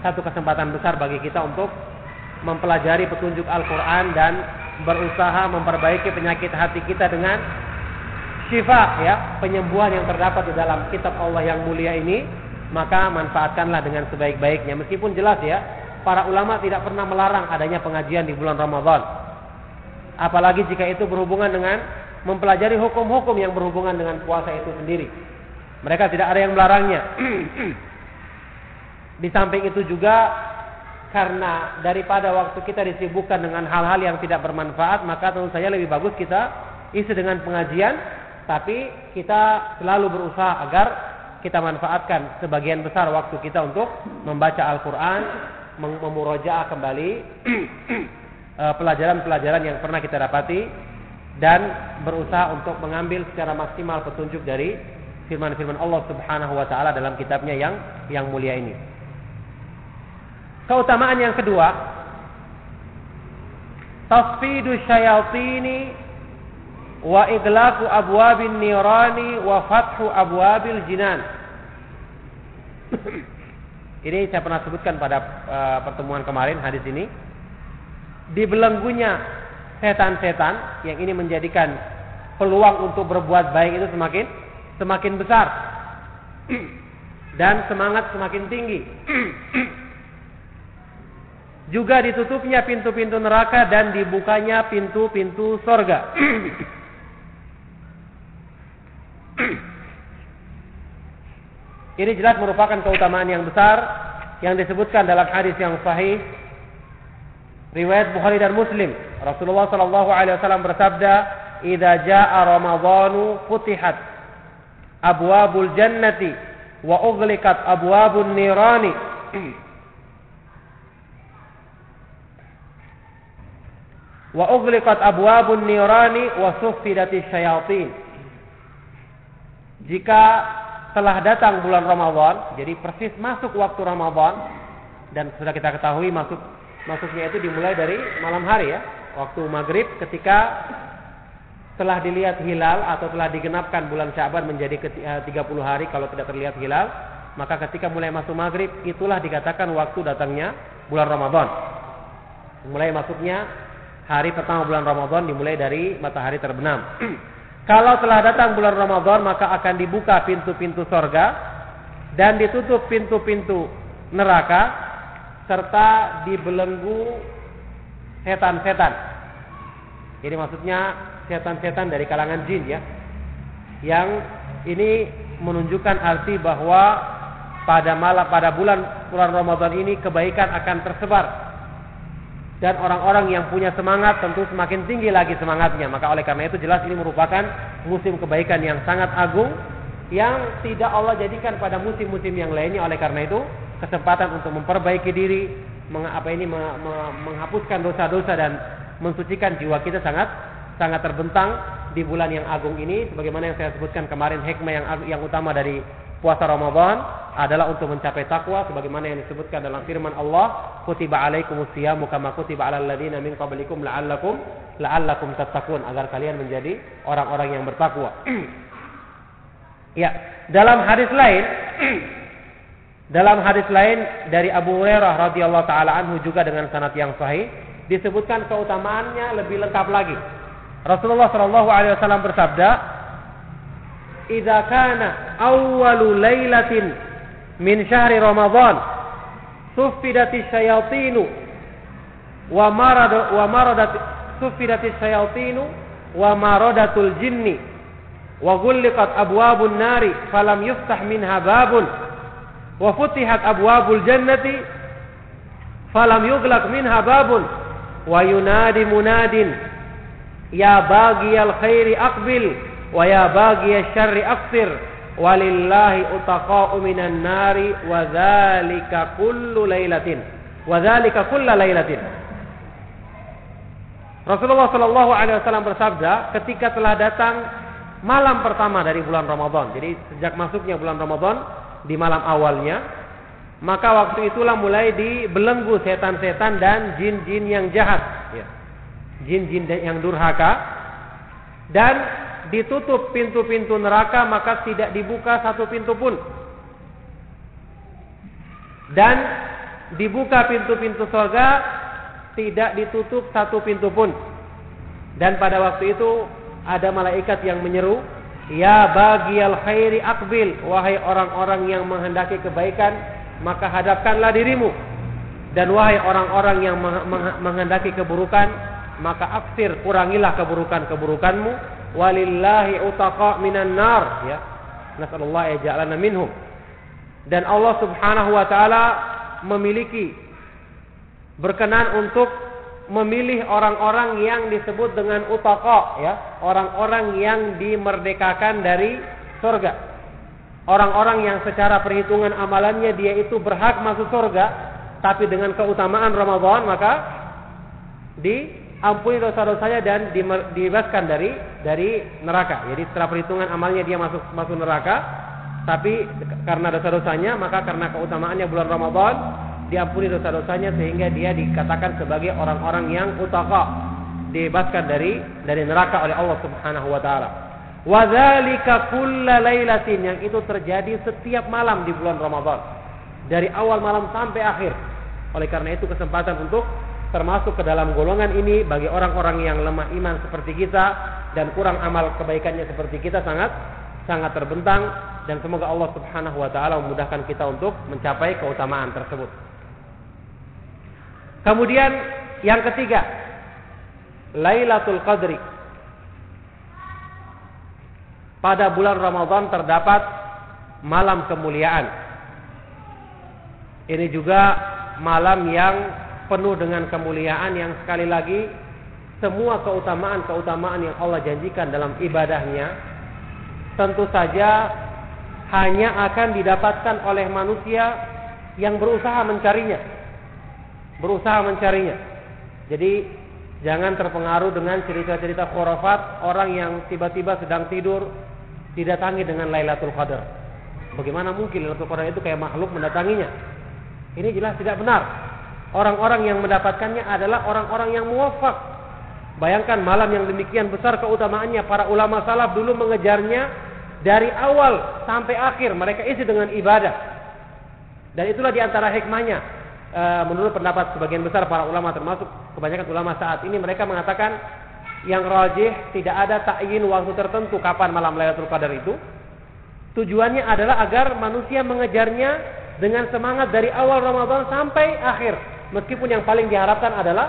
satu kesempatan besar bagi kita untuk mempelajari petunjuk Al-Quran dan berusaha memperbaiki penyakit hati kita dengan syifa ya, penyembuhan yang terdapat di dalam kitab Allah yang mulia ini, maka manfaatkanlah dengan sebaik-baiknya. Meskipun jelas ya, para ulama tidak pernah melarang adanya pengajian di bulan Ramadan. Apalagi jika itu berhubungan dengan mempelajari hukum-hukum yang berhubungan dengan puasa itu sendiri. Mereka tidak ada yang melarangnya. di samping itu juga karena daripada waktu kita disibukkan dengan hal-hal yang tidak bermanfaat, maka tentu saja lebih bagus kita isi dengan pengajian tapi kita selalu berusaha agar kita manfaatkan sebagian besar waktu kita untuk membaca Al-Quran, memurojaah kembali pelajaran-pelajaran yang pernah kita dapati dan berusaha untuk mengambil secara maksimal petunjuk dari firman-firman Allah Subhanahu wa taala dalam kitabnya yang yang mulia ini. Keutamaan yang kedua, tasfidu syayatini wa iglaqu abwabin nirani wa fathu abwabil jinan. ini saya pernah sebutkan pada uh, pertemuan kemarin hadis ini. Dibelenggunya setan-setan yang ini menjadikan peluang untuk berbuat baik itu semakin semakin besar dan semangat semakin tinggi. Juga ditutupnya pintu-pintu neraka dan dibukanya pintu-pintu sorga. Ini jelas merupakan keutamaan yang besar yang disebutkan dalam hadis yang sahih riwayat Bukhari dan Muslim. Rasulullah sallallahu alaihi wasallam bersabda, "Idza jaa Ramadhanu futihat abwabul jannati wa ughliqat abwabun nirani." wa ughliqat abwabun nirani wa suffidatis syayatin jika telah datang bulan Ramadan, jadi persis masuk waktu Ramadan dan sudah kita ketahui masuk masuknya itu dimulai dari malam hari ya, waktu maghrib ketika telah dilihat hilal atau telah digenapkan bulan Syaban menjadi 30 eh, hari kalau tidak terlihat hilal, maka ketika mulai masuk maghrib itulah dikatakan waktu datangnya bulan Ramadan. Mulai masuknya hari pertama bulan Ramadan dimulai dari matahari terbenam. Kalau telah datang bulan Ramadan maka akan dibuka pintu-pintu sorga dan ditutup pintu-pintu neraka serta dibelenggu setan-setan. Ini maksudnya setan-setan dari kalangan jin ya. Yang ini menunjukkan arti bahwa pada malam pada bulan bulan Ramadan ini kebaikan akan tersebar dan orang-orang yang punya semangat tentu semakin tinggi lagi semangatnya. Maka oleh karena itu jelas ini merupakan musim kebaikan yang sangat agung yang tidak Allah jadikan pada musim-musim yang lainnya. Oleh karena itu kesempatan untuk memperbaiki diri, apa ini menghapuskan dosa-dosa dan mensucikan jiwa kita sangat sangat terbentang di bulan yang agung ini sebagaimana yang saya sebutkan kemarin hikmah yang yang utama dari puasa Ramadan adalah untuk mencapai takwa sebagaimana yang disebutkan dalam firman Allah, "Kutiba alaikumusyamu kama kutiba alal ladzina min qablikum la'allakum la'allakum tattaqun" agar kalian menjadi orang-orang yang bertakwa. ya, dalam hadis lain dalam hadis lain dari Abu Hurairah radhiyallahu taala anhu juga dengan sanad yang sahih disebutkan keutamaannya lebih lengkap lagi. Rasulullah Shallallahu alaihi wasallam bersabda, "Idza kana awwalu lailatin min syahri Ramadan, suffidati syayatinu wa marad wa maradat suffidati syayatinu wa maradatul jinni wa ghulliqat abwabun nari falam yuftah minha babun wa futihat abwabul jannati falam yughlaq minha babun wa yunadi munadin ya bagiyal khairi aqbil wa ya bagiyal syarri aqsir walillahi utaqa'u minan nari wa dzalika kullu lailatin wa dzalika kullu lailatin Rasulullah Shallallahu Alaihi Wasallam bersabda ketika telah datang malam pertama dari bulan Ramadan. Jadi sejak masuknya bulan Ramadan di malam awalnya, maka waktu itulah mulai dibelenggu setan-setan dan jin-jin yang jahat. Ya. Jin-jin yang durhaka. Dan ditutup pintu-pintu neraka maka tidak dibuka satu pintu pun. Dan dibuka pintu-pintu surga tidak ditutup satu pintu pun. Dan pada waktu itu ada malaikat yang menyeru ya bagi al khairi akbil. Wahai orang-orang yang menghendaki kebaikan maka hadapkanlah dirimu. Dan wahai orang-orang yang menghendaki keburukan maka aksir kurangilah keburukan-keburukanmu. Walillahi utaqa minan nar. Ya. Nasallallahu yaj'alana minhum. Dan Allah Subhanahu wa taala memiliki berkenan untuk memilih orang-orang yang disebut dengan utaqa ya orang-orang yang dimerdekakan dari surga orang-orang yang secara perhitungan amalannya dia itu berhak masuk surga tapi dengan keutamaan Ramadan maka di ampuni dosa-dosanya dan dibebaskan dari dari neraka. Jadi setelah perhitungan amalnya dia masuk masuk neraka, tapi karena dosa-dosanya maka karena keutamaannya bulan Ramadan diampuni dosa-dosanya sehingga dia dikatakan sebagai orang-orang yang utaka dibebaskan dari dari neraka oleh Allah Subhanahu wa taala. Wa dzalika lailatin yang itu terjadi setiap malam di bulan Ramadan. Dari awal malam sampai akhir. Oleh karena itu kesempatan untuk termasuk ke dalam golongan ini bagi orang-orang yang lemah iman seperti kita dan kurang amal kebaikannya seperti kita sangat sangat terbentang dan semoga Allah Subhanahu wa taala memudahkan kita untuk mencapai keutamaan tersebut. Kemudian yang ketiga, Lailatul Qadri. Pada bulan Ramadan terdapat malam kemuliaan. Ini juga malam yang penuh dengan kemuliaan yang sekali lagi semua keutamaan-keutamaan yang Allah janjikan dalam ibadahnya tentu saja hanya akan didapatkan oleh manusia yang berusaha mencarinya. Berusaha mencarinya. Jadi jangan terpengaruh dengan cerita-cerita khurafat orang yang tiba-tiba sedang tidur didatangi dengan Lailatul Qadar. Bagaimana mungkin Lailatul Qadar itu kayak makhluk mendatanginya? Ini jelas tidak benar. Orang-orang yang mendapatkannya adalah orang-orang yang muwafak. Bayangkan malam yang demikian besar keutamaannya para ulama salaf dulu mengejarnya dari awal sampai akhir mereka isi dengan ibadah. Dan itulah di antara hikmahnya e, menurut pendapat sebagian besar para ulama termasuk kebanyakan ulama saat ini mereka mengatakan yang rajih tidak ada takyin waktu tertentu kapan malam Lailatul Qadar itu. Tujuannya adalah agar manusia mengejarnya dengan semangat dari awal Ramadan sampai akhir. Meskipun yang paling diharapkan adalah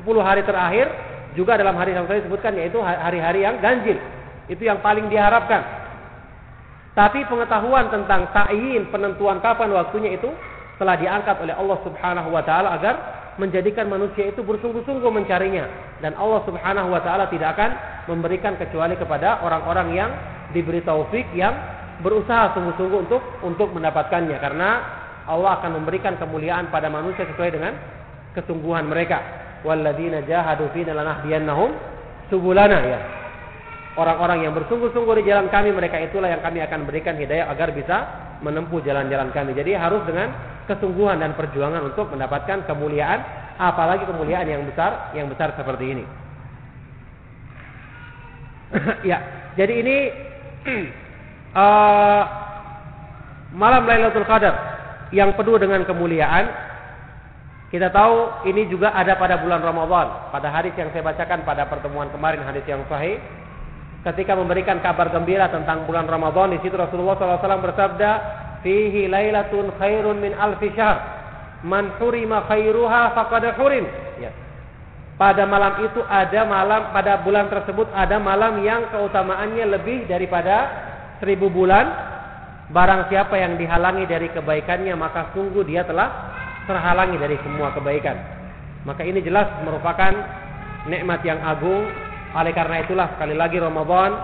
10 hari terakhir juga dalam hari yang saya sebutkan yaitu hari-hari yang ganjil. Itu yang paling diharapkan. Tapi pengetahuan tentang ta'yin penentuan kapan waktunya itu telah diangkat oleh Allah Subhanahu wa taala agar menjadikan manusia itu bersungguh-sungguh mencarinya dan Allah Subhanahu wa taala tidak akan memberikan kecuali kepada orang-orang yang diberi taufik yang berusaha sungguh-sungguh untuk untuk mendapatkannya karena Allah akan memberikan kemuliaan pada manusia sesuai dengan kesungguhan mereka. Walladzina jahadu fina lanahdiyannahum subulana ya. Orang-orang yang bersungguh-sungguh di jalan kami, mereka itulah yang kami akan berikan hidayah agar bisa menempuh jalan-jalan kami. Jadi harus dengan kesungguhan dan perjuangan untuk mendapatkan kemuliaan, apalagi kemuliaan yang besar, yang besar seperti ini. ya, jadi ini uh, malam Lailatul Qadar yang penuh dengan kemuliaan. Kita tahu ini juga ada pada bulan Ramadan. Pada hadis yang saya bacakan pada pertemuan kemarin hadis yang sahih ketika memberikan kabar gembira tentang bulan Ramadan di situ Rasulullah SAW bersabda fihi lailatun khairun min alfi syahr man hurima khairuha faqad hurim ya. pada malam itu ada malam pada bulan tersebut ada malam yang keutamaannya lebih daripada seribu bulan barang siapa yang dihalangi dari kebaikannya maka sungguh dia telah terhalangi dari semua kebaikan. Maka ini jelas merupakan nikmat yang agung. Oleh karena itulah sekali lagi Ramadan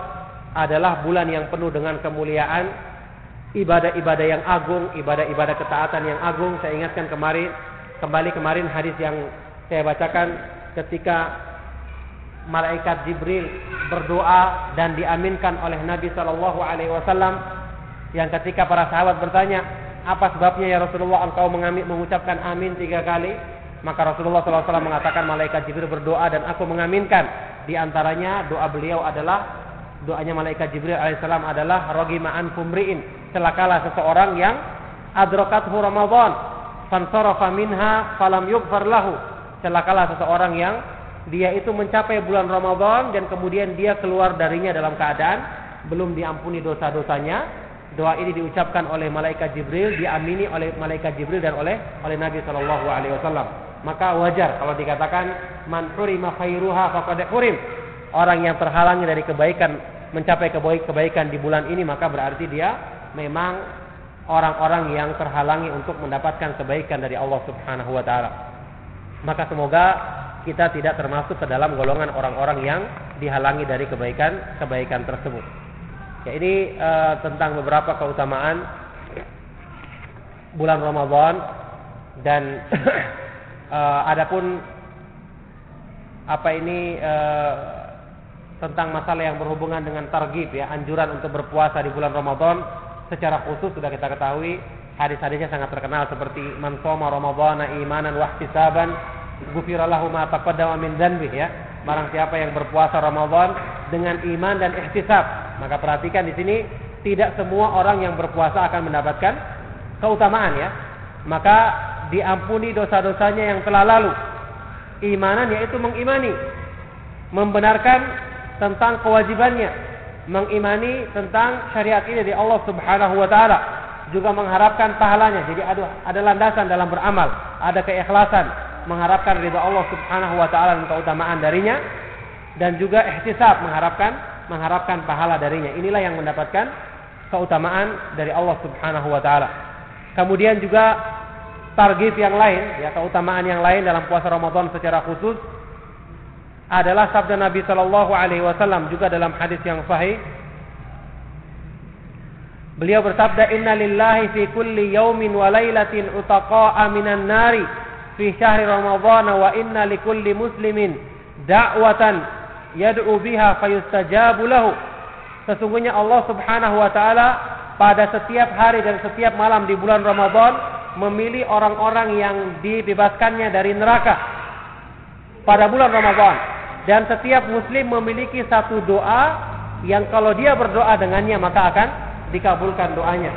adalah bulan yang penuh dengan kemuliaan, ibadah-ibadah yang agung, ibadah-ibadah ketaatan yang agung. Saya ingatkan kemarin kembali kemarin hadis yang saya bacakan ketika malaikat Jibril berdoa dan diaminkan oleh Nabi Shallallahu Alaihi Wasallam yang ketika para sahabat bertanya apa sebabnya ya Rasulullah engkau mengucapkan amin tiga kali? Maka Rasulullah SAW mengatakan malaikat Jibril berdoa dan aku mengaminkan. Di antaranya doa beliau adalah doanya malaikat Jibril alaihissalam adalah rogima an kumriin. Celakalah seseorang yang adrokathu Ramadan fansarafa minha falam yughfar lahu. Celakalah seseorang yang dia itu mencapai bulan Ramadan dan kemudian dia keluar darinya dalam keadaan belum diampuni dosa-dosanya doa ini diucapkan oleh malaikat Jibril, diamini oleh malaikat Jibril dan oleh oleh Nabi Wasallam. Maka wajar kalau dikatakan man hurima khairuha faqad hurim. Orang yang terhalangi dari kebaikan mencapai kebaikan di bulan ini maka berarti dia memang orang-orang yang terhalangi untuk mendapatkan kebaikan dari Allah Subhanahu wa taala. Maka semoga kita tidak termasuk ke dalam golongan orang-orang yang dihalangi dari kebaikan-kebaikan tersebut. Ya ini uh, tentang beberapa keutamaan bulan Ramadan dan uh, adapun apa ini uh, tentang masalah yang berhubungan dengan targib ya anjuran untuk berpuasa di bulan Ramadan secara khusus sudah kita ketahui hadis-hadisnya sangat terkenal seperti man shoma ramadhana imanan wa ihtisaban ghufira lahu ma taqaddama min dhanbi ya barang siapa yang berpuasa Ramadan dengan iman dan ihtisab maka perhatikan di sini tidak semua orang yang berpuasa akan mendapatkan keutamaan ya. Maka diampuni dosa-dosanya yang telah lalu. Imanan yaitu mengimani, membenarkan tentang kewajibannya, mengimani tentang syariat ini dari Allah Subhanahu wa taala, juga mengharapkan pahalanya. Jadi ada ada landasan dalam beramal, ada keikhlasan, mengharapkan ridha Allah Subhanahu wa taala dan keutamaan darinya dan juga ihtisab mengharapkan mengharapkan pahala darinya. Inilah yang mendapatkan keutamaan dari Allah Subhanahu wa taala. Kemudian juga target yang lain, ya keutamaan yang lain dalam puasa Ramadan secara khusus adalah sabda Nabi Shallallahu alaihi wasallam juga dalam hadis yang sahih. Beliau bersabda, "Inna lillahi fi kulli yaumin wa lailatin utaqa'a minan nari fi syahri Ramadan wa inna likulli muslimin da'watan yad'u biha fayustajabu lahu. Sesungguhnya Allah Subhanahu wa taala pada setiap hari dan setiap malam di bulan Ramadan memilih orang-orang yang dibebaskannya dari neraka pada bulan Ramadan. Dan setiap muslim memiliki satu doa yang kalau dia berdoa dengannya maka akan dikabulkan doanya.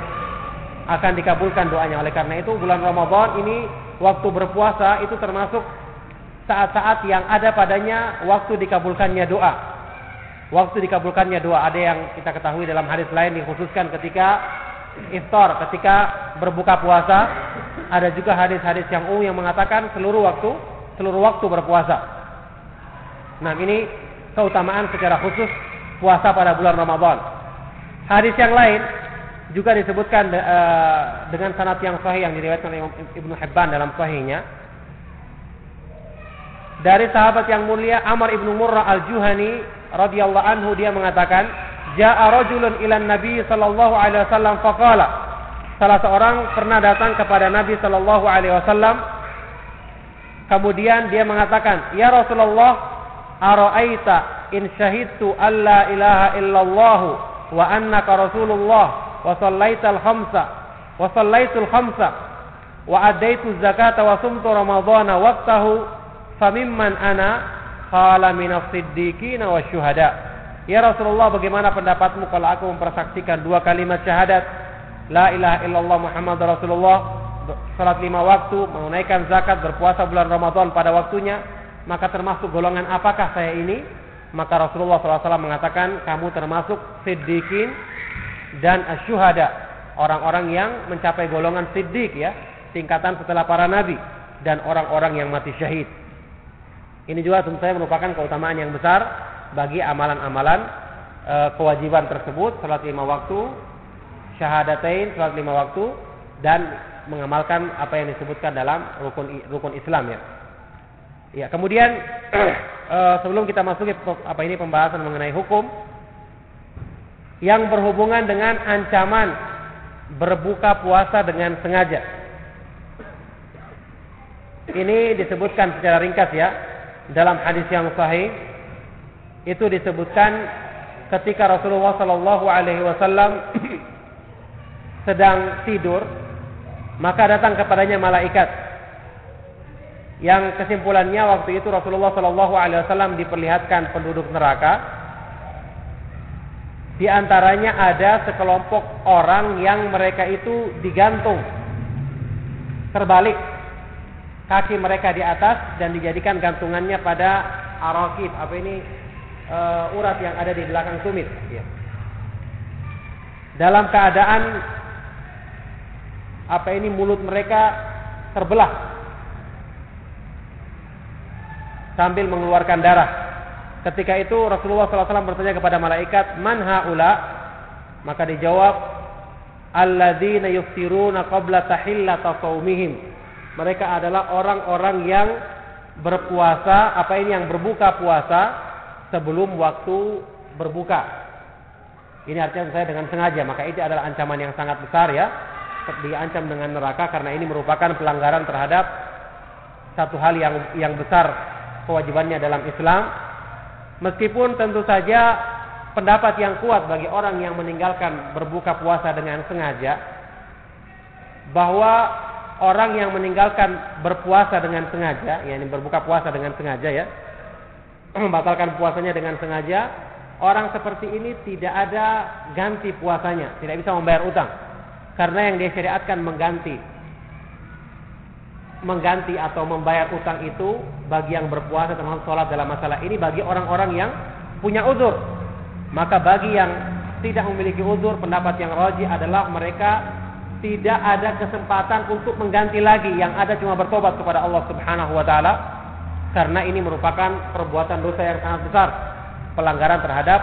Akan dikabulkan doanya. Oleh karena itu bulan Ramadan ini waktu berpuasa itu termasuk saat-saat yang ada padanya waktu dikabulkannya doa. Waktu dikabulkannya doa. Ada yang kita ketahui dalam hadis lain dikhususkan ketika iftar, ketika berbuka puasa. Ada juga hadis-hadis yang umum yang mengatakan seluruh waktu seluruh waktu berpuasa. Nah, ini keutamaan secara khusus puasa pada bulan Ramadan. Hadis yang lain juga disebutkan uh, dengan sanad yang sahih yang diriwayatkan oleh Ibnu Hibban dalam sahihnya dari sahabat yang mulia Amr ibnu Murrah al-Juhani radhiyallahu anhu dia mengatakan, "Ja'a rajulun ila Nabi sallallahu alaihi wasallam faqala" Salah seorang pernah datang kepada Nabi sallallahu alaihi wasallam. Kemudian dia mengatakan, "Ya Rasulullah, ara'aita in syahidtu alla ilaha illallah wa annaka rasulullah wa sallaital khamsa wa sallaitul khamsa wa adaitu zakata wa sumtu ramadhana waqtahu famimman ana qala minas siddiqina wa syuhada Ya Rasulullah bagaimana pendapatmu kalau aku mempersaksikan dua kalimat syahadat? La ilaha illallah Muhammad Rasulullah. Salat lima waktu Menunaikan zakat Berpuasa bulan Ramadan pada waktunya. Maka termasuk golongan apakah saya ini? Maka Rasulullah SAW mengatakan Kamu termasuk siddiqin Dan asyuhada. Orang-orang yang mencapai golongan siddiq ya Tingkatan setelah para nabi Dan orang-orang yang mati syahid. Ini juga tentu saya merupakan keutamaan yang besar bagi amalan-amalan e, kewajiban tersebut salat lima waktu syahadatain salat lima waktu dan mengamalkan apa yang disebutkan dalam rukun rukun Islam ya. Ya, kemudian e, sebelum kita masuk ke apa ini pembahasan mengenai hukum yang berhubungan dengan ancaman berbuka puasa dengan sengaja. Ini disebutkan secara ringkas ya dalam hadis yang sahih itu disebutkan ketika Rasulullah Shallallahu Alaihi Wasallam sedang tidur, maka datang kepadanya malaikat. Yang kesimpulannya waktu itu Rasulullah Shallallahu Alaihi Wasallam diperlihatkan penduduk neraka. Di antaranya ada sekelompok orang yang mereka itu digantung terbalik kaki mereka di atas dan dijadikan gantungannya pada arakib apa ini uh, urat yang ada di belakang tumit. Ya. Dalam keadaan apa ini mulut mereka terbelah sambil mengeluarkan darah. Ketika itu Rasulullah SAW bertanya kepada malaikat, "Man haula?" Maka dijawab, "Alladzina yuftiruna qabla tahillata shaumihim." Mereka adalah orang-orang yang berpuasa, apa ini yang berbuka puasa sebelum waktu berbuka. Ini artinya saya dengan sengaja, maka itu adalah ancaman yang sangat besar ya. Diancam dengan neraka karena ini merupakan pelanggaran terhadap satu hal yang yang besar kewajibannya dalam Islam. Meskipun tentu saja pendapat yang kuat bagi orang yang meninggalkan berbuka puasa dengan sengaja bahwa orang yang meninggalkan berpuasa dengan sengaja, yakni berbuka puasa dengan sengaja ya, membatalkan puasanya dengan sengaja, orang seperti ini tidak ada ganti puasanya, tidak bisa membayar utang. Karena yang dia syariatkan mengganti mengganti atau membayar utang itu bagi yang berpuasa termasuk sholat dalam masalah ini bagi orang-orang yang punya uzur. Maka bagi yang tidak memiliki uzur, pendapat yang roji adalah mereka tidak ada kesempatan untuk mengganti lagi yang ada cuma bertobat kepada Allah Subhanahu wa taala karena ini merupakan perbuatan dosa yang sangat besar, pelanggaran terhadap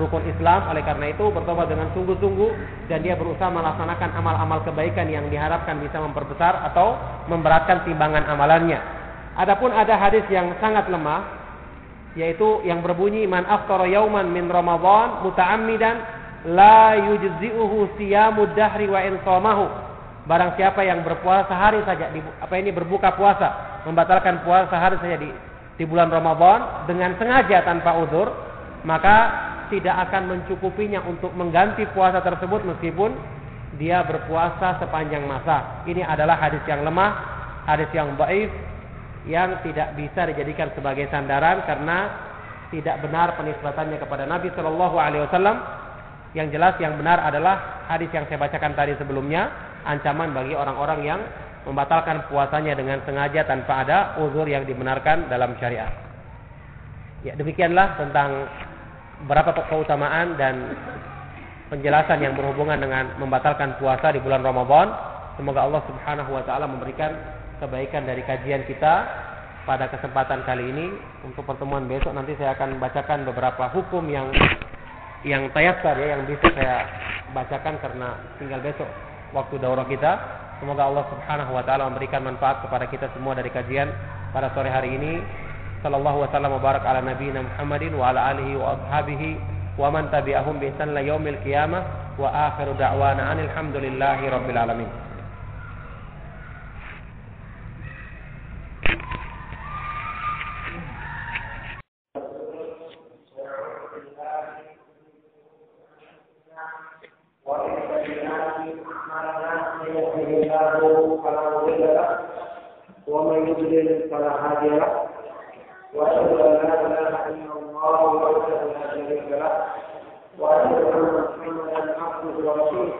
rukun Islam. Oleh karena itu bertobat dengan sungguh-sungguh dan dia berusaha melaksanakan amal-amal kebaikan yang diharapkan bisa memperbesar atau memberatkan timbangan amalannya. Adapun ada hadis yang sangat lemah yaitu yang berbunyi man aftara yauman min ramadhan muta'ammidan la yujzi'uhu siyamud dahri wa in Barang siapa yang berpuasa sehari saja, di, apa ini berbuka puasa, membatalkan puasa sehari saja di, di bulan Ramadan dengan sengaja tanpa uzur, maka tidak akan mencukupinya untuk mengganti puasa tersebut meskipun dia berpuasa sepanjang masa. Ini adalah hadis yang lemah, hadis yang baik, yang tidak bisa dijadikan sebagai sandaran karena tidak benar penisbatannya kepada Nabi Shallallahu Alaihi Wasallam. Yang jelas yang benar adalah hadis yang saya bacakan tadi sebelumnya ancaman bagi orang-orang yang membatalkan puasanya dengan sengaja tanpa ada uzur yang dibenarkan dalam syariat. Ya, demikianlah tentang berapa keutamaan dan penjelasan yang berhubungan dengan membatalkan puasa di bulan Ramadan. Semoga Allah Subhanahu wa taala memberikan kebaikan dari kajian kita pada kesempatan kali ini. Untuk pertemuan besok nanti saya akan bacakan beberapa hukum yang yang tayasar ya yang bisa saya bacakan karena tinggal besok waktu daurah kita. Semoga Allah Subhanahu wa taala memberikan manfaat kepada kita semua dari kajian pada sore hari ini. Sallallahu wasallam wa barak ala nabiyina Muhammadin wa ala alihi wa ashabihi wa man tabi'ahum bi ihsan la yaumil qiyamah wa akhiru da'wana anil hamdulillahi rabbil alamin. أعمالنا من يهده الله فلا مضل له ومن يضلل فلا هادي له وأشهد أن لا إله إلا الله وحده لا شريك له وأشهد أن محمدا عبده ورسوله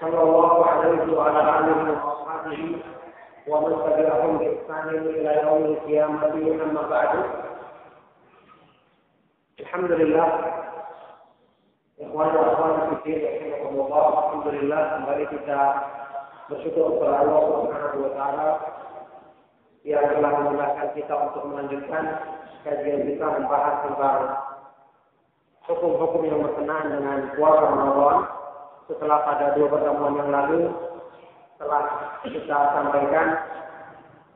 صلى الله عليه وعلى آله وأصحابه ومن تبعهم بإحسان إلى يوم القيامة أما بعد الحمد لله Ikhwan wa akhwat fillah rahimakumullah alhamdulillah kembali kita bersyukur kepada Allah Subhanahu wa taala yang telah memudahkan kita untuk melanjutkan kajian kita membahas tentang hukum-hukum yang berkenaan dengan puasa Ramadan. Setelah pada dua pertemuan yang lalu telah kita sampaikan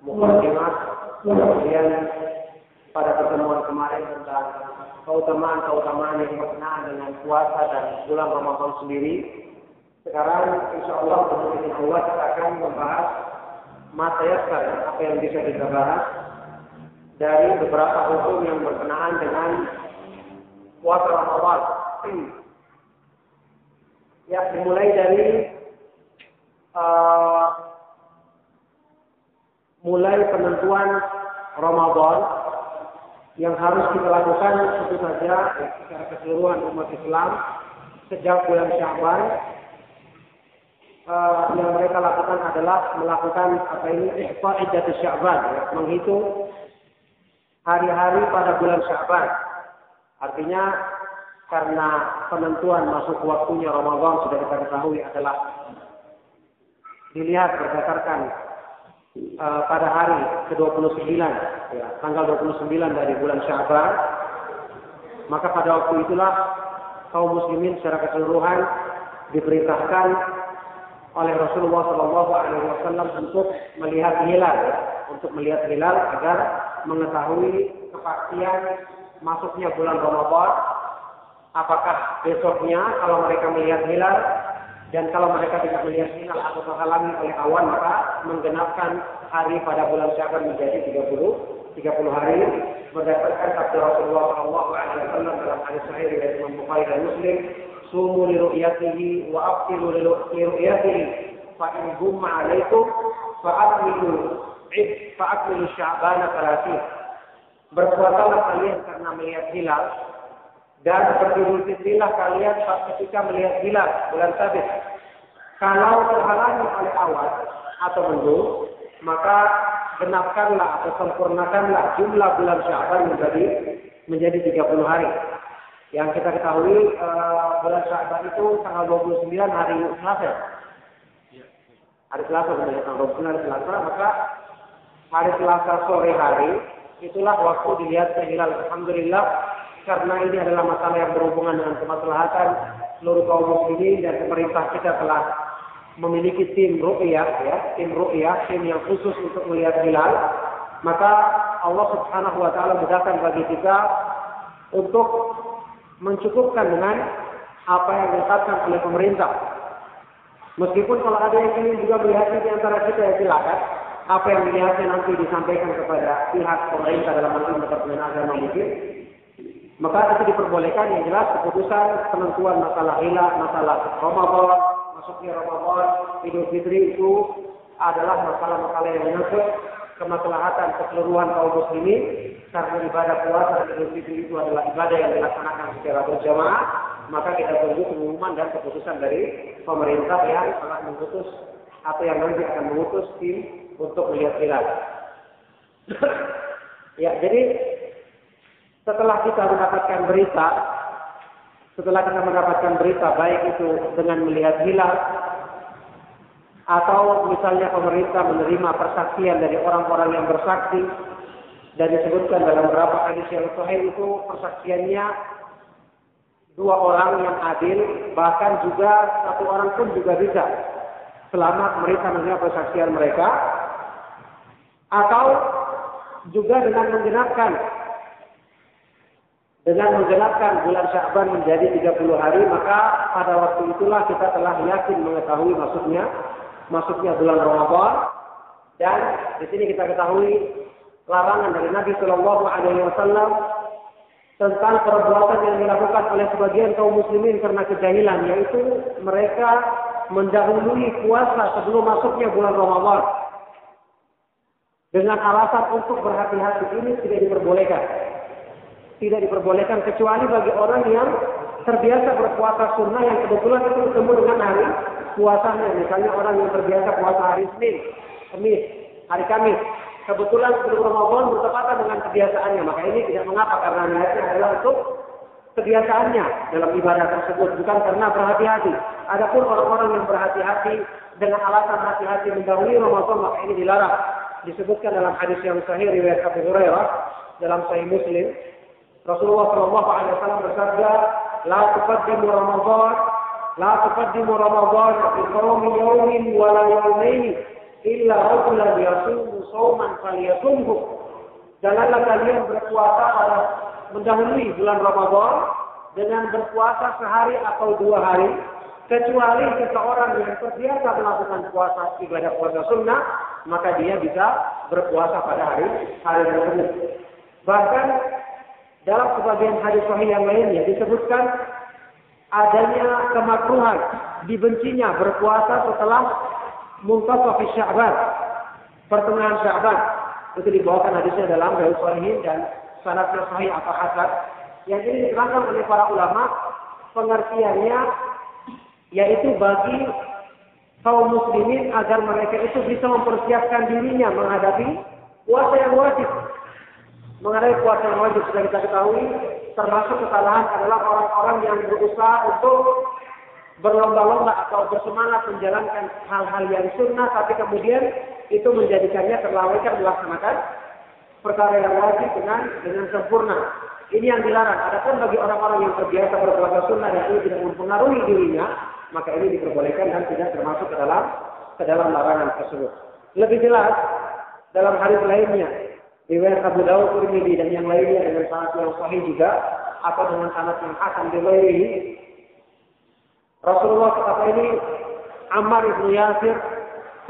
mukadimah kemudian pada pertemuan kemarin tentang keutamaan-keutamaan yang berkenaan dengan puasa dan bulan Ramadan sendiri. Sekarang insya Allah kemudian Allah kita akan membahas yasar apa yang bisa kita bahas dari beberapa hukum yang berkenaan dengan puasa Ramadan. Ya, dimulai dari uh, mulai penentuan Ramadan yang harus kita lakukan tentu saja secara keseluruhan umat Islam sejak bulan Syawal uh, yang mereka lakukan adalah melakukan apa ini ihfa'iddat Sya'ban ya, menghitung hari-hari pada bulan Sya'ban. Artinya karena penentuan masuk waktunya Ramadan sudah kita ketahui adalah dilihat berdasarkan uh, pada hari ke-29 ya, tanggal 29 dari bulan Sya'ban maka pada waktu itulah kaum muslimin secara keseluruhan diperintahkan oleh Rasulullah Shallallahu Alaihi Wasallam untuk melihat hilal, ya, untuk melihat hilal agar mengetahui kepastian masuknya bulan Ramadan. Apakah besoknya kalau mereka melihat hilal dan kalau mereka tidak melihat hilal atau terhalangi oleh awan maka menggenapkan hari pada bulan Syawal menjadi 30 30 hari. Berdasarkan sabda Rasulullah Shallallahu Alaihi Wasallam dalam hadis sahih dari Imam Bukhari dan Muslim sumu li ru'yatihi wa aftiru li ru'yatihi fa in gumma alaikum fa akmilu id fa akmilu sya'bana talatin berpuasalah kalian karena melihat hilal dan berdulur fitrilah kalian ketika melihat hilal bulan sabit kalau terhalangi oleh awan atau mendung maka genapkanlah atau sempurnakanlah jumlah bulan Sya'ban menjadi menjadi 30 hari. Yang kita ketahui uh, bulan Sya'ban itu tanggal 29 hari Selasa. Hari Selasa benar tanggal 29 hari Selasa, maka hari Selasa sore hari itulah waktu dilihat hilal. Alhamdulillah karena ini adalah masalah yang berhubungan dengan kemaslahatan seluruh kaum muslimin dan pemerintah kita telah memiliki tim ru'yah ya, tim ru'yah, tim yang khusus untuk melihat hilal, maka Allah Subhanahu wa taala mudahkan bagi kita untuk mencukupkan dengan apa yang ditetapkan oleh pemerintah. Meskipun kalau ada yang ingin juga melihatnya di antara kita ya silakan. Apa yang dilihatnya nanti disampaikan kepada pihak pemerintah dalam hal ini Departemen Agama. Maka itu diperbolehkan yang jelas keputusan penentuan masalah hilal, masalah Ramadan, masuknya Ramadan, Idul Fitri itu adalah masalah-masalah yang menyangkut kemaslahatan keseluruhan kaum muslimin karena ibadah puasa dan Idul Fitri itu adalah ibadah yang dilaksanakan secara berjamaah maka kita tunggu pengumuman dan keputusan dari pemerintah yang telah memutus atau yang nanti akan memutus tim untuk melihat hilal. ya, jadi setelah kita mendapatkan berita, setelah kita mendapatkan berita baik itu dengan melihat hilal atau misalnya pemerintah menerima persaksian dari orang-orang yang bersaksi dan disebutkan dalam beberapa hadis yang sahih itu persaksiannya dua orang yang adil bahkan juga satu orang pun juga bisa selama mereka menerima persaksian mereka atau juga dengan menggenapkan dengan menggenapkan bulan Sya'ban menjadi 30 hari, maka pada waktu itulah kita telah yakin mengetahui masuknya masuknya bulan Ramadan dan di sini kita ketahui larangan dari Nabi Shallallahu Alaihi Wasallam tentang perbuatan yang dilakukan oleh sebagian kaum muslimin karena kejahilan yaitu mereka mendahului puasa sebelum masuknya bulan Ramadan dengan alasan untuk berhati-hati ini tidak diperbolehkan. Tidak diperbolehkan kecuali bagi orang yang terbiasa berpuasa sunnah yang kebetulan itu bertemu dengan hari puasanya. Misalnya orang yang terbiasa puasa hari Senin, Kamis, hari Kamis. Kebetulan sebelum Ramadan bertepatan dengan kebiasaannya. Maka ini tidak mengapa karena niatnya adalah untuk kebiasaannya dalam ibadah tersebut. Bukan karena berhati-hati. Adapun orang-orang yang berhati-hati dengan alasan hati-hati mendahului Ramadan maka ini dilarang. Disebutkan dalam hadis yang sahih riwayat Abu Hurairah dalam Sahih Muslim Rasulullah Shallallahu Alaihi Wasallam bersabda, "La tuqaddimu Ramadan, la tuqaddimu Ramadan fi kaum yaumin wa la yaumaini illa rajulan yasumu sauman falyasumhu." Janganlah kalian berpuasa pada mendahului bulan Ramadan dengan berpuasa sehari atau dua hari kecuali seseorang yang terbiasa melakukan puasa ibadah puasa sunnah maka dia bisa berpuasa pada hari hari tersebut bahkan dalam sebagian hadis sahih yang lainnya disebutkan adanya kemakruhan, dibencinya berpuasa setelah muntasaf Sya'ban, pertengahan Sya'ban. Itu dibawakan hadisnya dalam Sahih Sahihin dan sanadnya sahih atau hasan. Yang ini diterangkan oleh para ulama pengertiannya yaitu bagi kaum muslimin agar mereka itu bisa mempersiapkan dirinya menghadapi puasa yang wajib mengenai puasa yang wajib sudah kita ketahui, termasuk kesalahan adalah orang-orang yang berusaha untuk berlomba-lomba atau bersemangat menjalankan hal-hal yang sunnah, tapi kemudian itu menjadikannya terlalaikan melaksanakan perkara yang wajib dengan dengan sempurna. Ini yang dilarang. Adapun bagi orang-orang yang terbiasa berpuasa sunnah dan ini tidak mempengaruhi dirinya, maka ini diperbolehkan dan tidak termasuk ke dalam ke dalam larangan tersebut. Lebih jelas dalam hadis lainnya riwayat Abu Dawud, Tirmidzi dan yang lainnya dengan sanad yang sahih juga atau dengan sanad yang hasan riwayat Rasulullah kata ini Ammar ibnu Yasir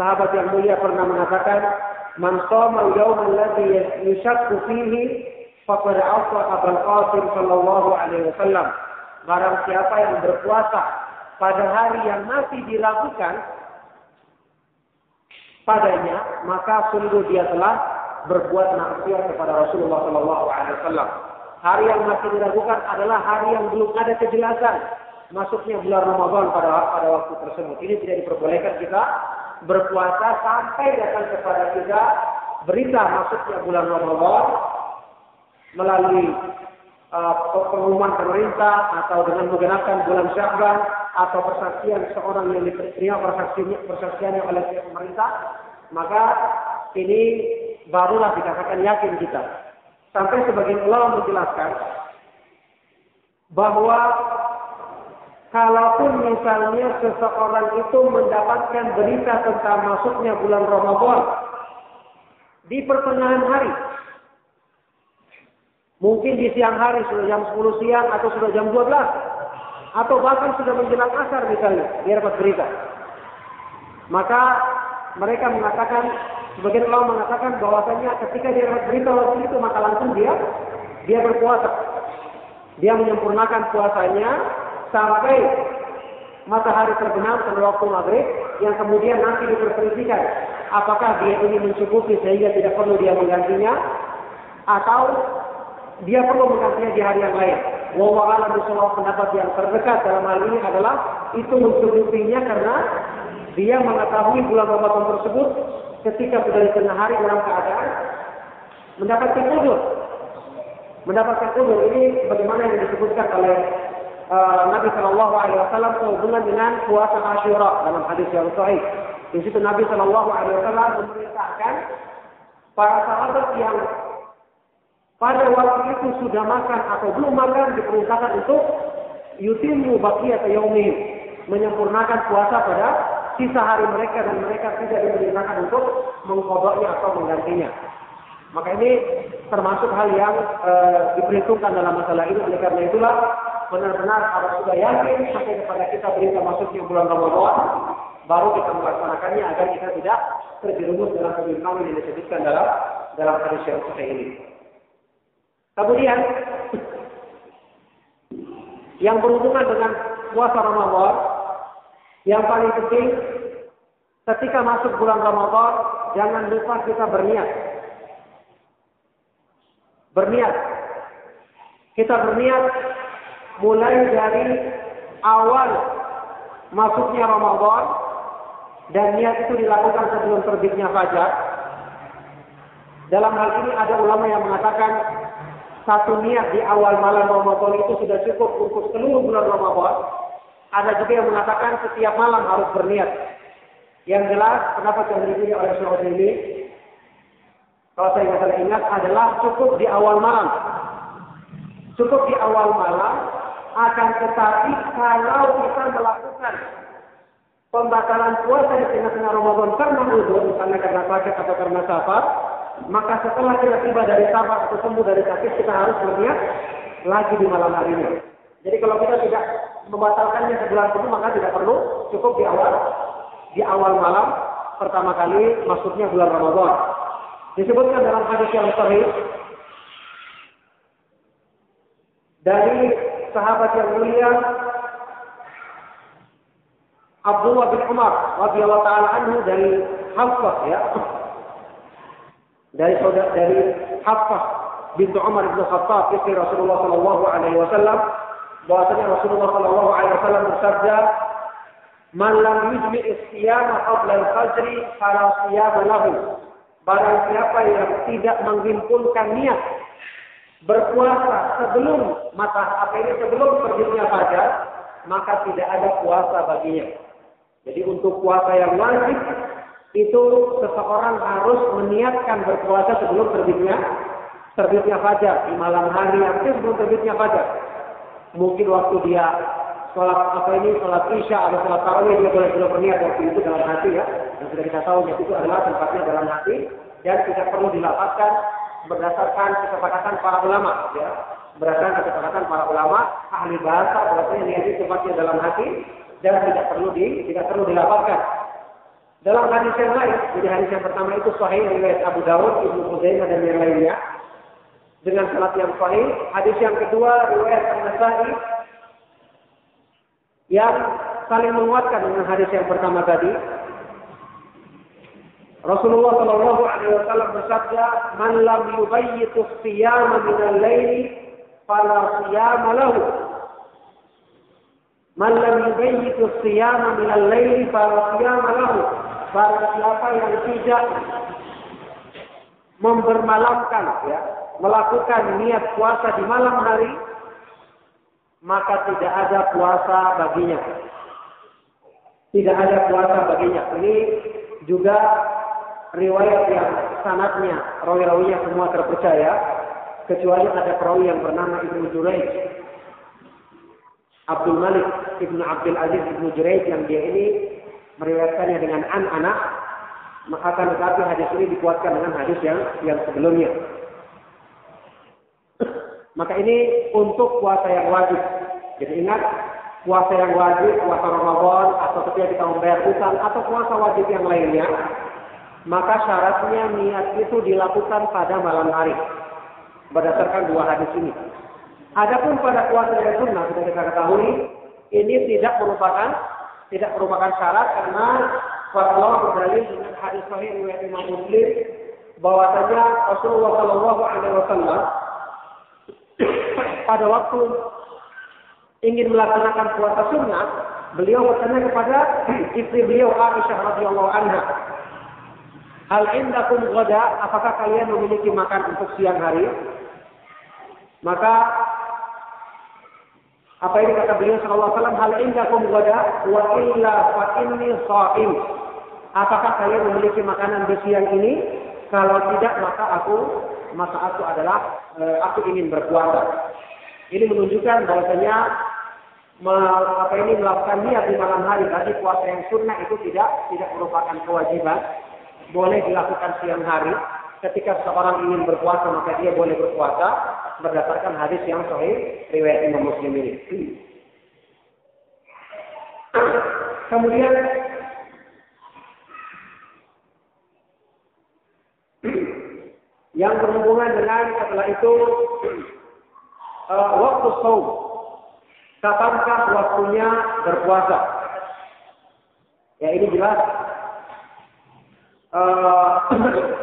sahabat yang mulia pernah mengatakan man shoma yawm alladhi yushakku fihi faqad asa Abul Qasim sallallahu alaihi wasallam. Barang siapa yang berpuasa pada hari yang masih diragukan padanya maka sungguh dia telah berbuat maksiat kepada Rasulullah Shallallahu Alaihi Wasallam. Hari yang masih diragukan adalah hari yang belum ada kejelasan masuknya bulan Ramadan pada pada waktu tersebut. Ini tidak diperbolehkan kita berpuasa sampai datang kepada kita berita masuknya bulan Ramadan melalui uh, pengumuman pemerintah atau dengan menggunakan bulan Sya'ban atau persaksian seorang yang diterima persaksiannya persaksiannya oleh pemerintah maka ini barulah dikatakan yakin kita. Sampai sebagian ulama menjelaskan bahwa kalaupun misalnya seseorang itu mendapatkan berita tentang masuknya bulan Ramadan di pertengahan hari, mungkin di siang hari sudah jam 10 siang atau sudah jam 12 atau bahkan sudah menjelang asar misalnya dia dapat berita maka mereka mengatakan Sebagian ulama mengatakan bahwasanya ketika dia dapat berita waktu itu maka langsung dia dia berpuasa. Dia menyempurnakan puasanya sampai matahari terbenam pada waktu maghrib yang kemudian nanti diperselisihkan apakah dia ini mencukupi sehingga tidak perlu dia menggantinya atau dia perlu menggantinya di hari yang lain. Wallahu a'lam pendapat yang terdekat dalam hal ini adalah itu mencukupinya karena dia mengetahui bulan Ramadan tersebut ketika di tengah hari dalam keadaan mendapatkan udur. Mendapatkan udur ini bagaimana yang disebutkan oleh uh, Nabi Shallallahu Alaihi Wasallam sehubungan dengan puasa Ashura dalam hadis yang sahih. Di situ Nabi Shallallahu Alaihi Wasallam memerintahkan para sahabat yang pada waktu itu sudah makan atau belum makan diperintahkan untuk yutimu atau yaumihim menyempurnakan puasa pada sisa hari mereka dan mereka tidak diperintahkan untuk mengkodoknya atau menggantinya. Maka ini termasuk hal yang e, diperhitungkan dalam masalah ini. Oleh karena itulah benar-benar harus sudah yakin sampai kepada kita berita masuknya bulan Ramadan, baru kita melaksanakannya agar kita tidak terjerumus dalam kebimbangan yang disebutkan dalam dalam hadis yang ini. Kemudian yang berhubungan dengan puasa Ramadan, yang paling penting ketika masuk bulan Ramadan, jangan lupa kita berniat. Berniat. Kita berniat mulai dari awal masuknya Ramadan dan niat itu dilakukan sebelum terbitnya fajar. Dalam hal ini ada ulama yang mengatakan satu niat di awal malam Ramadan itu sudah cukup untuk seluruh bulan Ramadan. Ada juga yang mengatakan setiap malam harus berniat. Yang jelas kenapa yang dipilih oleh Syekh ini kalau saya nggak salah ingat adalah cukup di awal malam. Cukup di awal malam akan tetapi kalau kita melakukan pembatalan puasa di tengah-tengah Ramadan karena uzur, misalnya karena sakit atau karena safar, maka setelah kita tiba dari safar atau sembuh dari sakit, kita harus berniat lagi di malam hari ini. Jadi kalau kita tidak membatalkannya sebulan penuh, maka tidak perlu cukup di awal di awal malam pertama kali masuknya bulan Ramadan. Disebutkan dalam hadis yang sahih dari sahabat yang mulia Abdullah bin Umar radhiyallahu taala anhu dari Hafsah ya. Dari saudara dari Hafsah bintu Umar bin Khattab istri Rasulullah sallallahu alaihi wasallam bahwasanya Rasulullah sallallahu alaihi wasallam bersabda Man lam yujmi' siyama qabla al-fajr fala siyama lahu. Barang siapa yang tidak menghimpunkan niat berpuasa sebelum mata apa ini sebelum terbitnya fajar, maka tidak ada puasa baginya. Jadi untuk puasa yang wajib itu seseorang harus meniatkan berpuasa sebelum terbitnya terbitnya fajar di malam hari artinya sebelum terbitnya fajar. Mungkin waktu dia sholat apa ini sholat isya atau sholat tarawih dia boleh sudah berniat waktu itu dalam hati ya. Dan sudah kita tahu itu adalah tempatnya dalam hati dan tidak perlu dilapaskan berdasarkan kesepakatan para ulama ya. Berdasarkan kesepakatan para ulama ahli bahasa berarti niat itu tempatnya dalam hati dan tidak perlu di tidak perlu dilaporkan. Dalam hadis yang lain, jadi hadis yang pertama itu sahih riwayat Abu Dawud, Ibnu Huzaimah dan yang lainnya dengan salat yang sahih. Hadis yang kedua riwayat An-Nasa'i yang saling menguatkan dengan hadis yang pertama tadi. Rasulullah Shallallahu Alaihi Wasallam bersabda, "Man lam yubayyitu siyama min al-laili, fala siyama lahu." Man lam yubayyitu siyama min al-laili fala siyama lahu. Barang siapa yang tidak membermalamkan ya, melakukan niat puasa di malam hari, maka tidak ada puasa baginya. Tidak ada puasa baginya. Ini juga riwayat yang sanatnya, rawi-rawinya semua terpercaya, kecuali ada perawi yang bernama Ibnu Jurayj Abdul Malik Ibnu Abdul Aziz Ibnu Jurayj yang dia ini meriwayatkannya dengan an anak maka akan tetapi hadis ini dikuatkan dengan hadis yang yang sebelumnya. Maka ini untuk puasa yang wajib. Jadi ingat puasa yang wajib, puasa Ramadan atau ketika kita membayar utang atau puasa wajib yang lainnya, maka syaratnya niat itu dilakukan pada malam hari berdasarkan dua hadis ini. Adapun pada puasa yang sunnah sudah kita ketahui ini tidak merupakan tidak merupakan syarat karena ulama berdalil dengan hadis sahih riwayat Imam Muslim bahwasanya Rasulullah Shallallahu Alaihi Wasallam pada waktu ingin melaksanakan puasa sunnah, beliau bertanya kepada istri beliau Aisyah radhiyallahu anha, Hal indakum ghada, apakah kalian memiliki makan untuk siang hari? Maka apa ini kata beliau sallallahu alaihi wasallam hal indakum ghada wa illa fa inni shaim. Apakah kalian memiliki makanan di siang ini? Kalau tidak maka aku maka aku adalah eh, aku ingin berpuasa. Ini menunjukkan bahwasanya apa ini melakukan niat di malam hari tadi puasa yang sunnah itu tidak tidak merupakan kewajiban boleh dilakukan siang hari ketika seorang ingin berpuasa maka dia boleh berpuasa berdasarkan hadis yang sahih riwayat Imam Muslim ini. Kemudian yang berhubungan dengan setelah itu uh, waktu saum. kapankah waktunya berpuasa? Ya ini jelas uh,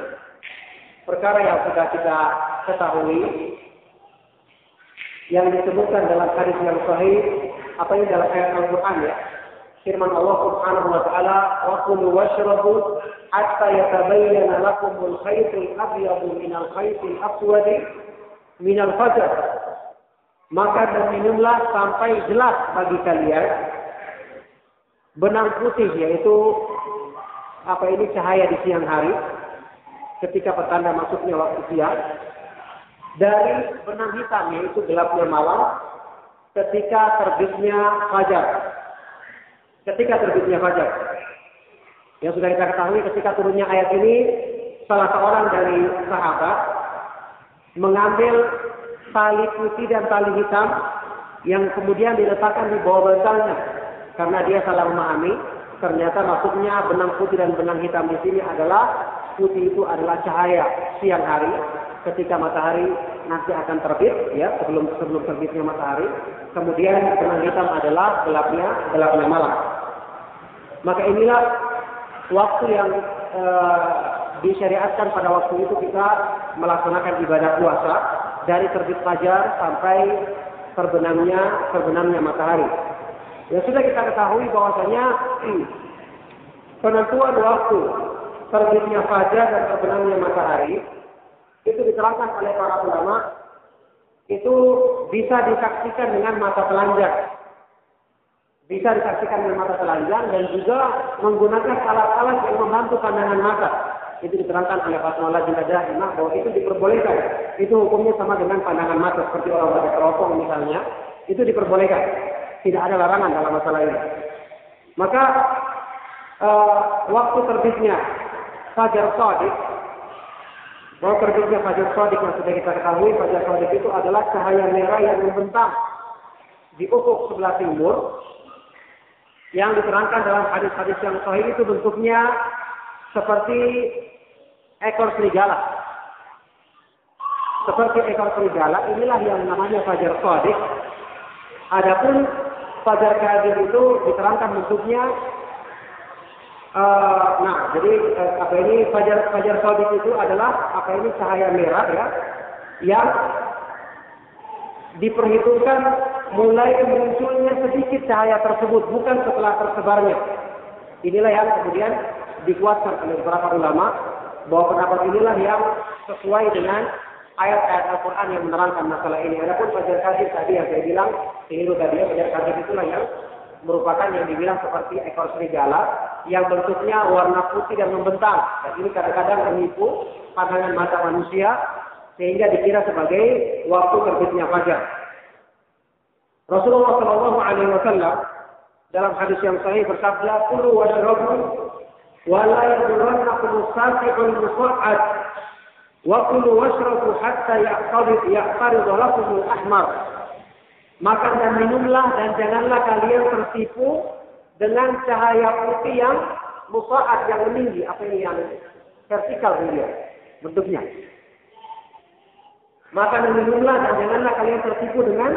perkara yang sudah kita ketahui yang disebutkan dalam hadis yang sahih apa ini dalam ayat Al-Qur'an ya firman Allah Subhanahu wa taala wa kulu washrabu hatta yatabayyana lakum al-khayt al-abyad min al-khayt al-aswad min al-fajr maka minumlah sampai jelas bagi kalian benang putih yaitu apa ini cahaya di siang hari ketika petanda masuknya waktu siang dari benang hitam yaitu gelapnya malam ketika terbitnya fajar ketika terbitnya fajar yang sudah kita ketahui ketika turunnya ayat ini salah seorang dari sahabat mengambil tali putih dan tali hitam yang kemudian diletakkan di bawah bantalnya. Karena dia salah memahami ternyata maksudnya benang putih dan benang hitam di sini adalah putih itu adalah cahaya siang hari. Ketika matahari nanti akan terbit ya sebelum sebelum terbitnya matahari kemudian benang hitam adalah gelapnya gelapnya malam maka inilah waktu yang e, disyariatkan pada waktu itu kita melaksanakan ibadah puasa dari terbit fajar sampai terbenamnya terbenamnya matahari. Ya sudah kita ketahui bahwasanya penentuan waktu terbitnya fajar dan terbenamnya matahari itu diterangkan oleh para ulama itu bisa disaksikan dengan mata telanjang. Bisa disaksikan dengan mata telanjang dan juga menggunakan alat-alat yang membantu pandangan mata itu diterangkan oleh Fatwa Lajin Dahimah bahwa itu diperbolehkan. Itu hukumnya sama dengan pandangan mata seperti orang baca teropong misalnya, itu diperbolehkan. Tidak ada larangan dalam masalah ini. Maka uh, waktu terbitnya Fajar Sadiq, bahwa terbitnya Fajar Sadiq yang sudah kita ketahui, Fajar Sadiq itu adalah cahaya merah yang membentang di ufuk sebelah timur, yang diterangkan dalam hadis-hadis yang sahih itu bentuknya seperti ekor serigala. Seperti ekor serigala, inilah yang namanya fajar sodik. Adapun fajar kadir itu diterangkan bentuknya Uh, nah, jadi uh, apa ini fajar fajar sodik itu adalah apa ini cahaya merah ya, yang diperhitungkan mulai munculnya sedikit cahaya tersebut, bukan setelah tersebarnya. Inilah yang kemudian dikuatkan oleh beberapa ulama bahwa pendapat inilah yang sesuai dengan ayat-ayat Al-Quran yang menerangkan masalah ini. Adapun fajar kadir tadi yang saya bilang, keliru tadi ya, fajar kadir itulah yang merupakan yang dibilang seperti ekor serigala yang bentuknya warna putih dan membentang. Dan ini kadang-kadang menipu pandangan mata manusia sehingga dikira sebagai waktu terbitnya fajar. Rasulullah Shallallahu Alaihi Wasallam dalam hadis yang sahih bersabda, "Kulu washrabu, wala kumusati musafi'un musaat, wa kulu washrabu hatta yaqtarid yaqtarid lakumul ahmar." Makan dan minumlah dan janganlah kalian tertipu dengan cahaya putih yang musaat yang meninggi, apa ini yang vertikal dia bentuknya. Makan dan minumlah dan janganlah kalian tertipu dengan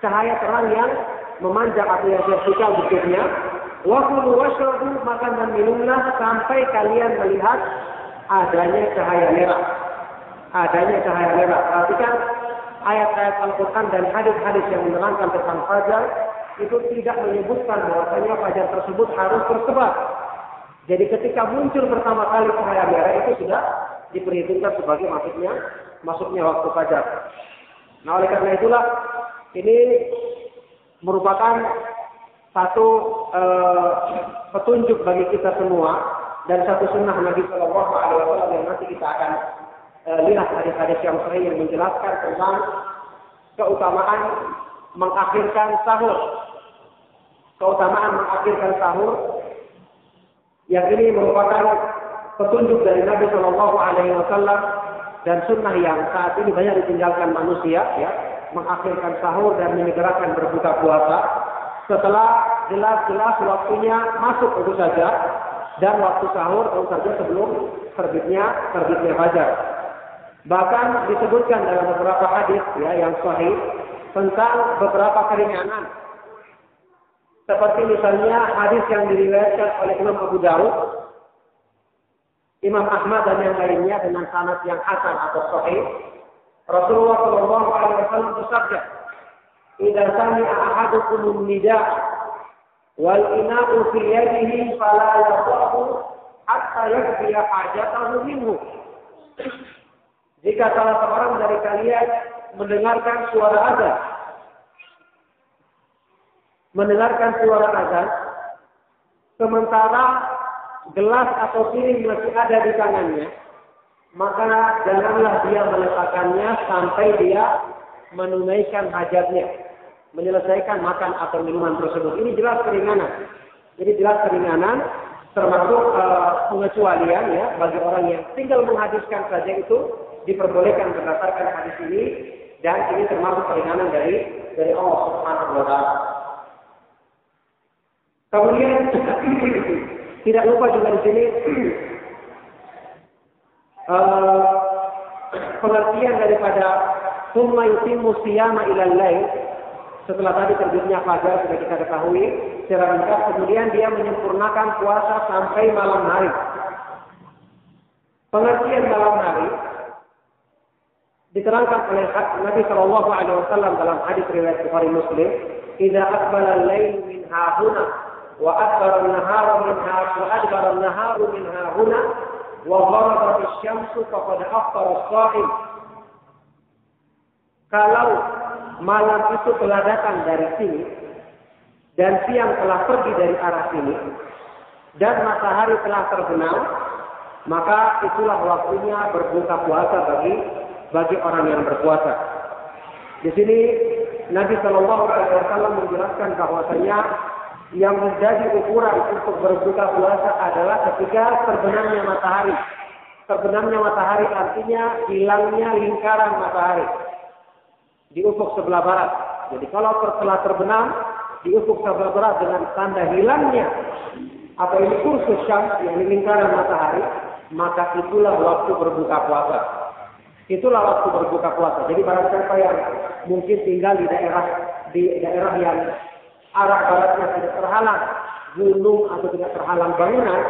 cahaya terang yang memanjang atau yang vertikal bentuknya. Wakulu washrabu makan dan minumlah sampai kalian melihat adanya cahaya merah. Adanya cahaya merah. Perhatikan ayat-ayat Al-Quran dan hadis-hadis yang menerangkan tentang fajar itu tidak menyebutkan bahwasanya fajar tersebut harus tersebar. Jadi ketika muncul pertama kali cahaya merah itu sudah diperhitungkan sebagai masuknya masuknya waktu fajar. Nah oleh karena itulah ini merupakan satu uh, petunjuk bagi kita semua dan satu sunnah Nabi Shallallahu Alaihi Wasallam yang nanti kita akan uh, lihat hadis-hadis yang sahih yang menjelaskan tentang keutamaan mengakhirkan sahur, keutamaan mengakhirkan sahur yang ini merupakan petunjuk dari Nabi Shallallahu Alaihi Wasallam dan sunnah yang saat ini banyak ditinggalkan manusia ya mengakhirkan sahur dan menyegerakan berbuka puasa setelah jelas-jelas waktunya masuk tentu saja dan waktu sahur tentu saja sebelum terbitnya terbitnya fajar. Bahkan disebutkan dalam beberapa hadis ya yang sahih tentang beberapa keringanan Seperti misalnya hadis yang diriwayatkan oleh Imam Abu Daud, Imam Ahmad dan yang lainnya dengan sanad yang hasan atau sahih. Rasulullah Shallallahu Alaihi Wasallam bersabda, "Idza sami'a ahadukum nida wal ina'u fi yadihi fala yaqahu hatta yakfiya hajatahu minhu." Jika salah seorang dari kalian mendengarkan suara azan, mendengarkan suara azan, sementara gelas atau piring masih ada di tangannya, maka janganlah dia meletakkannya sampai dia menunaikan hajatnya, menyelesaikan makan atau minuman tersebut. Ini jelas keringanan. Jadi jelas keringanan termasuk uh, pengecualian ya bagi orang yang tinggal menghabiskan saja itu diperbolehkan berdasarkan hadis ini dan ini termasuk keringanan dari dari Allah Subhanahu wa taala. Kemudian tidak lupa juga di sini uh, pengertian daripada summa yutimmu siyama ilal setelah tadi terbitnya fajar sudah kita ketahui secara ringkas kemudian dia menyempurnakan puasa sampai malam hari. Pengertian malam hari diterangkan oleh Nabi Shallallahu Alaihi Wasallam dalam hadis riwayat Bukhari Muslim, "Idza aqbala al-lail min hahuna wa adbara an-nahar min wa adbara an-nahar min wa gharabat asy-syamsu faqad aftara as-sha'im." Kalau malam itu telah datang dari sini dan siang telah pergi dari arah sini dan matahari telah terbenam, maka itulah waktunya berbuka puasa bagi bagi orang yang berpuasa. Di sini Nabi Shallallahu Alaihi Wasallam menjelaskan bahwasanya yang menjadi ukuran untuk berbuka puasa adalah ketika terbenamnya matahari. Terbenamnya matahari artinya hilangnya lingkaran matahari di ufuk sebelah barat. Jadi kalau setelah terbenam di ufuk sebelah barat dengan tanda hilangnya atau ini kursus yang lingkaran matahari, maka itulah waktu berbuka puasa. Itulah waktu berbuka puasa. Jadi barang siapa yang mungkin tinggal di daerah di daerah yang arah baratnya tidak terhalang gunung atau tidak terhalang bangunan,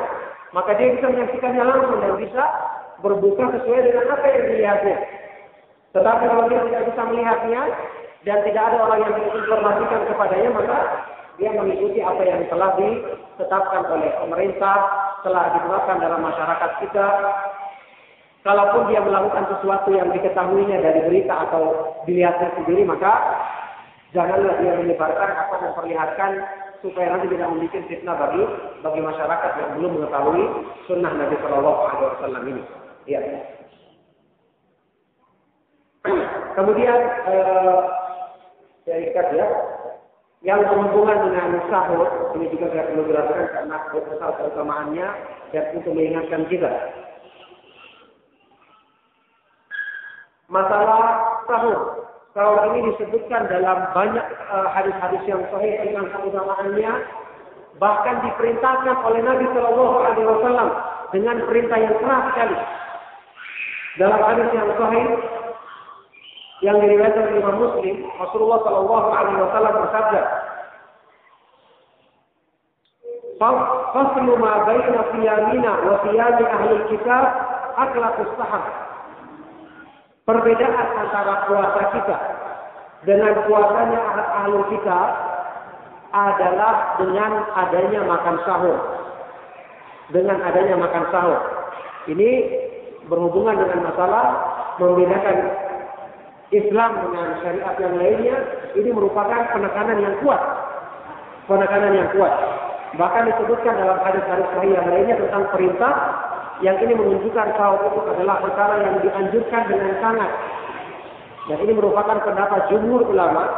maka dia bisa menyaksikannya langsung dan bisa berbuka sesuai dengan apa yang dilihatnya. Tetapi kalau dia tidak bisa melihatnya dan tidak ada orang yang menginformasikan kepadanya, maka dia mengikuti apa yang telah ditetapkan oleh pemerintah, telah diterapkan dalam masyarakat kita, Kalaupun dia melakukan sesuatu yang diketahuinya dari berita atau dilihatnya sendiri, maka janganlah dia menyebarkan atau memperlihatkan supaya nanti tidak membuat fitnah bagi bagi masyarakat yang belum mengetahui sunnah Nabi Shallallahu Alaihi Wasallam ini. Ya. Kemudian eh, saya ikat ya, yang berhubungan dengan sahur ini juga saya perlu jelaskan karena besar keutamaannya dan untuk mengingatkan kita masalah sahur. Sahur ini disebutkan dalam banyak eh, hadis-hadis yang sahih tentang keutamaannya, bahkan diperintahkan oleh Nabi Shallallahu Alaihi Wasallam dengan perintah yang keras sekali. Dalam hadis yang sahih yang diriwayatkan oleh Imam Muslim, Rasulullah Shallallahu Alaihi Wasallam bersabda, "Faslu ma baina siyamina wa siyami ahli kitab akhlaqus sahab." Perbedaan antara puasa kita dengan puasanya ahli kita adalah dengan adanya makan sahur. Dengan adanya makan sahur. Ini berhubungan dengan masalah membedakan Islam dengan syariat yang lainnya. Ini merupakan penekanan yang kuat. Penekanan yang kuat. Bahkan disebutkan dalam hadis-hadis sahih yang lainnya tentang perintah yang ini menunjukkan sahur itu adalah perkara yang dianjurkan dengan sangat. Dan ini merupakan pendapat jumhur ulama,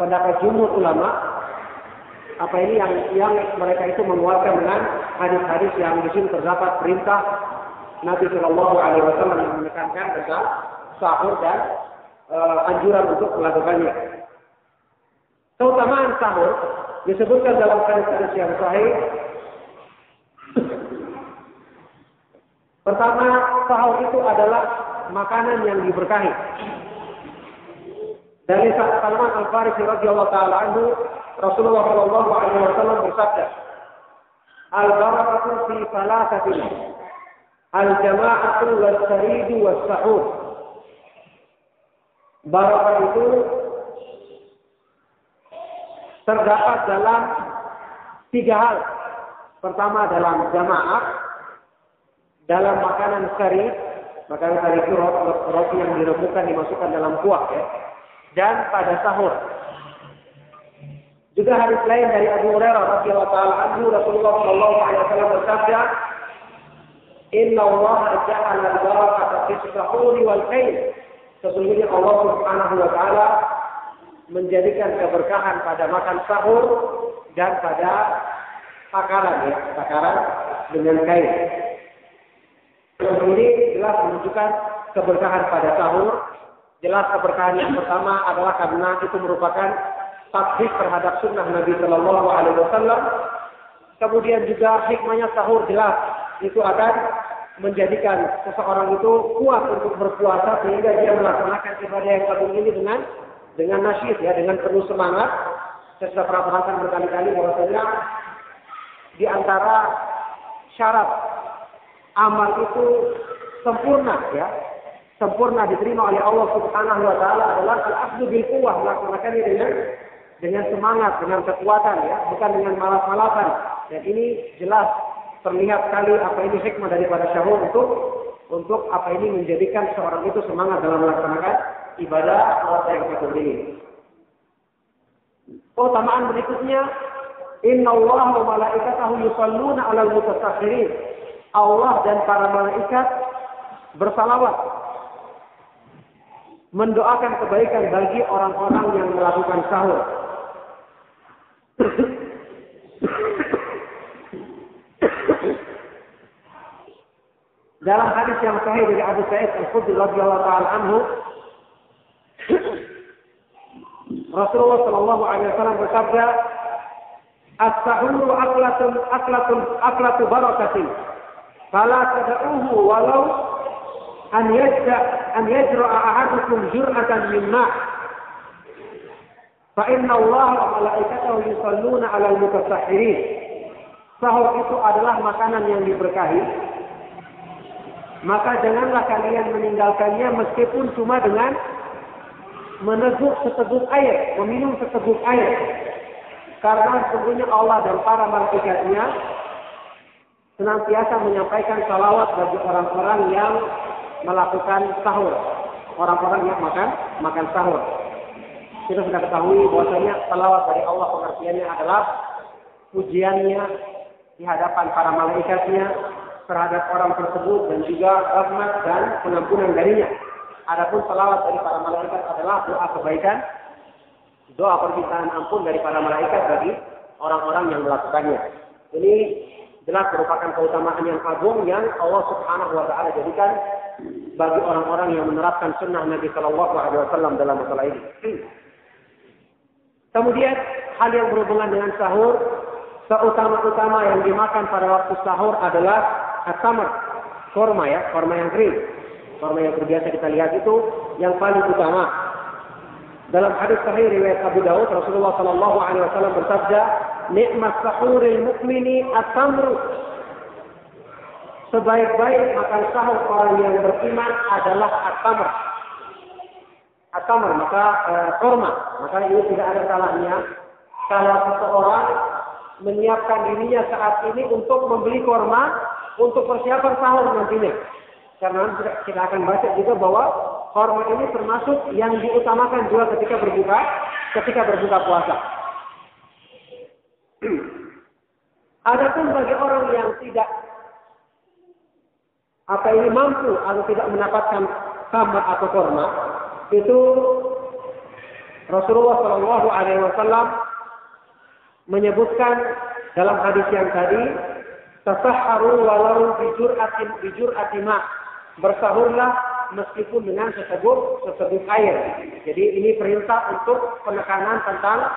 pendapat jumhur ulama apa ini yang yang mereka itu menguatkan dengan hadis-hadis yang di sini terdapat perintah Nabi Shallallahu Alaihi Wasallam yang menekankan tentang sahur dan uh, anjuran untuk melakukannya. Keutamaan sahur disebutkan dalam hadis-hadis yang sahih Pertama, sahur itu adalah makanan yang diberkahi. Dari Salman Al Farisi radhiyallahu taala anhu Rasulullah Shallallahu Alaihi Wasallam bersabda, al barakatu fi salasatin, al jama'atu was saridu was sahur. Barakah itu terdapat dalam tiga hal. Pertama dalam jamaah, dalam makanan sari, makanan sari itu roti yang direbuskan dimasukkan dalam kuah ya, dan pada sahur. Juga hadis lain dari Abu Hurairah radhiyallahu taala anhu Rasulullah sallallahu alaihi wasallam bersabda, "Inna Allah ja'ala al-barakata fi sahuri wal khair." Sesungguhnya Allah Subhanahu wa taala menjadikan keberkahan pada makan sahur dan pada takaran ya, takaran dengan kain. Ini jelas menunjukkan keberkahan pada sahur. Jelas keberkahan yang pertama adalah karena itu merupakan takdir terhadap sunnah Nabi Shallallahu Alaihi Wasallam. Kemudian juga hikmahnya sahur jelas itu akan menjadikan seseorang itu kuat untuk berpuasa sehingga dia melaksanakan ibadah yang agung ini dengan dengan nasyid ya dengan penuh semangat. Saya sudah pernah berkali-kali bahwasanya di antara syarat amal itu sempurna ya sempurna diterima oleh Allah Subhanahu wa taala adalah al-akhdhu bil quwwah melaksanakannya dengan dengan semangat, dengan kekuatan ya, bukan dengan malas-malasan. Dan ini jelas terlihat sekali apa ini hikmah daripada syahur untuk untuk apa ini menjadikan seorang itu semangat dalam melaksanakan ibadah puasa yang satu ini. Oh, tamaan berikutnya, Inna Allah wa malaikatahu yusalluna ala mutasakhirin. Allah dan para malaikat bersalawat mendoakan kebaikan bagi orang-orang yang melakukan sahur. Dalam hadis yang sahih dari Abu Sa'id Al-Khudri radhiyallahu taala anhu, Rasulullah Shallallahu alaihi wasallam bersabda, "As-sahuru aklatun aklatun aklatu barakatin. Walau an yajda an yajra'a ahadukum jur'atan min ma' Fa inna Allah wa malaikatahu yusalluna 'alal mutasahhirin. Sahur itu adalah makanan yang diberkahi. Maka janganlah kalian meninggalkannya meskipun cuma dengan meneguk seteguk air, meminum seteguk air. Karena sesungguhnya Allah dan para malaikatnya senantiasa menyampaikan salawat bagi orang-orang yang melakukan sahur. Orang-orang yang makan makan sahur kita sudah ketahui bahwasanya salawat dari Allah pengertiannya adalah pujiannya di hadapan para malaikatnya terhadap orang tersebut dan juga rahmat dan pengampunan darinya. Adapun salawat dari para malaikat adalah doa kebaikan, doa permintaan ampun dari para malaikat bagi orang-orang yang melakukannya. Ini jelas merupakan keutamaan yang agung yang Allah Subhanahu wa taala jadikan bagi orang-orang yang menerapkan sunnah Nabi Shallallahu alaihi wasallam dalam masalah ini. Kemudian hal yang berhubungan dengan sahur, seutama-utama yang dimakan pada waktu sahur adalah asamar, korma ya, korma yang kering. Korma yang terbiasa kita lihat itu yang paling utama. Dalam hadis sahih riwayat Abu Dawud, Rasulullah Shallallahu Alaihi Wasallam bersabda, "Nikmat sahuril mukmini asamru." Sebaik-baik makan sahur orang yang beriman adalah asamar, atamar maka e, korma maka ini tidak ada salahnya. Kalau seseorang menyiapkan dirinya saat ini untuk membeli korma untuk persiapan sahur nantinya. Karena kita akan baca juga bahwa korma ini termasuk yang diutamakan juga ketika berbuka ketika berbuka puasa. Adapun bagi orang yang tidak apa ini mampu atau tidak mendapatkan kamar atau korma, itu Rasulullah Shallallahu Alaihi Wasallam menyebutkan dalam hadis yang tadi tasaharu walau bijur atim bijur atima bersahurlah meskipun dengan seteguk seteguk air. Jadi ini perintah untuk penekanan tentang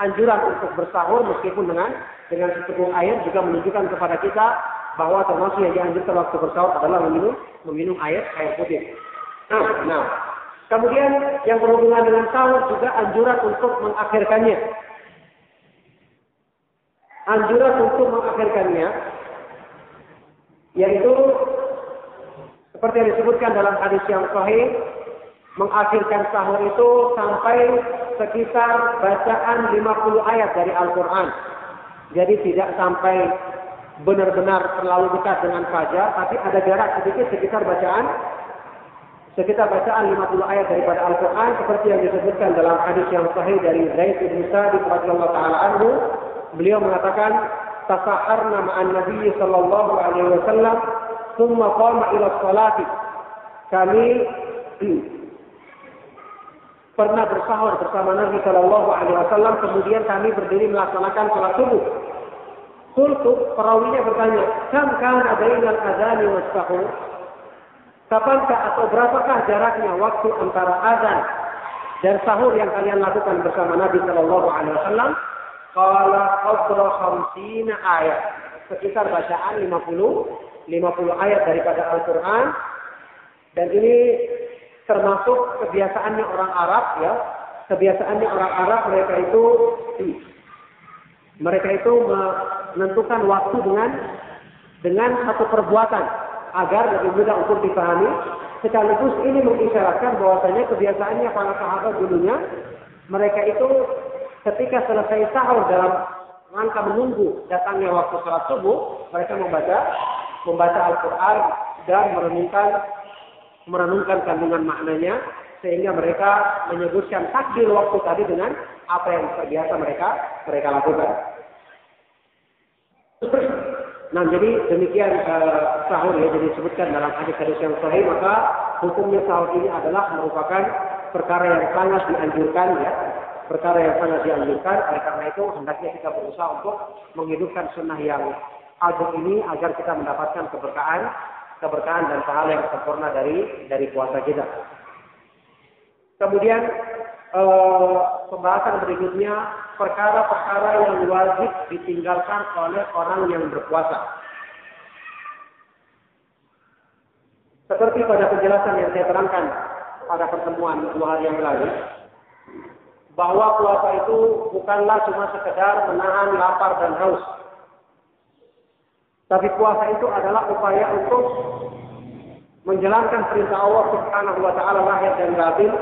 anjuran untuk bersahur meskipun dengan dengan seteguk air juga menunjukkan kepada kita bahwa termasuk yang dianjurkan waktu bersahur adalah meminum meminum air air putih. Nah, nah Kemudian yang berhubungan dengan sahur juga anjuran untuk mengakhirkannya. anjuran untuk mengakhirkannya yaitu seperti yang disebutkan dalam hadis yang sahih mengakhirkan sahur itu sampai sekitar bacaan 50 ayat dari Al-Quran. Jadi tidak sampai benar-benar terlalu dekat dengan fajar, tapi ada jarak sedikit sekitar bacaan sekitar bacaan 50 ayat daripada Al-Quran seperti yang disebutkan dalam hadis yang sahih dari Zaid bin Sa'id radhiyallahu taala anhu beliau mengatakan tasaharna ma'an Nabi sallallahu alaihi wasallam thumma qama ila salati kami pernah bersahur bersama Nabi Shallallahu Alaihi Wasallam kemudian kami berdiri melaksanakan sholat subuh. Kultu perawinya bertanya, kam kana bainal adzani was sahur? Kapankah atau berapakah jaraknya waktu antara azan dan sahur yang kalian lakukan bersama Nabi Shallallahu Alaihi Wasallam? Qala qadra khamsina ayat. Sekitar bacaan 50 50 ayat daripada Al-Qur'an. Dan ini termasuk kebiasaannya orang Arab ya. Kebiasaannya orang Arab mereka itu mereka itu menentukan waktu dengan dengan satu perbuatan agar lebih mudah untuk dipahami. Sekaligus ini mengisyaratkan bahwasanya kebiasaannya para sahabat dulunya mereka itu ketika selesai sahur dalam rangka menunggu datangnya waktu sholat subuh, mereka membaca membaca Al-Quran dan merenungkan merenungkan kandungan maknanya sehingga mereka menyebutkan takdir waktu tadi dengan apa yang terbiasa mereka mereka lakukan. Nah, jadi demikian uh, sahur ya, jadi disebutkan dalam hadis-hadis yang sahih maka hukumnya sahur ini adalah merupakan perkara yang sangat dianjurkan ya, perkara yang sangat dianjurkan. Oleh karena itu hendaknya kita berusaha untuk menghidupkan sunnah yang agung ini agar kita mendapatkan keberkahan keberkahan dan pahala yang sempurna dari dari puasa kita. Kemudian eh, pembahasan berikutnya perkara-perkara yang wajib ditinggalkan oleh orang yang berpuasa. Seperti pada penjelasan yang saya terangkan pada pertemuan dua hari yang lalu, bahwa puasa itu bukanlah cuma sekedar menahan lapar dan haus, tapi puasa itu adalah upaya untuk menjalankan perintah Allah Subhanahu wa taala lahir dan batin.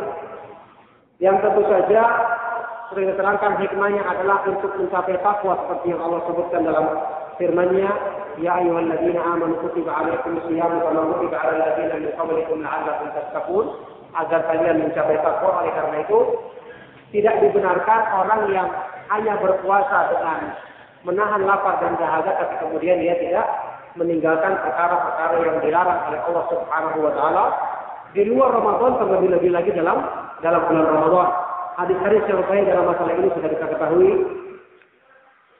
Yang tentu saja sering diterangkan hikmahnya adalah untuk mencapai takwa seperti yang Allah sebutkan dalam firman-Nya ya ayyuhalladzina amanu kutiba alaikumus shiyam kama kutiba alal ladzina min qablikum la'allakum tattaqun. Agar kalian mencapai takwa oleh karena itu tidak dibenarkan orang yang hanya berpuasa dengan menahan lapar dan dahaga tapi kemudian dia tidak meninggalkan perkara-perkara yang dilarang oleh Allah Subhanahu wa taala di luar Ramadan terlebih-lebih lagi dalam dalam bulan Ramadan. Hadis-hadis yang sahih dalam masalah ini sudah kita ketahui.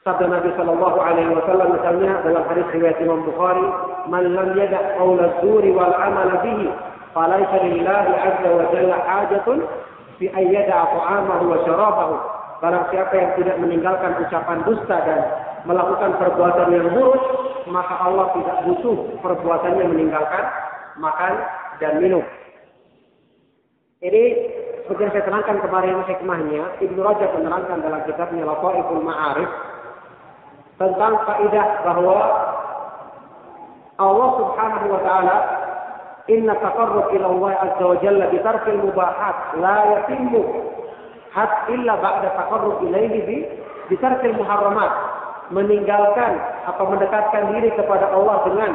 Sabda Nabi Shallallahu Alaihi Wasallam misalnya dalam hadis riwayat Imam Bukhari, "Man lam yada' qaula dzuri wal amal bihi, falaysa lillahi azza wa jalla hajatun fi ayyada ta'amahu wa syarabahu." Barang siapa yang tidak meninggalkan ucapan dusta dan melakukan perbuatan yang buruk, maka Allah tidak butuh perbuatannya meninggalkan makan dan minum. Ini seperti yang saya terangkan kemarin hikmahnya, Ibnu Rajab menerangkan dalam kitabnya Lafaiful Ma'arif tentang kaidah bahwa Allah Subhanahu wa taala inna taqarrub ila Allah azza wa jalla bi tarkil mubahat la yatimmu hat illa ba'da taqarrub ilaihi bi bitarkil muharramat. Meninggalkan atau mendekatkan diri kepada Allah dengan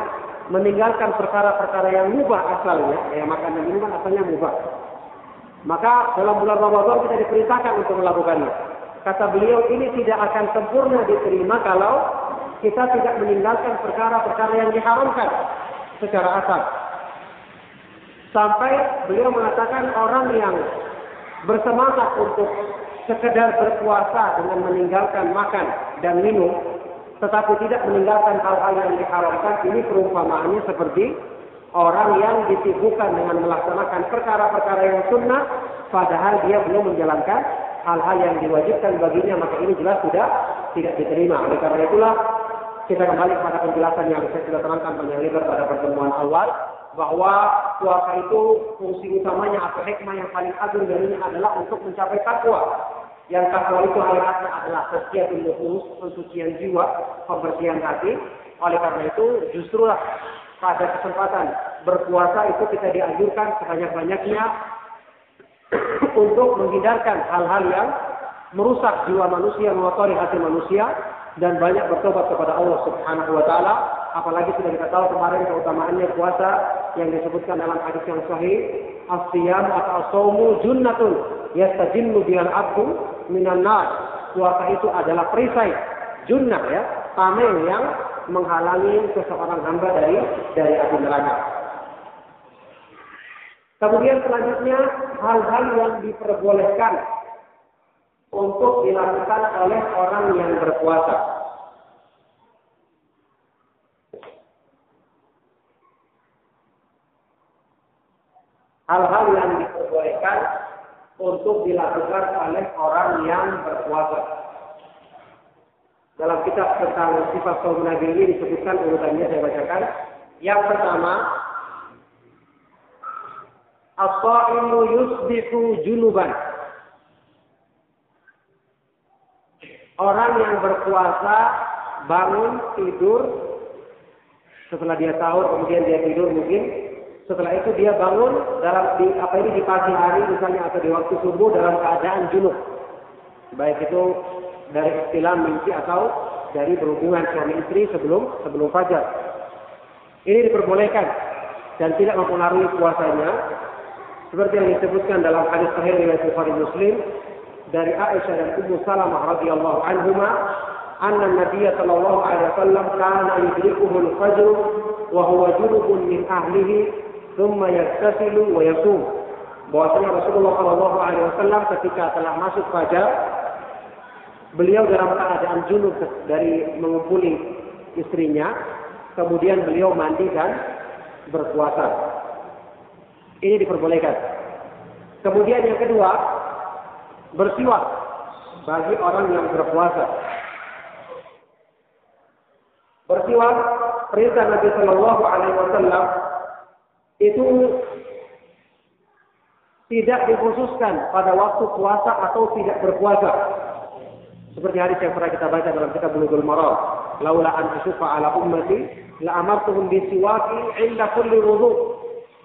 meninggalkan perkara-perkara yang mubah asalnya ya makan dan minuman asalnya mubah. Maka dalam bulan Ramadan kita diperintahkan untuk melakukannya. Kata beliau ini tidak akan sempurna diterima kalau kita tidak meninggalkan perkara-perkara yang diharamkan secara asal. Sampai beliau mengatakan orang yang bersemangat untuk sekedar berpuasa dengan meninggalkan makan dan minum, tetapi tidak meninggalkan hal-hal yang diharamkan, ini perumpamaannya seperti orang yang disibukkan dengan melaksanakan perkara-perkara yang sunnah, padahal dia belum menjalankan hal-hal yang diwajibkan baginya, maka ini jelas sudah tidak diterima. Oleh karena itulah, kita kembali kepada penjelasan yang saya sudah terangkan panjang lebar pada pertemuan awal, bahwa puasa itu fungsi utamanya atau hikmah yang paling agung darinya adalah untuk mencapai takwa. yang takwa itu hakikatnya adalah tasfiyatul nufus, pensucian jiwa, pembersihan hati. Oleh karena itu, justru lah pada kesempatan berpuasa itu kita dianjurkan sebanyak-banyaknya untuk menghindarkan hal-hal yang merusak jiwa manusia, mengotori hati manusia, dan banyak bertobat kepada Allah Subhanahu wa taala. Apalagi sudah kita tahu kemarin keutamaannya puasa yang disebutkan dalam hadis yang sahih as-siyam atau as-saumu junnatun yastajinnu bil abdu minan nar. Puasa itu adalah perisai junnah ya tameng yang menghalangi seseorang hamba dari dari api neraka. Kemudian selanjutnya hal-hal yang diperbolehkan untuk dilakukan oleh orang yang berpuasa. Hal-hal yang diperbolehkan untuk dilakukan oleh orang yang berpuasa. Dalam kitab tentang sifat kaum Nabi ini disebutkan urutannya saya bacakan. Yang pertama, As-sa'imu yusbihu junuban. Orang yang berpuasa bangun tidur. Setelah dia sahur kemudian dia tidur mungkin. Setelah itu dia bangun dalam di, apa ini di pagi hari misalnya atau di waktu subuh dalam keadaan junub. Baik itu dari istilah mimpi atau dari berhubungan suami istri sebelum sebelum fajar. Ini diperbolehkan dan tidak mempengaruhi puasanya. Seperti yang disebutkan dalam hadis sahih riwayat Bukhari Muslim dari Aisyah dan Ummu Salamah radhiyallahu anhuma anna Nabi sallallahu alaihi wasallam kana yudrikuhu al-fajr wa huwa junubun min ahlihi thumma yaktasilu wa yasum. Bahwasanya Rasulullah sallallahu alaihi wasallam ketika telah masuk fajar beliau dalam keadaan junub dari mengumpuli istrinya kemudian beliau mandi dan berpuasa. Ini diperbolehkan. Kemudian yang kedua bersiwak bagi orang yang berpuasa. Bersiwak perintah Nabi Shallallahu Alaihi Wasallam itu tidak dikhususkan pada waktu puasa atau tidak berpuasa. Seperti hadis yang pernah kita baca dalam kitab Bulughul Maram. Laula an asyqa ala ummati la amartuhum bisiwaki inda kulli wudu.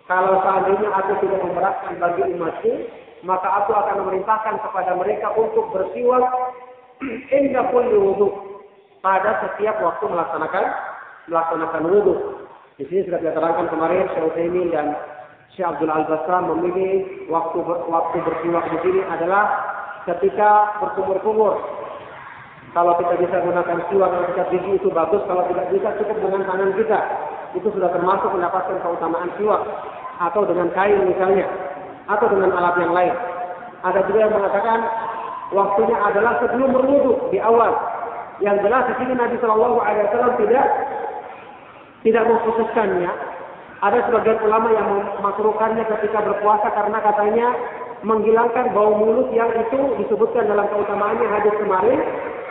Kalau seandainya aku tidak memberatkan bagi umatku, maka aku akan memerintahkan kepada mereka untuk bersiwak indah kulli wudhu pada setiap waktu melaksanakan melaksanakan wudhu. Di sini sudah kita terangkan kemarin Syekh Utsaimin dan Syekh Abdul Al Basra memilih waktu waktu bersiwak di sini adalah ketika berkumur-kumur. Kalau kita bisa gunakan siwak yang kita gigi itu bagus, kalau tidak bisa cukup dengan tangan kita. Itu sudah termasuk mendapatkan keutamaan siwak atau dengan kain misalnya atau dengan alat yang lain. Ada juga yang mengatakan waktunya adalah sebelum berwudu di awal. Yang jelas di sini Nabi Shallallahu Alaihi Wasallam tidak tidak mengkhususkannya. Ada sebagian ulama yang memakruhkannya ketika berpuasa karena katanya menghilangkan bau mulut yang itu disebutkan dalam keutamaannya hadis kemarin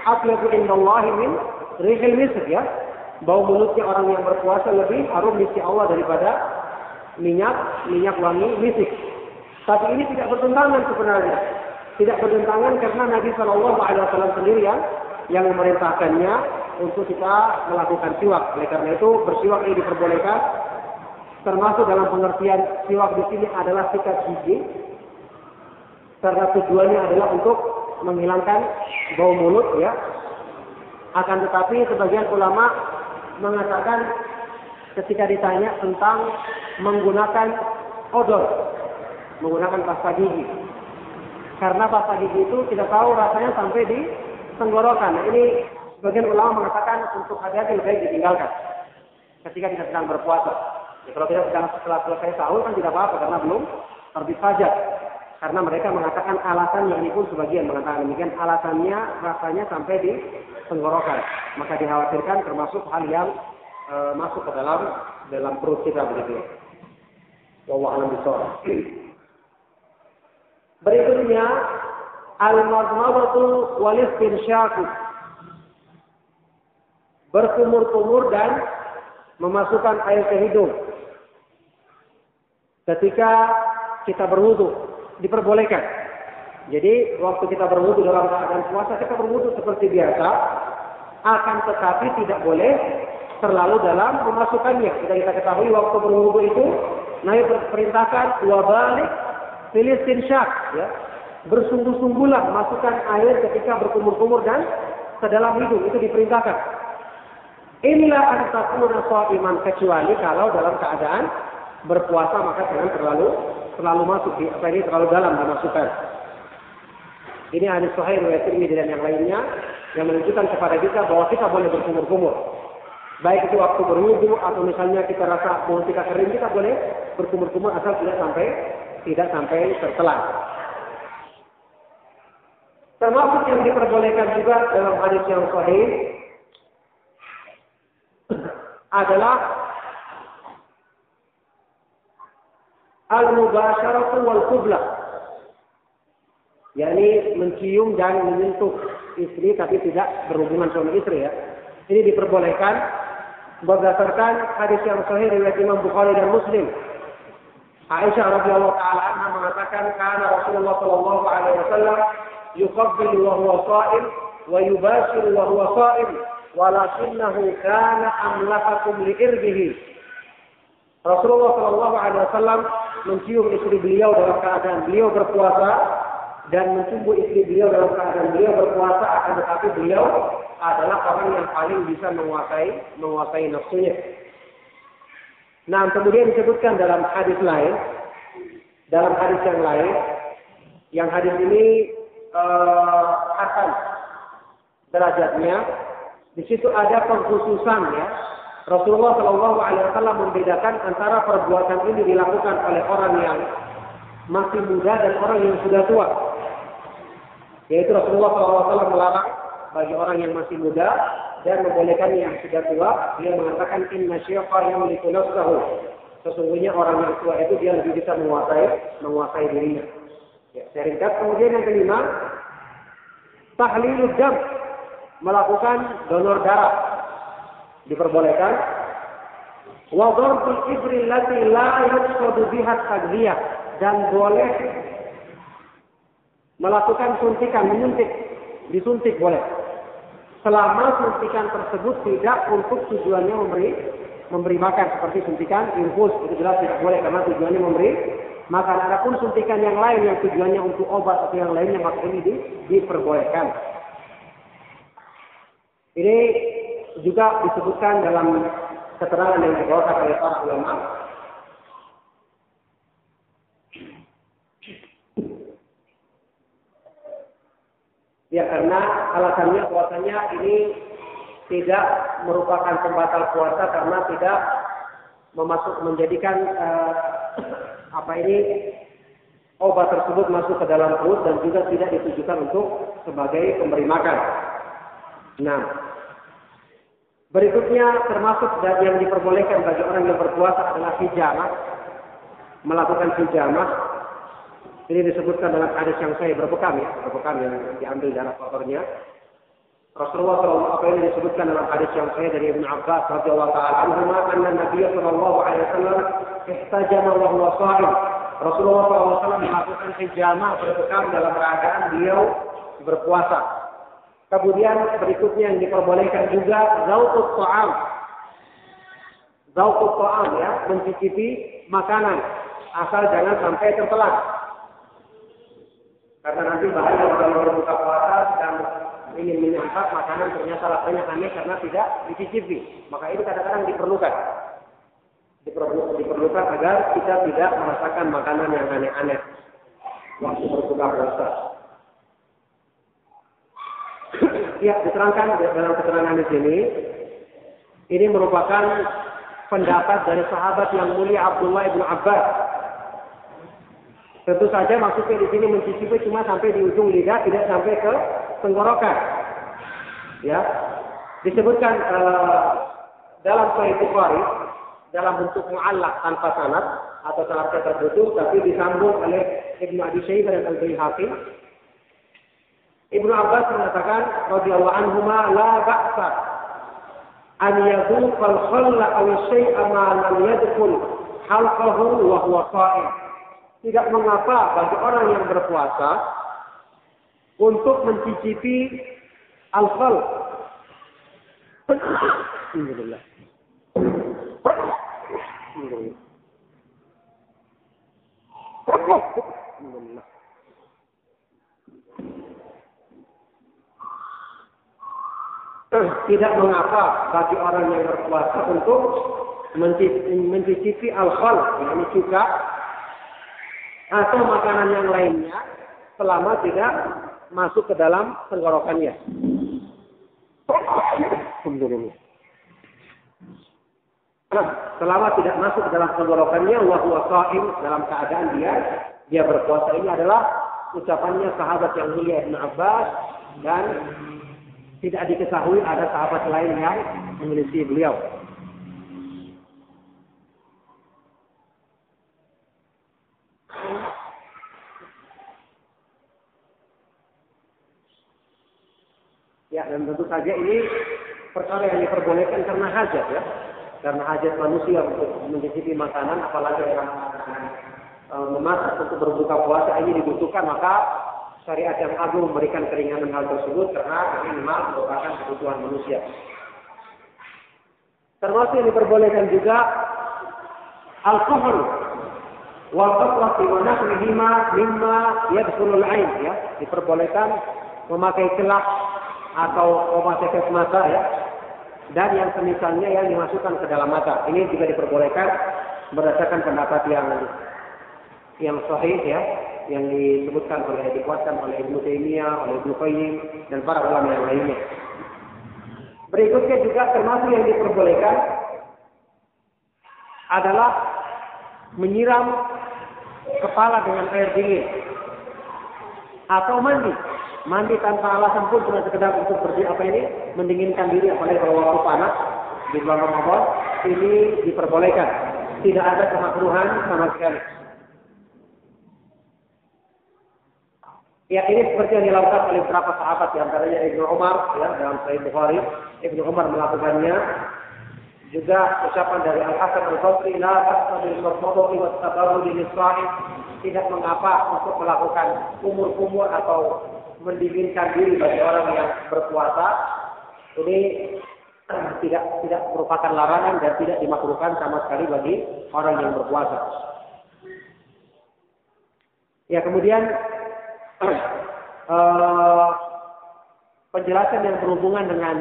atyabu indallahi min rihil misk ya. Bau mulutnya orang yang berpuasa lebih harum di Allah daripada minyak minyak wangi misik. Tapi ini tidak bertentangan sebenarnya. Tidak bertentangan karena Nabi Shallallahu Alaihi Wasallam sendiri yang yang memerintahkannya untuk kita melakukan siwak. Oleh karena itu bersiwak ini diperbolehkan. Termasuk dalam pengertian siwak di sini adalah sikat gigi. Karena tujuannya adalah untuk menghilangkan bau mulut ya. Akan tetapi sebagian ulama mengatakan ketika ditanya tentang menggunakan odor menggunakan pasta gigi. Karena pasta gigi itu tidak tahu rasanya sampai di tenggorokan. Nah, ini sebagian ulama mengatakan untuk hati-hati lebih baik ditinggalkan ketika kita sedang berpuasa. Ya, kalau kita sedang setelah selesai sahur kan tidak apa-apa karena belum terbit fajar. Karena mereka mengatakan alasannya ini pun sebagian mengatakan demikian alasannya rasanya sampai di tenggorokan. Maka dikhawatirkan termasuk hal yang e, masuk ke dalam dalam perut kita begitu. Wallahu a'lam Berikutnya al-madmadatu wal istinsyaku. Berkumur-kumur dan memasukkan air ke hidung. Ketika kita berwudu diperbolehkan. Jadi waktu kita berwudu dalam keadaan puasa kita berwudu seperti biasa, akan tetapi tidak boleh terlalu dalam memasukkannya. Kita kita ketahui waktu berwudu itu Nabi perintahkan dua balik Filistin syak, ya. Bersungguh-sungguhlah masukkan air ketika berkumur-kumur dan sedalam hidung itu diperintahkan. Inilah antakuna iman kecuali kalau dalam keadaan berpuasa maka jangan terlalu terlalu masuk di apa ini terlalu dalam dimasukkan. Ini hadis sahih riwayat Tirmidzi dan yang lainnya yang menunjukkan kepada kita bahwa kita boleh berkumur-kumur. Baik itu waktu berwudu atau misalnya kita rasa mau kita kering kita boleh berkumur-kumur asal tidak sampai tidak sampai tertelan. Termasuk yang diperbolehkan juga dalam hadis yang sahih adalah al-mubasharatu wal qublah. yakni mencium dan menyentuh istri tapi tidak berhubungan suami istri ya. Ini diperbolehkan berdasarkan hadis yang sahih riwayat Imam Bukhari dan Muslim. Aisyah radhiyallahu taala anha mengatakan karena Rasulullah sallallahu alaihi wasallam yuqabbilu wa huwa sha'im wa yubashiru wa huwa sha'im walakinnahu kana amlakakum li irbihi. Rasulullah sallallahu alaihi wasallam mencium istri beliau dalam keadaan beliau berpuasa dan mencumbu istri beliau dalam keadaan beliau berpuasa akan tetapi beliau adalah orang yang paling bisa menguasai menguasai nafsunya. Nah, kemudian disebutkan dalam hadis lain, dalam hadis yang lain, yang hadis ini uh, hasan derajatnya, di situ ada pengkhususan ya. Rasulullah Shallallahu Alaihi Wasallam membedakan antara perbuatan ini dilakukan oleh orang yang masih muda dan orang yang sudah tua. Yaitu Rasulullah SAW melarang bagi orang yang masih muda dan membolehkan yang sudah tua. Dia mengatakan inna syaiqa yang nafsahu. Sesungguhnya orang yang tua itu dia lebih bisa menguasai menguasai dirinya. Ya, seringkat kemudian yang kelima, tahlilud dam melakukan donor darah diperbolehkan. Wa ibri allati la yuqsadu biha dan boleh melakukan suntikan, menyuntik, disuntik boleh. Selama suntikan tersebut tidak untuk tujuannya memberi memberi makan seperti suntikan infus itu jelas tidak boleh karena tujuannya memberi makan. Adapun suntikan yang lain yang tujuannya untuk obat atau yang lainnya maka ini di, diperbolehkan. Ini juga disebutkan dalam keterangan yang dibawakan oleh para ulama Ya karena alasannya puasanya ini tidak merupakan pembatal puasa karena tidak memasuk menjadikan uh, apa ini obat tersebut masuk ke dalam perut dan juga tidak ditujukan untuk sebagai pemberi makan. Nah, berikutnya termasuk yang diperbolehkan bagi orang yang berpuasa adalah hijamah, melakukan hijamah ini disebutkan dalam hadis yang saya berbekam ya, berbekam yang diambil darah kotornya. Rasulullah SAW apa ini disebutkan dalam hadis yang saya dari Ibn Abbas radhiyallahu taala anhu anna Nabi sallallahu alaihi wasallam ihtajama wa huwa sha'im. Rasulullah SAW melakukan hijamah berbekam dalam keadaan beliau berpuasa. Kemudian berikutnya yang diperbolehkan juga zautut ta'am. Zautut ta'am ya, mencicipi makanan asal jangan sampai tertelan. Karena nanti bahaya kalau berbuka puasa dan ingin menyantap makanan ternyata rasanya aneh karena tidak dicicipi. Maka itu kadang-kadang diperlukan. Diperlukan, diperlukan agar kita tidak merasakan makanan yang aneh-aneh waktu berbuka puasa. ya, diterangkan dalam keterangan di sini, ini merupakan pendapat dari sahabat yang mulia Abdullah ibn Abbas Tentu saja maksudnya di sini mencicipi cuma sampai di ujung lidah, tidak sampai ke tenggorokan. Ya, disebutkan uh, dalam Sahih Bukhari dalam bentuk mu'allak tanpa sanad atau sanadnya tertutup tapi disambung oleh Ibnu Abi Syaibah dan Al-Baihaqi. Ibnu Abbas mengatakan radhiyallahu anhu ma la ba'sa an yadhuqa al-khalla aw syai'a ma lam yadkhul halqahu wa huwa qa'im tidak mengapa bagi orang yang berpuasa untuk mencicipi al-khal. Alhamdulillah. Alhamdulillah. Tidak mengapa bagi orang yang berpuasa untuk mencicipi al-khal, yakni cuka atau makanan yang lainnya selama tidak masuk ke dalam tenggorokannya. Nah, selama tidak masuk ke dalam tenggorokannya, wa huwa dalam keadaan dia dia berpuasa ini adalah ucapannya sahabat yang mulia Ibn Abbas dan tidak diketahui ada sahabat lain yang memiliki beliau. Ya, dan tentu saja ini perkara yang diperbolehkan karena hajat ya. Karena hajat manusia untuk mencicipi makanan, apalagi yang e, memasak untuk berbuka puasa ini dibutuhkan, maka syariat yang agung memberikan keringanan hal tersebut karena ini memang merupakan kebutuhan manusia. Termasuk yang diperbolehkan juga alkohol wal qatwati wa nahwihima mimma yadkhulul ain ya diperbolehkan memakai celah atau obat tetes mata ya. Dan yang semisalnya yang dimasukkan ke dalam mata. Ini juga diperbolehkan berdasarkan pendapat yang yang sahih ya yang disebutkan oleh dikuatkan oleh Ibnu Taimiyah, oleh Ibnu Qayyim dan para ulama yang lainnya. Berikutnya juga termasuk yang diperbolehkan adalah menyiram kepala dengan air dingin atau mandi mandi tanpa alasan pun cuma sekedar untuk berdi apa ini? Mendinginkan diri apalagi kalau waktu panas di bulan Ramadan ini diperbolehkan. Tidak ada kemakruhan sama sekali. Ya ini seperti yang dilakukan oleh beberapa sahabat, antaranya Ibnu Umar, ya dalam Sahih Bukhari, Ibnu Umar melakukannya. Juga ucapan dari Al Hasan Al Basri, la tasbil masmadu wa tabarrud Tidak mengapa untuk melakukan umur-umur atau mendinginkan diri bagi orang yang berpuasa ini tidak tidak merupakan larangan dan tidak dimakruhkan sama sekali bagi orang yang berpuasa. Ya kemudian uh, penjelasan yang berhubungan dengan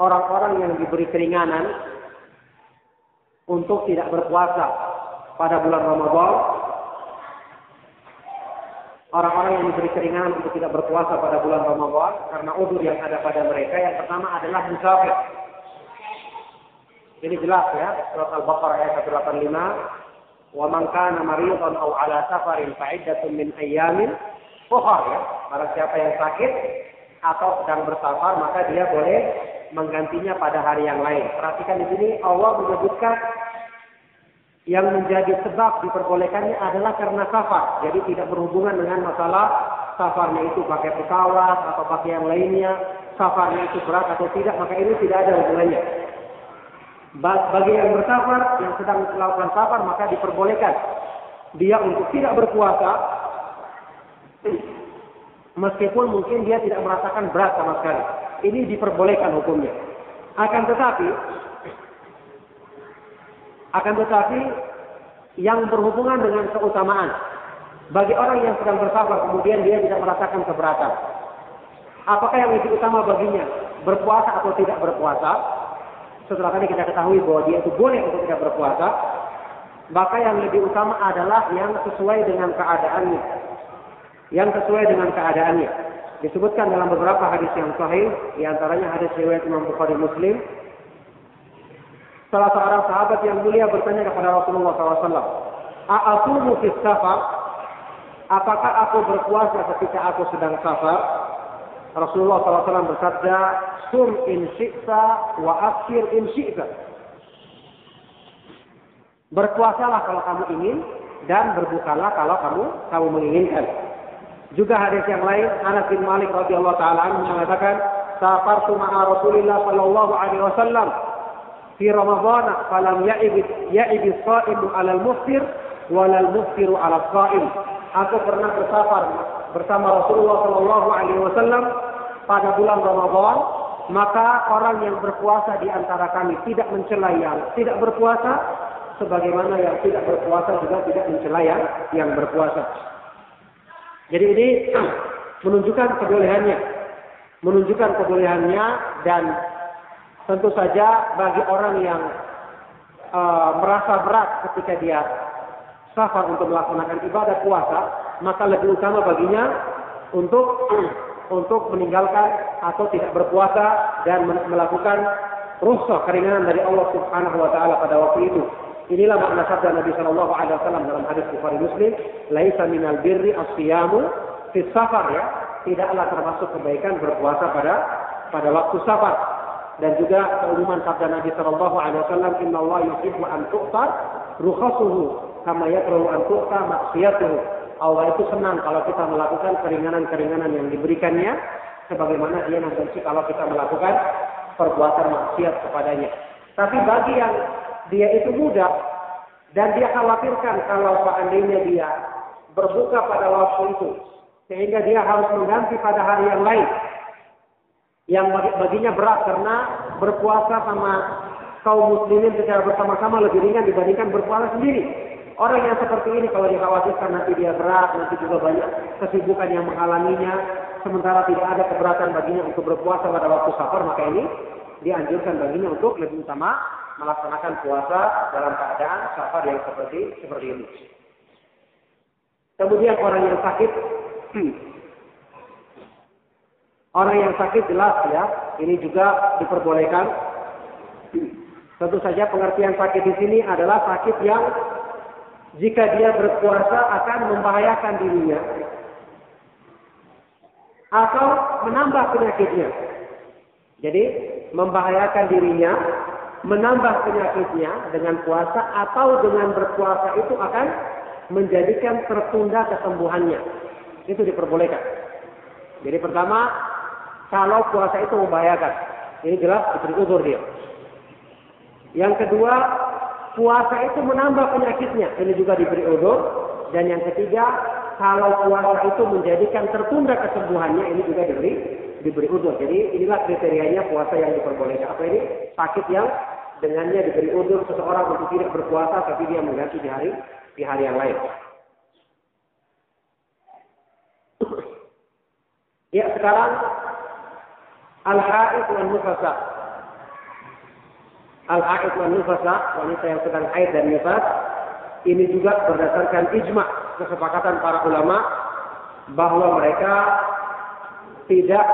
orang-orang yang diberi keringanan untuk tidak berpuasa pada bulan Ramadan orang-orang yang diberi keringanan untuk tidak berpuasa pada bulan Ramadan karena udur yang ada pada mereka yang pertama adalah musafir. Ini jelas ya, surat Al-Baqarah ayat 185. Wa man kana maridan aw ala safarin fa'iddatun min ayyamin ukhra ya. Barang siapa yang sakit atau sedang bersafar maka dia boleh menggantinya pada hari yang lain. Perhatikan di sini Allah menyebutkan yang menjadi sebab diperbolehkannya adalah karena safar. Jadi tidak berhubungan dengan masalah safarnya itu pakai pesawat atau pakai yang lainnya, safarnya itu berat atau tidak, maka ini tidak ada hubungannya. Bagi yang bersafar, yang sedang melakukan safar, maka diperbolehkan dia untuk tidak berpuasa, meskipun mungkin dia tidak merasakan berat sama sekali. Ini diperbolehkan hukumnya. Akan tetapi, akan tetapi yang berhubungan dengan keutamaan. Bagi orang yang sedang bersabar kemudian dia tidak merasakan keberatan. Apakah yang lebih utama baginya? Berpuasa atau tidak berpuasa? Setelah tadi kita ketahui bahwa dia itu boleh untuk tidak berpuasa. Maka yang lebih utama adalah yang sesuai dengan keadaannya. Yang sesuai dengan keadaannya. Disebutkan dalam beberapa hadis yang sahih, di antaranya hadis riwayat Imam Bukhari Muslim, Salah seorang sahabat yang mulia bertanya kepada Rasulullah SAW, A'asumu fis safar? Apakah aku berpuasa ketika aku sedang safar? Rasulullah SAW bersabda, Sum in syi'ta wa akhir in syi'ta. Berpuasalah kalau kamu ingin dan berbukalah kalau kamu kamu menginginkan. Juga hadis yang lain Anas bin Malik radhiyallahu taala mengatakan, "Safartu ma'a Rasulillah sallallahu alaihi wasallam fi Ramadan falam ya'ib ya'ib as-sha'imu 'ala al-muftir wala al-muftiru 'ala as-sha'im. Aku pernah bersafar bersama Rasulullah Shallallahu Alaihi Wasallam pada bulan Ramadan, maka orang yang berpuasa di antara kami tidak mencela yang tidak berpuasa, sebagaimana yang tidak berpuasa juga tidak mencela yang, yang berpuasa. Jadi ini menunjukkan kebolehannya, menunjukkan kebolehannya dan tentu saja bagi orang yang uh, merasa berat ketika dia safar untuk melaksanakan ibadah puasa, maka lebih utama baginya untuk untuk meninggalkan atau tidak berpuasa dan melakukan rukhsah keringanan dari Allah Subhanahu wa taala pada waktu itu. Inilah makna sabda Nabi Shallallahu alaihi wasallam dalam hadis Bukhari Muslim, "Laisa minal birri as-siyamu fi safar" ya. Tidaklah termasuk kebaikan berpuasa pada pada waktu safar. Dan juga keumuman sabda Nabi Shallallahu alaihi wasallam, "Inna Allah yuhibbu an tu'tar rukhasuhu kama yakrahu an tu'ta maksiyatuhu." Allah itu senang kalau kita melakukan keringanan-keringanan yang diberikannya, sebagaimana dia membenci kalau kita melakukan perbuatan maksiat kepadanya. Tapi bagi yang dia itu mudah dan dia khawatirkan kalau seandainya dia berbuka pada waktu itu, sehingga dia harus mengganti pada hari yang lain, yang baginya berat karena berpuasa sama kaum muslimin secara bersama-sama lebih ringan dibandingkan berpuasa sendiri. Orang yang seperti ini kalau dikhawatirkan nanti dia berat, nanti juga banyak kesibukan yang menghalanginya, sementara tidak ada keberatan baginya untuk berpuasa pada waktu safar, maka ini dianjurkan baginya untuk lebih utama melaksanakan puasa dalam keadaan safar yang seperti seperti ini. Kemudian orang yang sakit, orang yang sakit jelas ya, ini juga diperbolehkan. Tentu saja pengertian sakit di sini adalah sakit yang jika dia berpuasa akan membahayakan dirinya atau menambah penyakitnya. Jadi membahayakan dirinya, menambah penyakitnya dengan puasa atau dengan berpuasa itu akan menjadikan tertunda kesembuhannya. Itu diperbolehkan. Jadi pertama, kalau puasa itu membahayakan, ini jelas diberi uzur dia. Yang kedua, puasa itu menambah penyakitnya. Ini juga diberi udur. Dan yang ketiga, kalau puasa itu menjadikan tertunda kesembuhannya, ini juga diberi diberi udur. Jadi inilah kriterianya puasa yang diperbolehkan. Apa ini? Sakit yang dengannya diberi udur seseorang untuk tidak berpuasa, tapi dia mengganti di hari di hari yang lain. Ya sekarang al-haid wal nufasa al-haid wa nufasa, wanita yang sedang haid dan nifas, ini juga berdasarkan ijma kesepakatan para ulama bahwa mereka tidak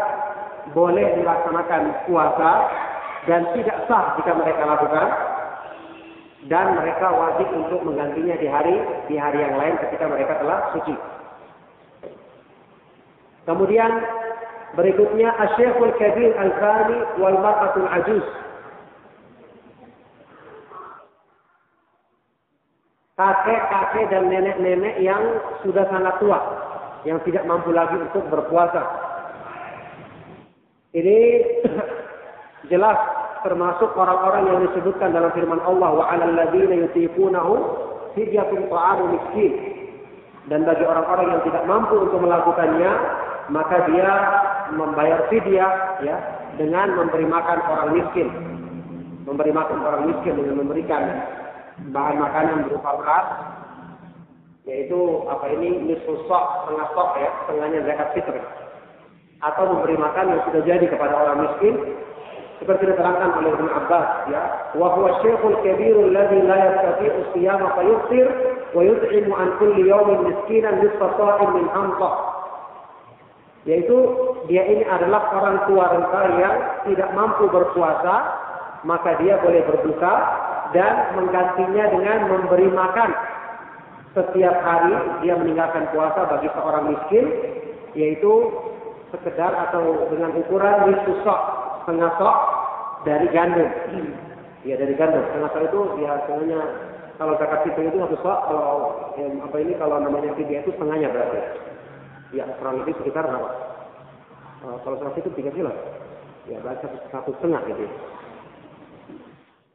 boleh melaksanakan puasa dan tidak sah jika mereka lakukan dan mereka wajib untuk menggantinya di hari di hari yang lain ketika mereka telah suci. Kemudian berikutnya Asy-Syekhul Kabir Al-Fani wal Mar'atul Ajuz kakek-kakek dan nenek-nenek yang sudah sangat tua, yang tidak mampu lagi untuk berpuasa. Ini jelas termasuk orang-orang yang disebutkan dalam firman Allah wa 'alal ladzina yutiqunahu fidyatun ta'amu miskin. Dan bagi orang-orang yang tidak mampu untuk melakukannya, maka dia membayar fidyah ya dengan memberi makan orang miskin. Memberi makan orang miskin dengan memberikan bahan makanan berupa beras yaitu apa ini nisfu sok setengah sok ya setengahnya zakat fitr atau memberi makan yang sudah jadi kepada orang miskin seperti diterangkan oleh Ibnu Abbas ya wa huwa syekhul kabirul ladzi la yastati'u siyama fa yuftir wa yut'imu an kulli yawmin miskinan nisfa min hamqah yaitu dia ini adalah orang tua renta yang tidak mampu berpuasa maka dia boleh berbuka dan menggantinya dengan memberi makan. Setiap hari dia meninggalkan puasa bagi seorang miskin yaitu sekedar atau dengan ukuran nisfu sok setengah sok dari gandum. Ya dari gandum. Setengah sok itu ya setengahnya kalau zakat fitur itu satu sok kalau ya, apa ini kalau namanya fidyah itu setengahnya berarti ya kurang lebih sekitar berapa uh, kalau zakat itu tiga kilo ya berarti satu, setengah gitu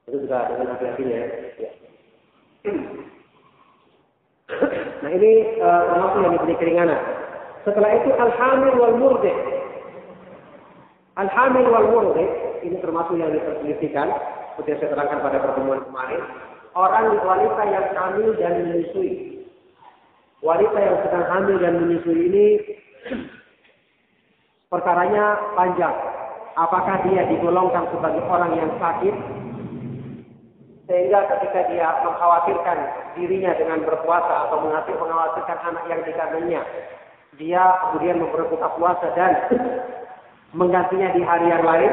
itu juga dengan hati-hatinya ya. Nah ini uh, termasuk yang diberi keringanan. Setelah itu al-hamil wal. Al-hamil wal murdi ini termasuk yang diperselisihkan seperti yang saya terangkan pada pertemuan kemarin. Orang wanita yang hamil dan menyusui. Wanita yang sedang hamil dan menyusui ini perkaranya panjang. Apakah dia digolongkan sebagai orang yang sakit sehingga ketika dia mengkhawatirkan dirinya dengan berpuasa atau mengkhawatirkan anak yang dikandungnya, dia kemudian berbuka puasa dan menggantinya di hari yang lain,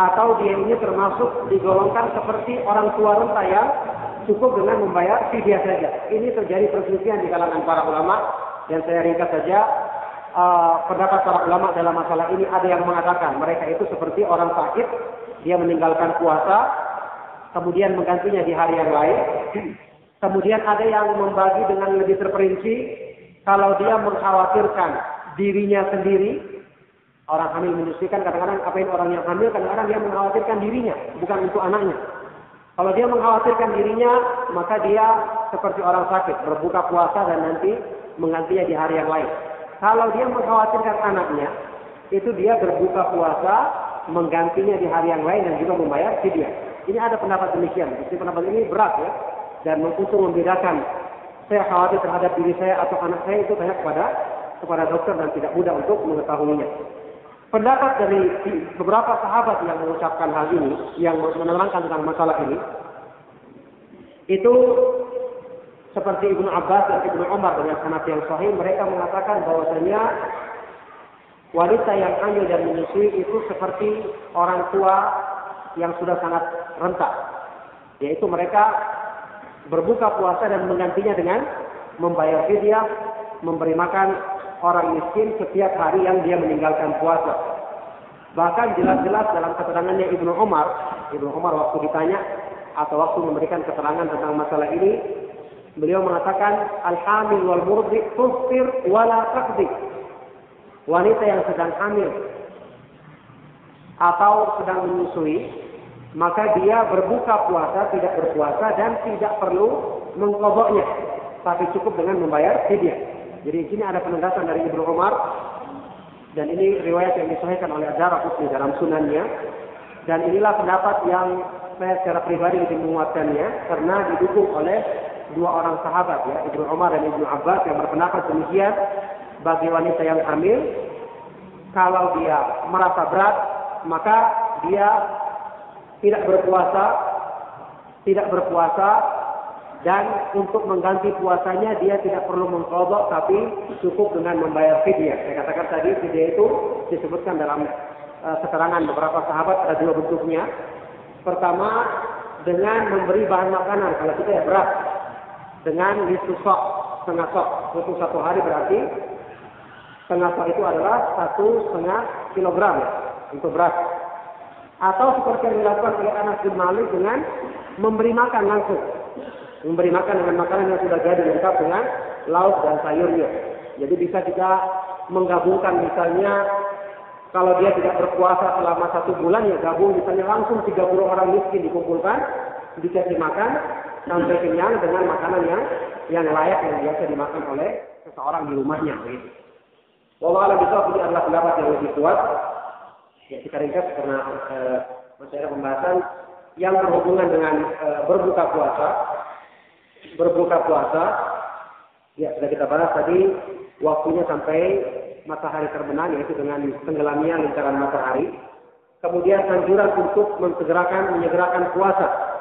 atau dia ini termasuk digolongkan seperti orang tua renta yang cukup dengan membayar fidyah saja. Ini terjadi perselisihan di kalangan para ulama dan saya ringkas saja uh, pendapat para ulama dalam masalah ini ada yang mengatakan mereka itu seperti orang sakit, dia meninggalkan puasa, kemudian menggantinya di hari yang lain. Kemudian ada yang membagi dengan lebih terperinci, kalau dia mengkhawatirkan dirinya sendiri, orang hamil menyusuikan kadang-kadang apa yang orang yang hamil kadang-kadang dia mengkhawatirkan dirinya, bukan untuk anaknya. Kalau dia mengkhawatirkan dirinya, maka dia seperti orang sakit, berbuka puasa dan nanti menggantinya di hari yang lain. Kalau dia mengkhawatirkan anaknya, itu dia berbuka puasa, menggantinya di hari yang lain dan juga membayar fidyah. Ini ada pendapat demikian. Jadi pendapat ini berat ya. Dan untuk membedakan saya khawatir terhadap diri saya atau anak saya itu tanya kepada kepada dokter dan tidak mudah untuk mengetahuinya. Pendapat dari beberapa sahabat yang mengucapkan hal ini, yang menerangkan tentang masalah ini, itu seperti Ibnu Abbas dan Ibnu Umar dengan sanad yang sahih mereka mengatakan bahwasanya wanita yang hamil dan menyusui itu seperti orang tua yang sudah sangat rentak yaitu mereka berbuka puasa dan menggantinya dengan membayar fidyah memberi makan orang miskin setiap hari yang dia meninggalkan puasa bahkan jelas-jelas dalam keterangannya Ibnu Umar Ibnu Umar waktu ditanya atau waktu memberikan keterangan tentang masalah ini Beliau mengatakan al-hamil wal murdi tuftir wala taqdi. Wanita yang sedang hamil atau sedang menyusui, maka dia berbuka puasa, tidak berpuasa dan tidak perlu mengkodoknya, tapi cukup dengan membayar fidyah. Jadi di sini ada penegasan dari Ibnu Umar. Dan ini riwayat yang disahihkan oleh Azhar di dalam sunannya. Dan inilah pendapat yang saya secara pribadi lebih menguatkannya karena didukung oleh dua orang sahabat ya, Ibnu Umar dan Ibnu Abbas yang berpendapat demikian bagi wanita yang hamil. Kalau dia merasa berat maka dia tidak berpuasa tidak berpuasa dan untuk mengganti puasanya dia tidak perlu mengkodok tapi cukup dengan membayar fidyah. Saya katakan tadi fidyah itu disebutkan dalam uh, keterangan beberapa sahabat ada dua bentuknya. Pertama dengan memberi bahan makanan kalau kita ya berat dengan nisfu sok, setengah sok. Untuk satu hari berarti setengah sok itu adalah satu setengah kilogram untuk beras. Atau seperti yang dilakukan oleh Anas bin Malik dengan memberi makan langsung. Memberi makan dengan makanan yang sudah jadi lengkap dengan lauk dan sayurnya. Jadi bisa kita menggabungkan misalnya kalau dia tidak berpuasa selama satu bulan ya gabung misalnya langsung 30 orang miskin dikumpulkan dikasih makan sampai kenyang dengan makanan yang yang layak yang biasa dimakan oleh seseorang di rumahnya begitu. Wallah bisa ini adalah pendapat yang lebih kuat. Ya kita ringkas karena e, pembahasan yang berhubungan dengan e, berbuka puasa. Berbuka puasa, ya sudah kita bahas tadi waktunya sampai matahari terbenam yaitu dengan tenggelamnya lingkaran matahari. Kemudian anjuran untuk mensegerakan menyegerakan puasa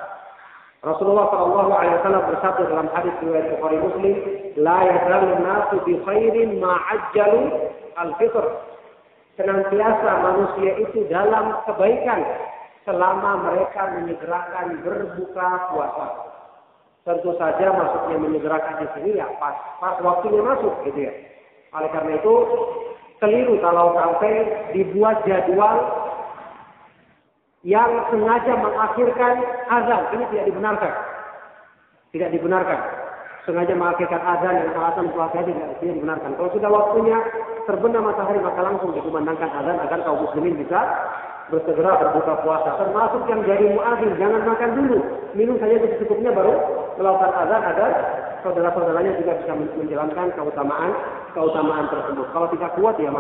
Rasulullah Shallallahu Alaihi Wasallam bersabda dalam hadis riwayat Bukhari Muslim, "La yazalu nasu bi khairin ma'ajjalu al-fitr." Senantiasa manusia itu dalam kebaikan selama mereka menyegerakan berbuka puasa. Tentu saja maksudnya menyegerakan di sini ya pas pas waktunya masuk gitu ya. Oleh karena itu keliru kalau sampai dibuat jadwal yang sengaja mengakhirkan azan. Ini tidak dibenarkan. Tidak dibenarkan. Sengaja mengakhirkan azan dan alasan puasa tidak, tidak dibenarkan. Kalau sudah waktunya terbenam matahari maka langsung dikumandangkan azan agar kaum muslimin bisa bersegera berbuka puasa. Termasuk yang jadi muadzin jangan makan dulu. Minum saja secukupnya baru melakukan azan agar saudara-saudaranya juga bisa menjalankan keutamaan keutamaan tersebut. Kalau tidak kuat ya